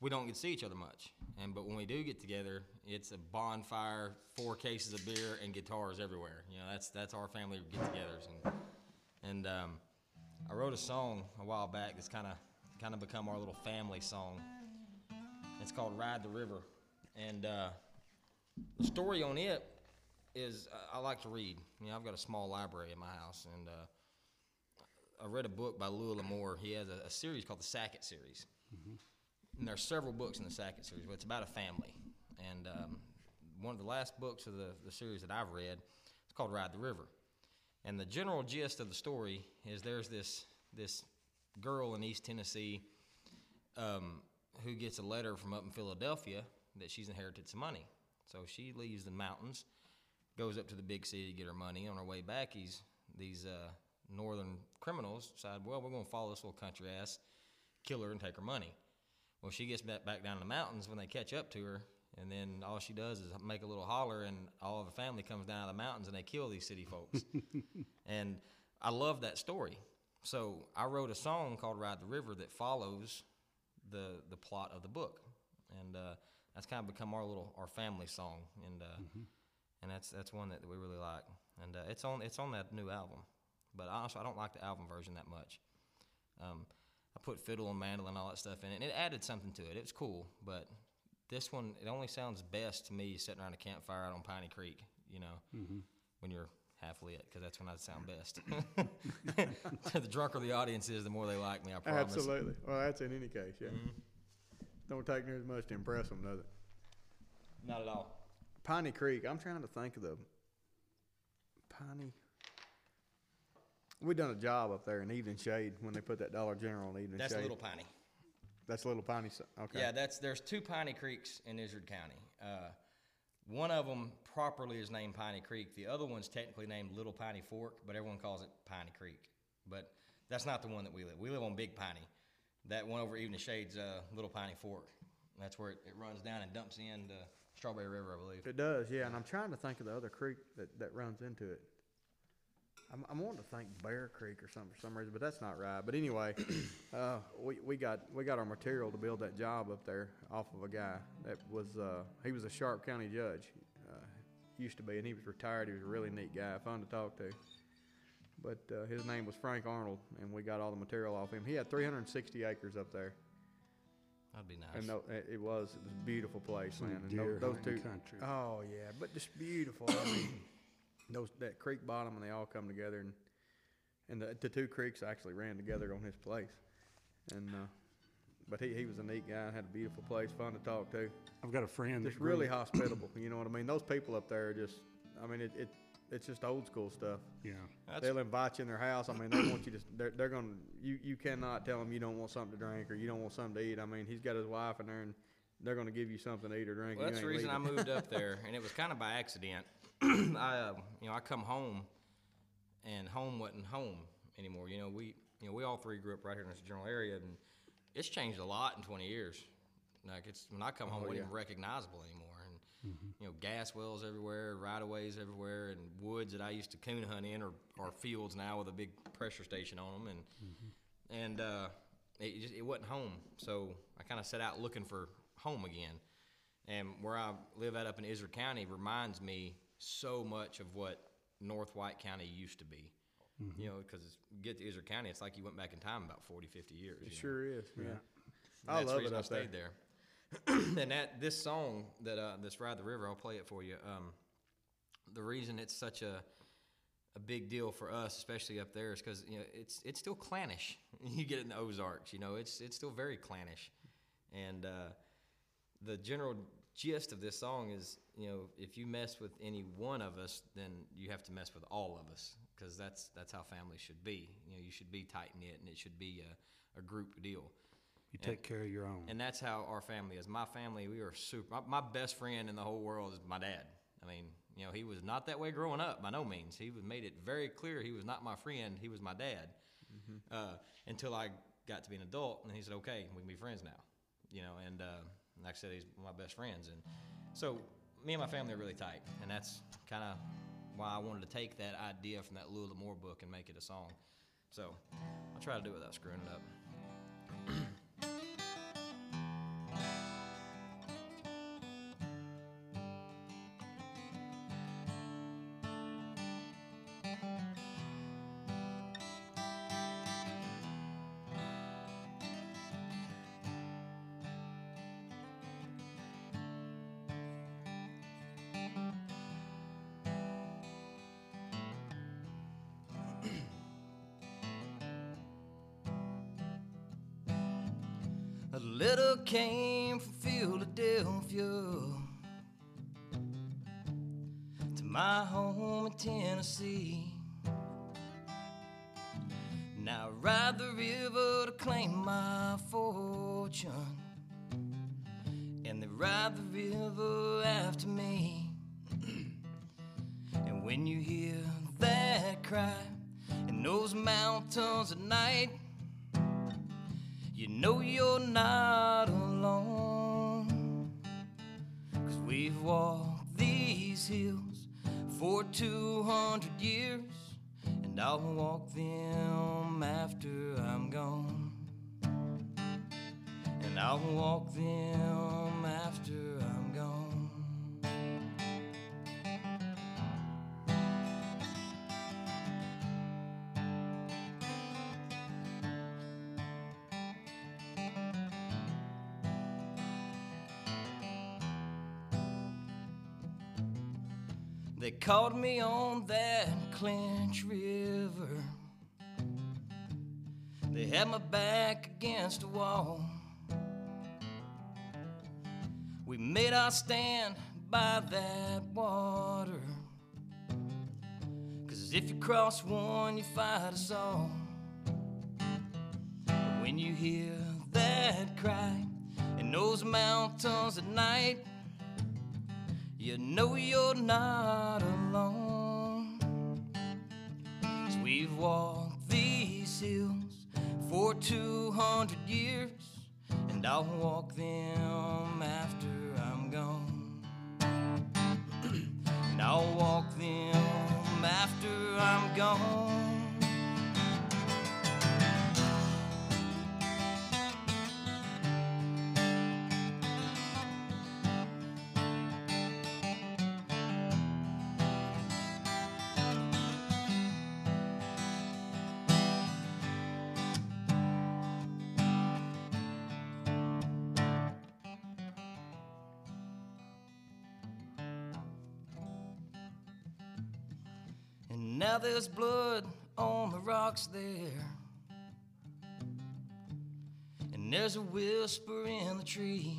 we don't get to see each other much. And but when we do get together, it's a bonfire, four cases of beer, and guitars everywhere. You know, that's that's our family get-togethers. And and um, I wrote a song a while back that's kind of kind of become our little family song. It's called "Ride the River," and uh, the story on it is uh, I like to read. You know, I've got a small library in my house, and uh, I read a book by Louis L'Amour. He has a, a series called the Sackett series, and there are several books in the Sackett series, but it's about a family. And um, one of the last books of the, the series that I've read, it's called Ride the River. And the general gist of the story is there's this this girl in East Tennessee um, who gets a letter from up in Philadelphia that she's inherited some money. So she leaves the mountains, goes up to the big city to get her money. On her way back, he's, these uh, northern criminals decide, well, we're going to follow this little country ass, kill her, and take her money. Well, she gets back, back down in the mountains when they catch up to her, and then all she does is make a little holler, and all of the family comes down out of the mountains and they kill these city folks. and I love that story. So I wrote a song called "Ride the River" that follows the the plot of the book, and uh, that's kind of become our little our family song, and uh, and that's that's one that we really like, and uh, it's on it's on that new album. But honestly, I don't like the album version that much. Um, I put fiddle and mandolin and all that stuff in it, and it added something to it. It was cool, but this one it only sounds best to me sitting around a campfire out on Piney Creek, you know, mm-hmm. when you're half lit, because that's when I sound best. the drunker the audience is, the more they like me. I promise. Absolutely. Well, that's in any case, yeah. Mm-hmm. Don't take near as much to impress them, does it? Not at all. Piney Creek. I'm trying to think of the Piney. We done a job up there in Evening Shade when they put that Dollar General in Evening Shade. That's Shade. Little Piney. That's Little Piney. s- Okay. Yeah, that's there's two Piney Creeks in Izard County. Uh, one of them properly is named Piney Creek. The other one's technically named Little Piney Fork, but everyone calls it Piney Creek. But that's not the one that we live. We live on Big Piney. That one over Evening Shades, uh, Little Piney Fork. That's where it, it runs down and dumps into Strawberry River, I believe. It does, yeah. And I'm trying to think of the other creek that, that runs into it. I'm, I'm wanting to thank Bear Creek or something for some reason, but that's not right. But anyway, uh, we, we got we got our material to build that job up there off of a guy that was uh, he was a Sharp County judge, uh, used to be, and he was retired. He was a really neat guy, fun to talk to. But uh, his name was Frank Arnold, and we got all the material off him. He had 360 acres up there, That'd be nice. and no, it, it was it was a beautiful place, man. And deer tho- those two, hunting country. Oh yeah, but just beautiful. I mean, those that creek bottom and they all come together, and and the, the two creeks actually ran together on his place, and uh, but he, he was a neat guy had a beautiful place, fun to talk to. I've got a friend Just that grew- really hospitable. You know what I mean? Those people up there are just, I mean, it, it it's just old school stuff. Yeah. That's, They'll invite you in their house. I mean, they want you to. They're, they're gonna. You you cannot tell them you don't want something to drink or you don't want something to eat. I mean, he's got his wife in there, and they're gonna give you something to eat or drink. Well, that's the ain't reason I moved up there, and it was kind of by accident. I, uh, you know, I come home, and home wasn't home anymore. You know, we, you know, we all three grew up right here in this general area, and it's changed a lot in 20 years. Like it's when I come home, it wasn't even recognizable anymore, and you know, gas wells everywhere, right of ways everywhere, and woods that I used to coon hunt in, are, or fields now with a big pressure station on them, and and uh, it just it wasn't home. So I kind of set out looking for home again. And where I live at up in Izard County reminds me so much of what North White County used to be. You know, because you get to Izard County, it's like you went back in time about 40, 50 years. It you know? sure is. Yeah. And I that's the love reason it I up there. stayed there. and that this song that uh, this ride the river, I'll play it for you. Um, the reason it's such a a big deal for us, especially up there, is because you know it's it's still clannish. You get it in the Ozarks, you know, it's it's still very clannish, and uh, the general gist of this song is, you know, if you mess with any one of us, then you have to mess with all of us, because that's that's how family should be. You know, you should be tight knit, and it should be a, a group deal. You take care of your own. And that's how our family is. My family, we are super. My, my best friend in the whole world is my dad. I mean, you know, he was not that way growing up by no means. He was made it very clear he was not my friend. He was my dad. Uh, until I got to be an adult, and he said, "Okay, we can be friends now." You know, and uh, like I said, he's one of my best friends, and so me and my family are really tight, and that's kind of why I wanted to take that idea from that Louis L'Amour book and make it a song. So I'll try to do it without screwing it up. A letter came from Philadelphia to my home in Tennessee. Now I ride the river to claim my fortune, and they ride the river after me. and when you hear that cry in those mountains at night, you know you're not alone. Cause we've walked these hills for 200 years, and I'll walk them after I'm gone. And I'll walk them after I'm caught me on that Clinch River. They had my back against a wall. We made our stand by that water. Cause if you cross one, you fight us all. But when you hear that cry in those mountains at night, you know you're not alone. We've walked these hills for 200 years, and I'll walk them after I'm gone. and I'll walk them after I'm gone. There's blood on the rocks there. And And there's a whisper in the trees.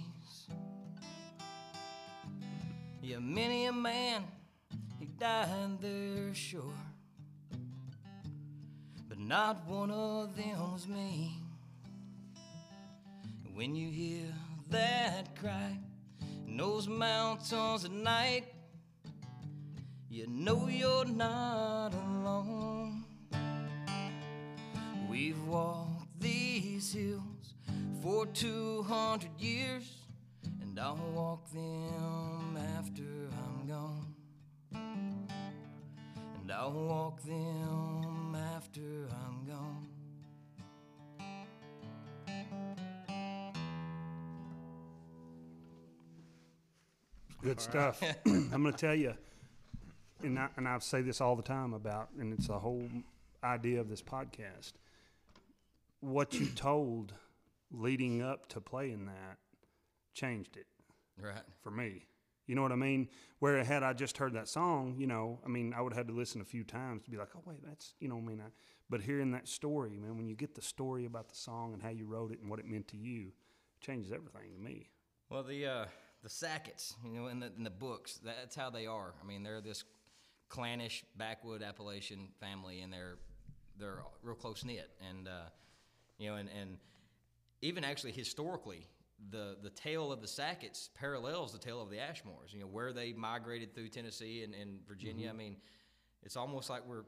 Yeah, many a man, he died there, sure. But not one of them was me. When you hear that cry in those mountains at night, you know you're not alone. We've walked these hills for 200 years, and I'll walk them after I'm gone. And I'll walk them after I'm gone. Good stuff. I'm going to tell you, and I, and I say this all the time about, and it's the whole idea of this podcast. What you told leading up to playing that changed it Right. for me. You know what I mean? Where had I just heard that song, you know, I mean, I would have had to listen a few times to be like, oh wait, that's you know, I mean, I, but hearing that story, man, when you get the story about the song and how you wrote it and what it meant to you, it changes everything to me. Well, the uh, the Sacketts, you know, in the in the books, that's how they are. I mean, they're this clannish backwood Appalachian family, and they're they're real close knit, and uh, you know, and and even actually historically, the the tale of the Sacketts parallels the tale of the Ashmores. You know, where they migrated through Tennessee and, and Virginia. Mm-hmm. I mean, it's almost like we're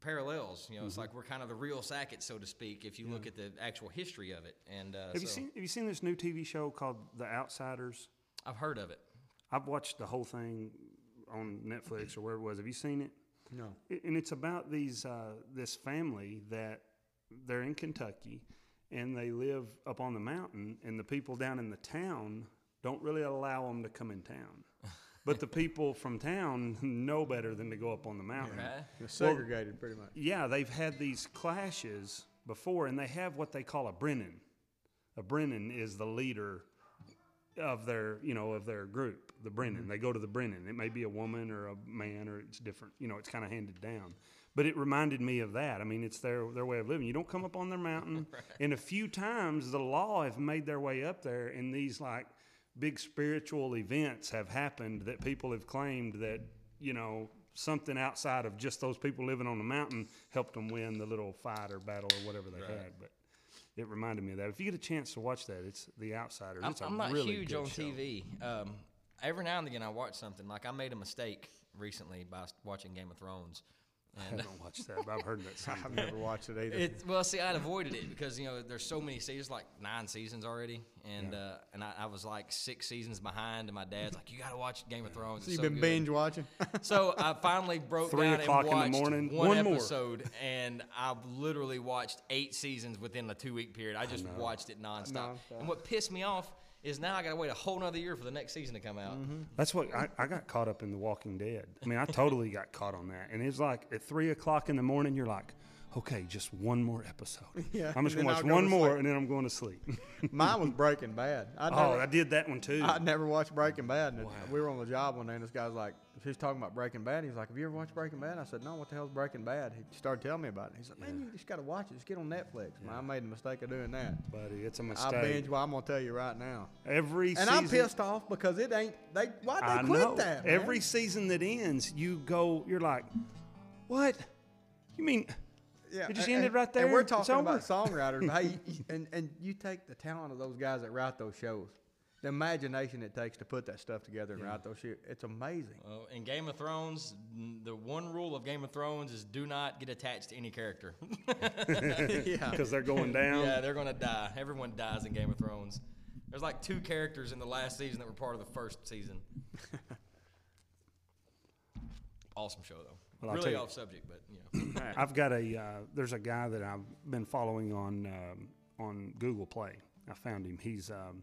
parallels. You know, it's like we're kind of the real Sacketts, so to speak, if you look at the actual history of it. And uh, Have you seen Have you seen this new TV show called The Outsiders? I've heard of it. I've watched the whole thing on Netflix or where it was. Have you seen it? No. And it's about these uh, this family that they're in Kentucky and they live up on the mountain and the people down in the town don't really allow them to come in town but the people from town know better than to go up on the mountain Right. It's segregated pretty much. yeah they've had these clashes before and they have what they call a Bren'in a Bren'in is the leader of their you know of their group the Bren'in. Mm-hmm. They go to the brennan. It may be a woman or a man or it's different you know it's kind of handed down. But it reminded me of that. I mean it's their their way of living. You don't come up on their mountain. And a few times the law have made their way up there and these like big spiritual events have happened that people have claimed that you know something outside of just those people living on the mountain helped them win the little fight or battle or whatever they had. But it reminded me of that if you get a chance to watch that it's the outsiders I'm, it's I'm not really huge on show. TV. Um, every now and again, I watch something. Like I made a mistake recently by watching Game of Thrones. I And haven't watched that, but I've heard that. I've never watched it either. it, well, see, I'd avoided it because you know there's so many seasons, like nine seasons already, and uh, and I, I was like six seasons behind, and my dad's like, "You got to watch Game of Thrones." so it's you've so been good." binge watching? So I finally broke Three down o'clock and in the watched morning, one, one more. episode, and I've literally watched eight seasons within a two week period. I just watched it nonstop. Nonstop. And what pissed me off is now I got to wait a whole nother year for the next season to come out. Mm-hmm. That's what I, I got caught up in The Walking Dead. I mean, I totally got caught on that. And it's like at three o'clock in the morning, you're like, okay, just one more episode. Yeah, I'm just gonna watch go one to more, sleep. and then I'm going to sleep. Mine was Breaking Bad. I oh, I did that one too. I'd never watched Breaking Bad. And we were on the job one day, and this guy's like, he was talking about Breaking Bad. He's like, "Have you ever watched Breaking Bad?" I said, "No. What the hell's Breaking Bad?" He started telling me about it. He's like, "Man, you just got to watch it. Just get on Netflix." Man, I made the mistake of doing that. Buddy, it's a I mistake. I binge. Well, I'm gonna tell you right now. Every And season, I'm pissed off because it ain't. They why'd they I quit know. that? man? Every season that ends, you go, you're like, what? You mean? Yeah, It just and- ended right there. And we're talking about songwriters. but hey, and and you take the talent of those guys that write those shows, the imagination it takes to put that stuff together and write those shit. It's amazing. Well, in Game of Thrones, the one rule of Game of Thrones is do not get attached to any character. yeah. Because they're going down. yeah, they're gonna die. Everyone dies in Game of Thrones. There's like two characters in the last season that were part of the first season. awesome show though. Well, really off subject, but you know. I've got a. Uh, there's a guy that I've been following on um, on Google Play. I found him. He's um,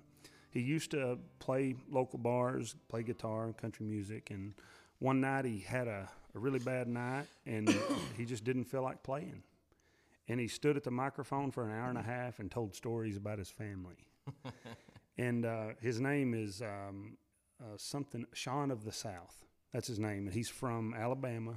he used to play local bars, play guitar, and country music, and one night he had a, a really bad night, and he just didn't feel like playing. And he stood at the microphone for an hour and a half and told stories about his family. and uh, his name is um, uh, something Sean of the South. That's his name, and he's from Alabama,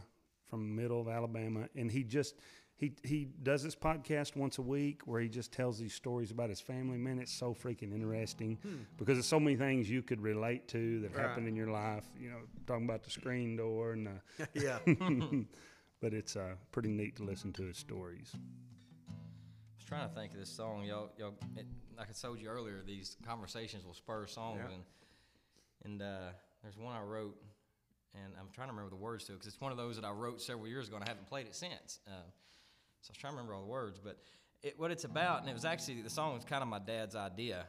from the middle of Alabama. And he just he he does this podcast once a week where he just tells these stories about his family. Man, it's so freaking interesting because there's so many things you could relate to that happened in your life. You know, talking about the screen door and. Uh, yeah. but it's uh, pretty neat to listen to his stories. I was trying to think of this song, y'all. Y'all, it, like I told you earlier, these conversations will spur songs, Yeah. and and uh, there's one I wrote, and I'm trying to remember the words to it because it's one of those that I wrote several years ago, and I haven't played it since. Um, so I was trying to remember all the words, but it, what it's about, and it was actually the song was kind of my dad's idea,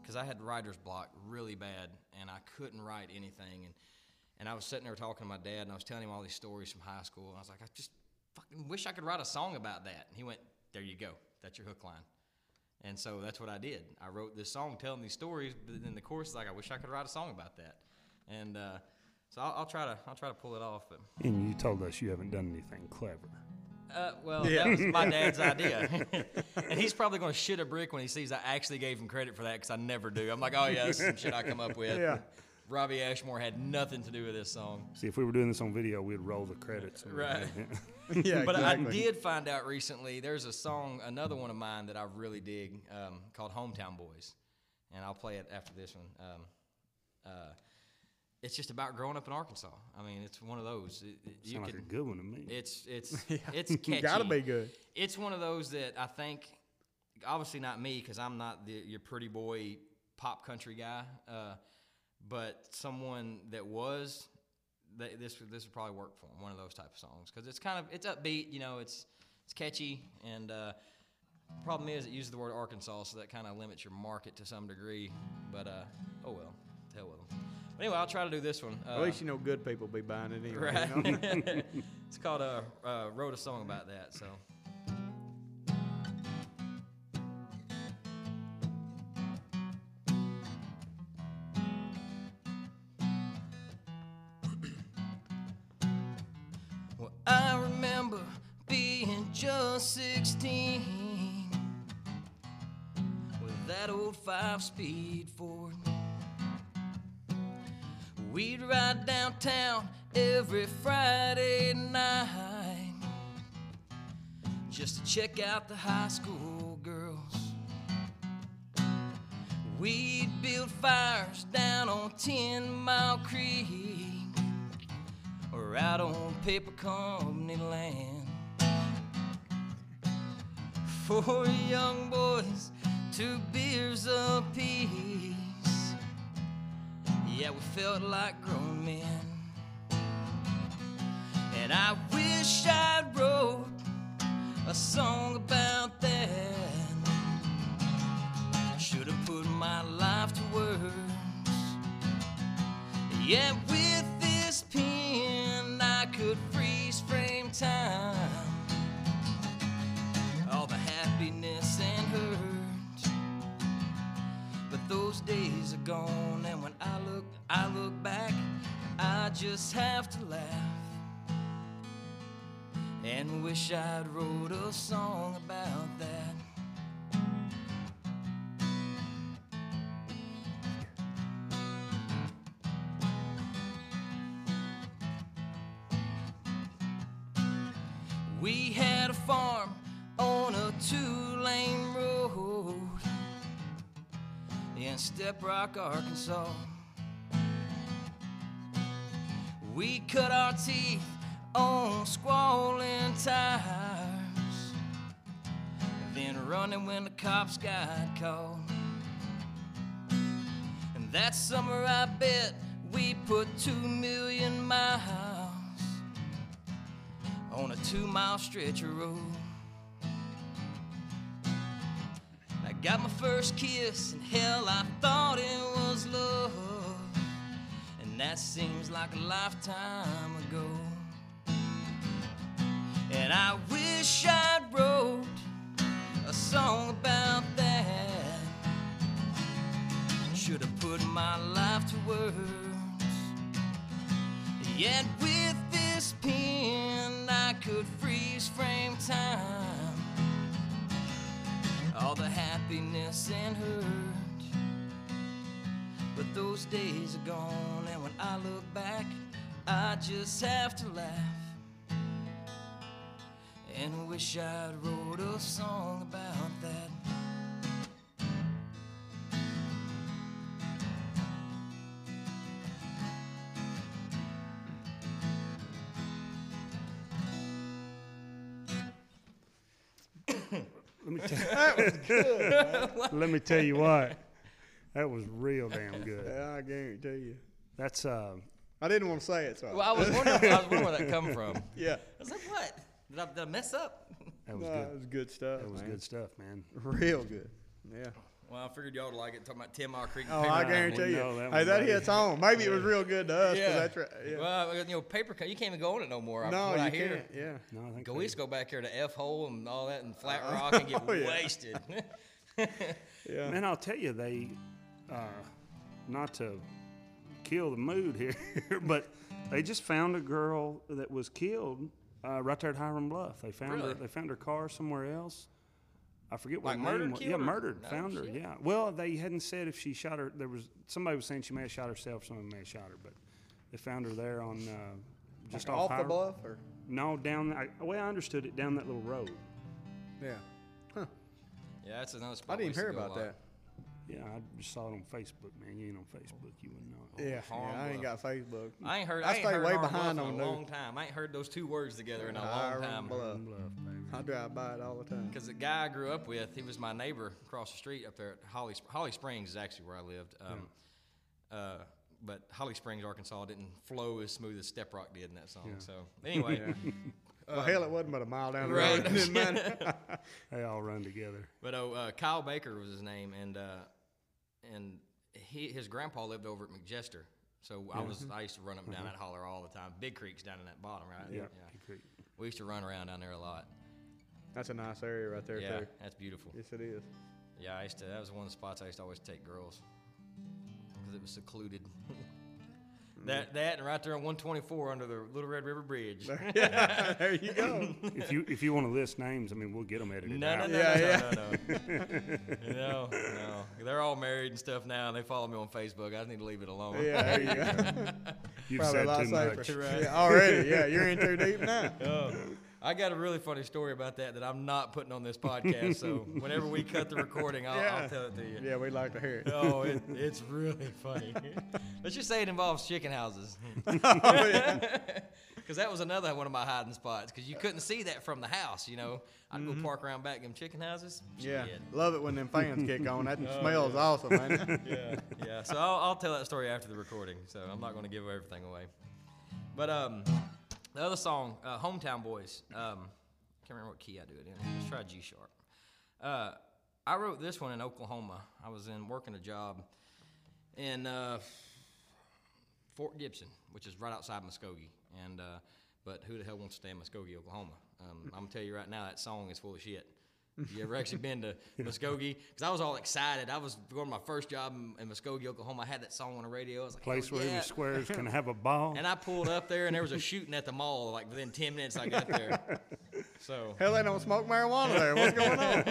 because I had writer's block really bad, and I couldn't write anything, and and I was sitting there talking to my dad, and I was telling him all these stories from high school, and I was like, I just fucking wish I could write a song about that. And he went, There you go. That's your hook line. And so that's what I did. I wrote this song telling these stories, but then the chorus like, I wish I could write a song about that. And uh, so I'll, I'll try to I'll try to pull it off. But And you told us you haven't done anything clever. uh, well, Yeah. that was my dad's idea, and he's probably going to shit a brick when he sees I actually gave him credit for that because I never do. I'm like, oh yeah, this is some shit I come up with. Yeah. Robbie Ashmore had nothing to do with this song. See, if we were doing this on video, we'd roll the credits. Right. everything. yeah. But exactly. I did find out recently there's a song, another one of mine that I really dig um, called Hometown Boys. And I'll play it after this one. Um, uh, it's just about growing up in Arkansas. I mean, it's one of those. It, it- you Sound like a good one to me. it's it's it's catchy. Gotta be good. It's one of those that I think, obviously not me because I'm not the, your pretty boy pop country guy, uh, but someone that was, th- this would- this would probably work for him. One of those type of songs because it's kind of it's upbeat, you know, it's it's catchy, and uh, problem is it uses the word Arkansas, so that kind of limits your market to some degree. But uh, oh well, hell with them. Anyway, I'll try to do this one. Uh, At least you know good people be buying it anyway. you know? Right. it's called uh, uh, wrote a song about that. So. Well, I remember being just 16 with that old five speed Ford. We'd ride downtown every Friday night just to check out the high school girls. We'd build fires down on Ten Mile Creek or out on paper company land. Four young boys, two beers apiece. Yeah, we felt like grown men. And I wish I'd wrote a song about that. Should have put my life to words. Yeah, with this pen, I could freeze frame time. Those days are gone, and when I look, I look back, I just have to laugh. And wish I'd wrote a song about that. Step Rock, Arkansas. We cut our teeth on squalling tires, then running when the cops got called. And that summer, I bet we put two million miles on a two mile stretch of road. Got my first kiss, and hell, I thought it was love. And that seems like a lifetime ago. And I wish I'd wrote a song about that. Should have put my life to words. Yet with this pen, I could freeze frame time. All the happiness and hurt. But those days are gone, and when I look back, I just have to laugh. And wish I'd wrote a song about that. Me tell, Let me tell you what. That was real damn good. Yeah, I guarantee you. That's uh, I didn't want to say it, so. I- Well, I was wondering, I was wondering where that come from. yeah. I was like, what? Did I, did I mess up? that was No, good. it was good stuff. That was man. good stuff, man. Real good. Yeah. Well, I figured y'all would like it. Talking about Ten Mile Creek. and Oh, Paper I guarantee you. know that hey, that buddy. hits home. Maybe it was real good to us. Yeah. That's right. Yeah. Well, you know, paper. Cup, You can't even go on it no more. no, you I hear. can't. Yeah. No, I think Go, they- we used to go back here to F hole and all that and Flat Rock and get Oh, yeah. wasted. Yeah. Man, I'll tell you, they, uh, not to kill the mood here, but they just found a girl that was killed uh, right there at Hiram Bluff. They found her. They found her car somewhere else. I forget what Like name murdered, was. Yeah, murdered. No found her. shit. Yeah. Well, they hadn't said if she shot her. There was somebody was saying she may have shot herself. Somebody may have shot her, but they found her there on uh, just Like off, off the bluff, or No, down. I, the way I understood it, down that little road. yeah. Huh. Yeah, that's another I didn't we used to hear about that. Yeah, I just saw it on Facebook, man. You ain't on Facebook, you wouldn't know. it. Yeah, Harm yeah, I ain't got Facebook. I ain't heard. I I, ain't stay heard way behind on in a long time. I ain't heard those two words together in a long time. Bluff. Hiram Bluff, baby. I drive by it all the time. Because the guy I grew up with, he was my neighbor across the street up there at Holly. Holly Springs is actually where I lived. Um, uh, but Holly Springs, Arkansas, didn't flow as smooth as Step Rock did in that song. So anyway, well, hell, it wasn't but a mile down the road. They all run together. But oh, uh, Kyle Baker was his name, and uh, and he his grandpa lived over at McJester. So I was I used to run up and down that holler all the time. Big Creek's down in that bottom, right? Yeah. Creek. We used to run around down there a lot. That's a nice area right there yeah, too. that's beautiful. Yes, it is. Yeah, I used to. That was one of the spots I used to always take girls because it was secluded. that mm. that and right there on 124 under the Little Red River Bridge. yeah, there you go. if you if you want to list names, I mean, we'll get them edited No, no, out. no, Yeah, no, no, no, no, no. They're all married and stuff now, and they follow me on Facebook. I just need to leave it alone. Yeah, there you go. You've Probably a said lot too safer. much. Yeah, already, yeah, you're in too deep now. Oh, I got a really funny story about that that I'm not putting on this podcast. So whenever we cut the recording, I'll, Yeah. I'll tell it to you. Yeah, we'd like to hear it. Oh, it, it's really funny. Let's just say it involves chicken houses. Oh, Because that was another one of my hiding spots. Because you couldn't see that from the house, you know. I'd go park around back them chicken houses. Mm-hmm. Yeah, Shit. love it when them fans kick on. That Oh, smells awesome, man. yeah, yeah. So I'll, I'll tell that story after the recording. So I'm not going to give everything away. But um, the other song, uh, "Hometown Boys." Um, can't remember what key I do it in. Let's try G sharp. Uh, I wrote this one in Oklahoma. I was in working a job in uh, Fort Gibson, which is right outside Muskogee. And uh, but who the hell wants to stay in Muskogee, Oklahoma? Um, I'm gonna tell you right now, that song is full of shit. You ever actually been to Muskogee? Because I was all excited. I was going to my first job in, in Muskogee, Oklahoma. I had that song on the radio. I was like, Place "Hell where yeah." the squares can have a ball. And I pulled up there, and there was a shooting at the mall. Like within ten minutes, I got there. So Hell, they don't smoke marijuana there. What's going on?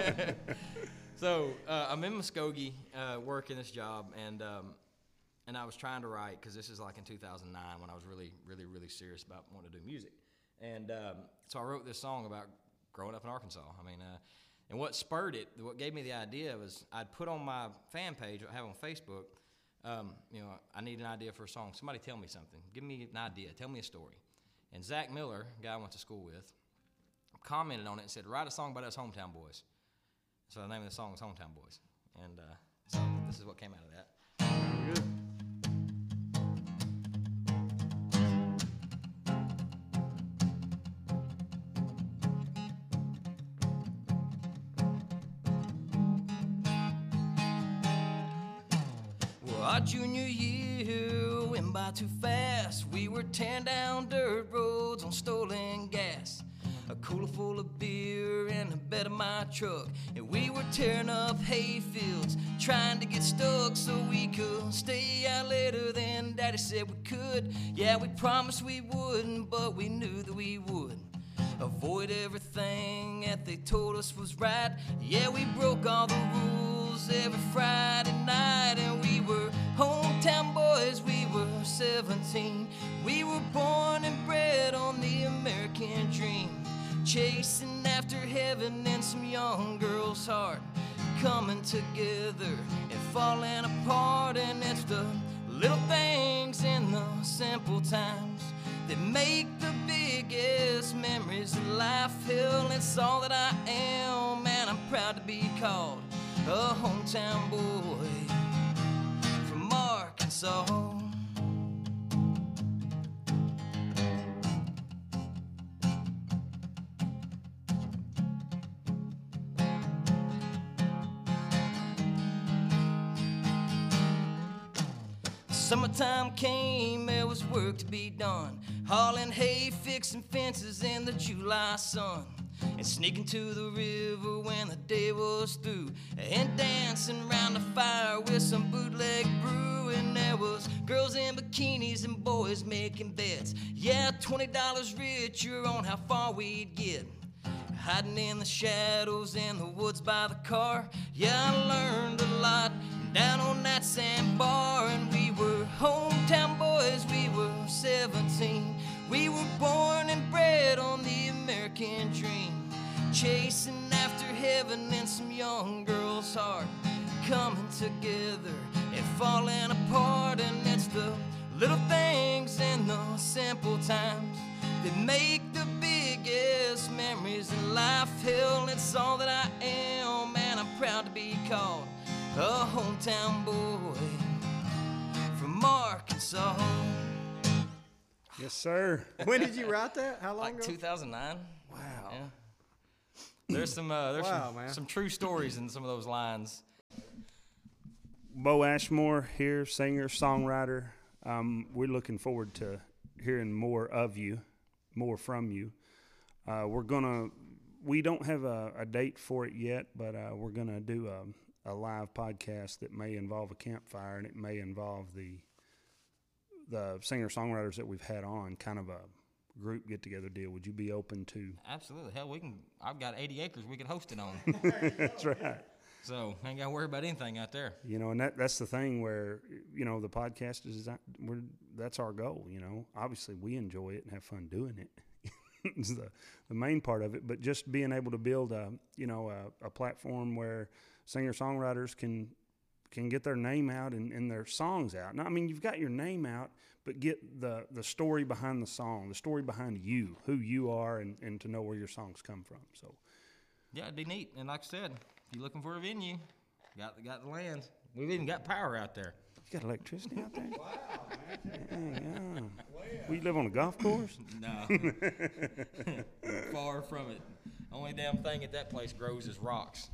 So uh, I'm in Muskogee uh, working this job, and um, and I was trying to write because this is like in 2009 when I was really, really, really serious about wanting to do music. And um, so I wrote this song about growing up in Arkansas. I mean, uh, and what spurred it, what gave me the idea was I'd put on my fan page I have on Facebook. Um, you know, I need an idea for a song. Somebody tell me something. Give me an idea. Tell me a story. And Zach Miller, guy I went to school with, commented on it and said, "Write a song about us hometown boys." So the name of the song is Hometown Boys. And uh, so this is what came out of that. Junior year went by too fast. We were tearing down dirt roads on stolen gas. A cooler full of beer and the bed of my truck. And we were tearing up hay fields, trying to get stuck so we could stay out later than Daddy said we could. Yeah, we promised we wouldn't, but we knew that we would. Avoid everything that they told us was right. Yeah, we broke all the rules every Friday night, 17. We were born and bred on the American dream. chasing after heaven and some young girl's heart coming together and falling apart. And it's the little things in the simple times that make the biggest memories of life. Hell, it's all that I am, and I'm proud to be called a hometown boy from Arkansas. Summertime came, there was work to be done. Hauling hay, fixing fences in the July sun. And sneaking to the river when the day was through. And dancing round the fire with some bootleg brew. And there was girls in bikinis and boys making bets. Yeah, $20 richer on how far we'd get. Hiding in the shadows in the woods by the car. Yeah, I learned a lot down on that sandbar. And we were hometown boys, we were 17. We were born and bred on the American dream. Chasing after heaven and some young girl's heart. Coming together and falling apart. And it's the little things and the simple times that make the biggest memories in life. Hell, it's all that I am, and I'm proud to be called a hometown boy from Arkansas. Yes, sir. when did you write that? How long Like ago? 2009. Wow. Yeah. There's some uh, there's Wow, some, man. some true stories in some of those lines. Bo Ashmore here, singer, songwriter. Um, we're looking forward to hearing more of you, more from you. Uh, we're gonna. We don't have a, a date for it yet, but uh, we're gonna do a, a live podcast that may involve a campfire and it may involve the the singer songwriters that we've had on, kind of a group get together deal. Would you be open to? Absolutely. Hell, we can. I've got 80 acres we can host it on. That's right. so ain't got to worry about anything out there. You know, and that that's the thing where you know the podcast is that we're that's our goal. You know, obviously we enjoy it and have fun doing it. it. is the the main part of it, but just being able to build a you know a, a platform where singer songwriters can can get their name out and, and their songs out. Now, I mean, you've got your name out, but get the the story behind the song, the story behind you, who you are, and, and to know where your songs come from. So, Yeah, it'd be neat. And like I said, if you're looking for a venue, got got the land. We've even got power out there. you got electricity out there? wow, man. yeah. We live on a golf course. No. Far from it. Only damn thing at that place grows is rocks.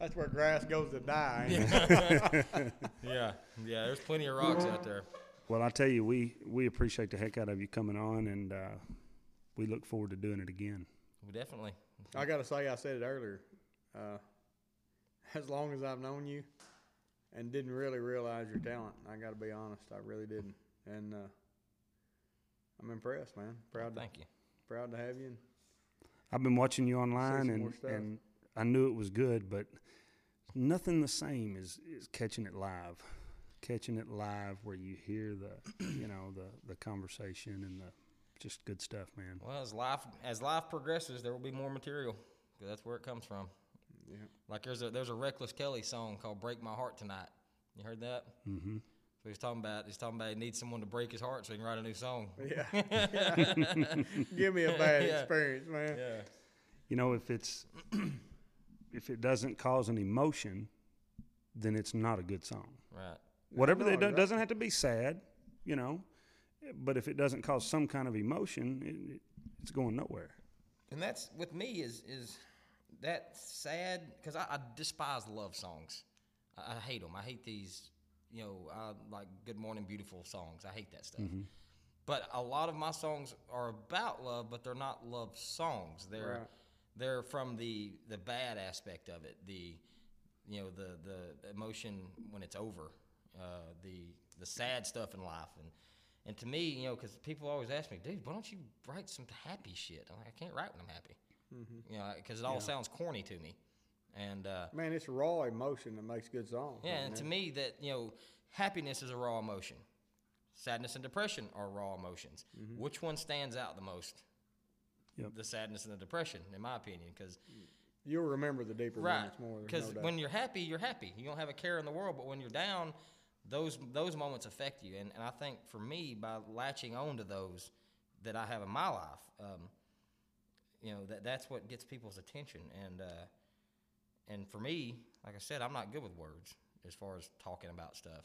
That's where grass goes to die. ain't? Yeah. Yeah, there's plenty of rocks out there. Well, I tell you, we we appreciate the heck out of you coming on, and uh, we look forward to doing it again. We definitely. I gotta say, I said it earlier. Uh, as long as I've known you, and didn't really realize your talent, I gotta be honest, I really didn't, and uh, I'm impressed, man. Proud to Thank you. proud to have you. And I've been watching you online, and and I knew it was good, but nothing the same as, as catching it live. Catching it live, where you hear the, you know, the the conversation and the just good stuff, man. Well, as life as life progresses, there will be more material. 'cause that's where it comes from. Yeah. Like there's a there's a Reckless Kelly song called "Break My Heart Tonight." You heard that? Mm-hmm. So he's talking about he's talking about he needs someone to break his heart so he can write a new song. Yeah. Give me a bad Yeah. experience, man. Yeah. You know, if it's if it doesn't cause an emotion, then it's not a good song. Right. Whatever no, they you're do, right. doesn't have to be sad, you know. But if it doesn't cause some kind of emotion, it, it, it's going nowhere. And that's with me is is that sad because I, I despise love songs. I, I hate them. I hate these, you know, I like "Good Morning Beautiful" songs. I hate that stuff. Mm-hmm. But a lot of my songs are about love, but they're not love songs. They're Right. They're from the the bad aspect of it. The you know the the emotion when it's over, uh, the the sad stuff in life, and and to me, you know, because people always ask me, dude, why don't you write some happy shit? I'm like, I can't write when I'm happy, you know, because it all sounds corny to me, and uh, Man, it's raw emotion that makes good songs. yeah, and to me, that you know, happiness is a raw emotion. Sadness and depression are raw emotions. Which one stands out the most? Yep. the sadness and the depression, in my opinion, because You'll remember the deeper right, moments more. because no when you're happy, you're happy. You don't have a care in the world, but when you're down, those those moments affect you. And and I think for me, by latching on to those that I have in my life, um, you know, that that's what gets people's attention. And uh, and for me, like I said, I'm not good with words as far as talking about stuff.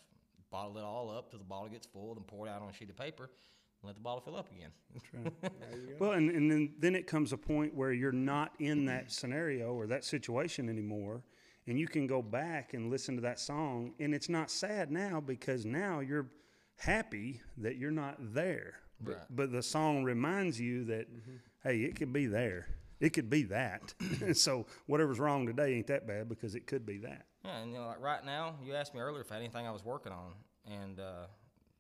Bottle it all up till the bottle gets full, then pour it out on a sheet of paper, let the bottle fill up again. Well, and, and then, then it comes a point where you're not in that scenario or that situation anymore, and you can go back and listen to that song, and it's not sad now because now you're happy that you're not there. But, Right. but the song reminds you that, hey, it could be there. It could be that. so whatever's wrong today ain't that bad because it could be that. Yeah, and you know, like right now, you asked me earlier if I had anything I was working on, and uh,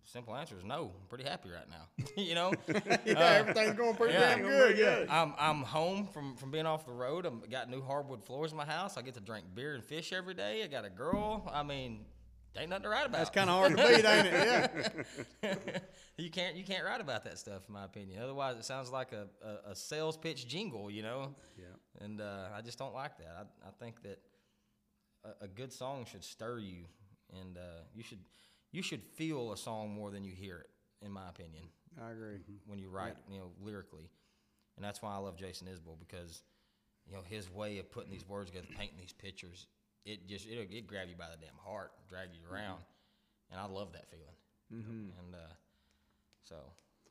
simple answer is no. I'm pretty happy right now. you know, yeah, everything's going pretty yeah. damn good. Yeah. I'm I'm home from from being off the road. I'm got new hardwood floors in my house. I get to drink beer and fish every day. I got a girl. I mean, ain't nothing to write about. That's kind of hard to beat, ain't it? Yeah. you can't you can't write about that stuff, in my opinion. Otherwise, it sounds like a, a, a sales pitch jingle, you know. Yeah. And uh, I just don't like that. I, I think that a, a good song should stir you, and uh, you should you should feel a song more than you hear it, in my opinion, I agree. when you write, you know, lyrically. And that's why I love Jason Isbell because, you know, his way of putting these words together, painting these pictures, it just it'll it grab you by the damn heart, drag you around, and I love that feeling. And uh, so,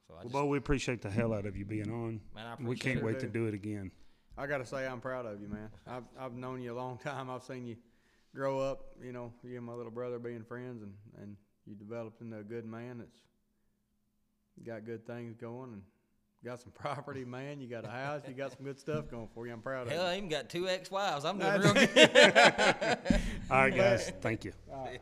so I Well, just, Bo, we appreciate the hell out of you being on. Man, I we can't it, wait to do it again. I got to say, I'm proud of you, man. I've, I've known you a long time. I've seen you grow up, you know, you and my little brother being friends, and, and you developed into a good man that's got good things going and got some property, man. You got a house. You got some good stuff going for you. I'm proud of hell, you. I even got two ex-wives. I'm doing real good. All right, guys. Thank you. All right.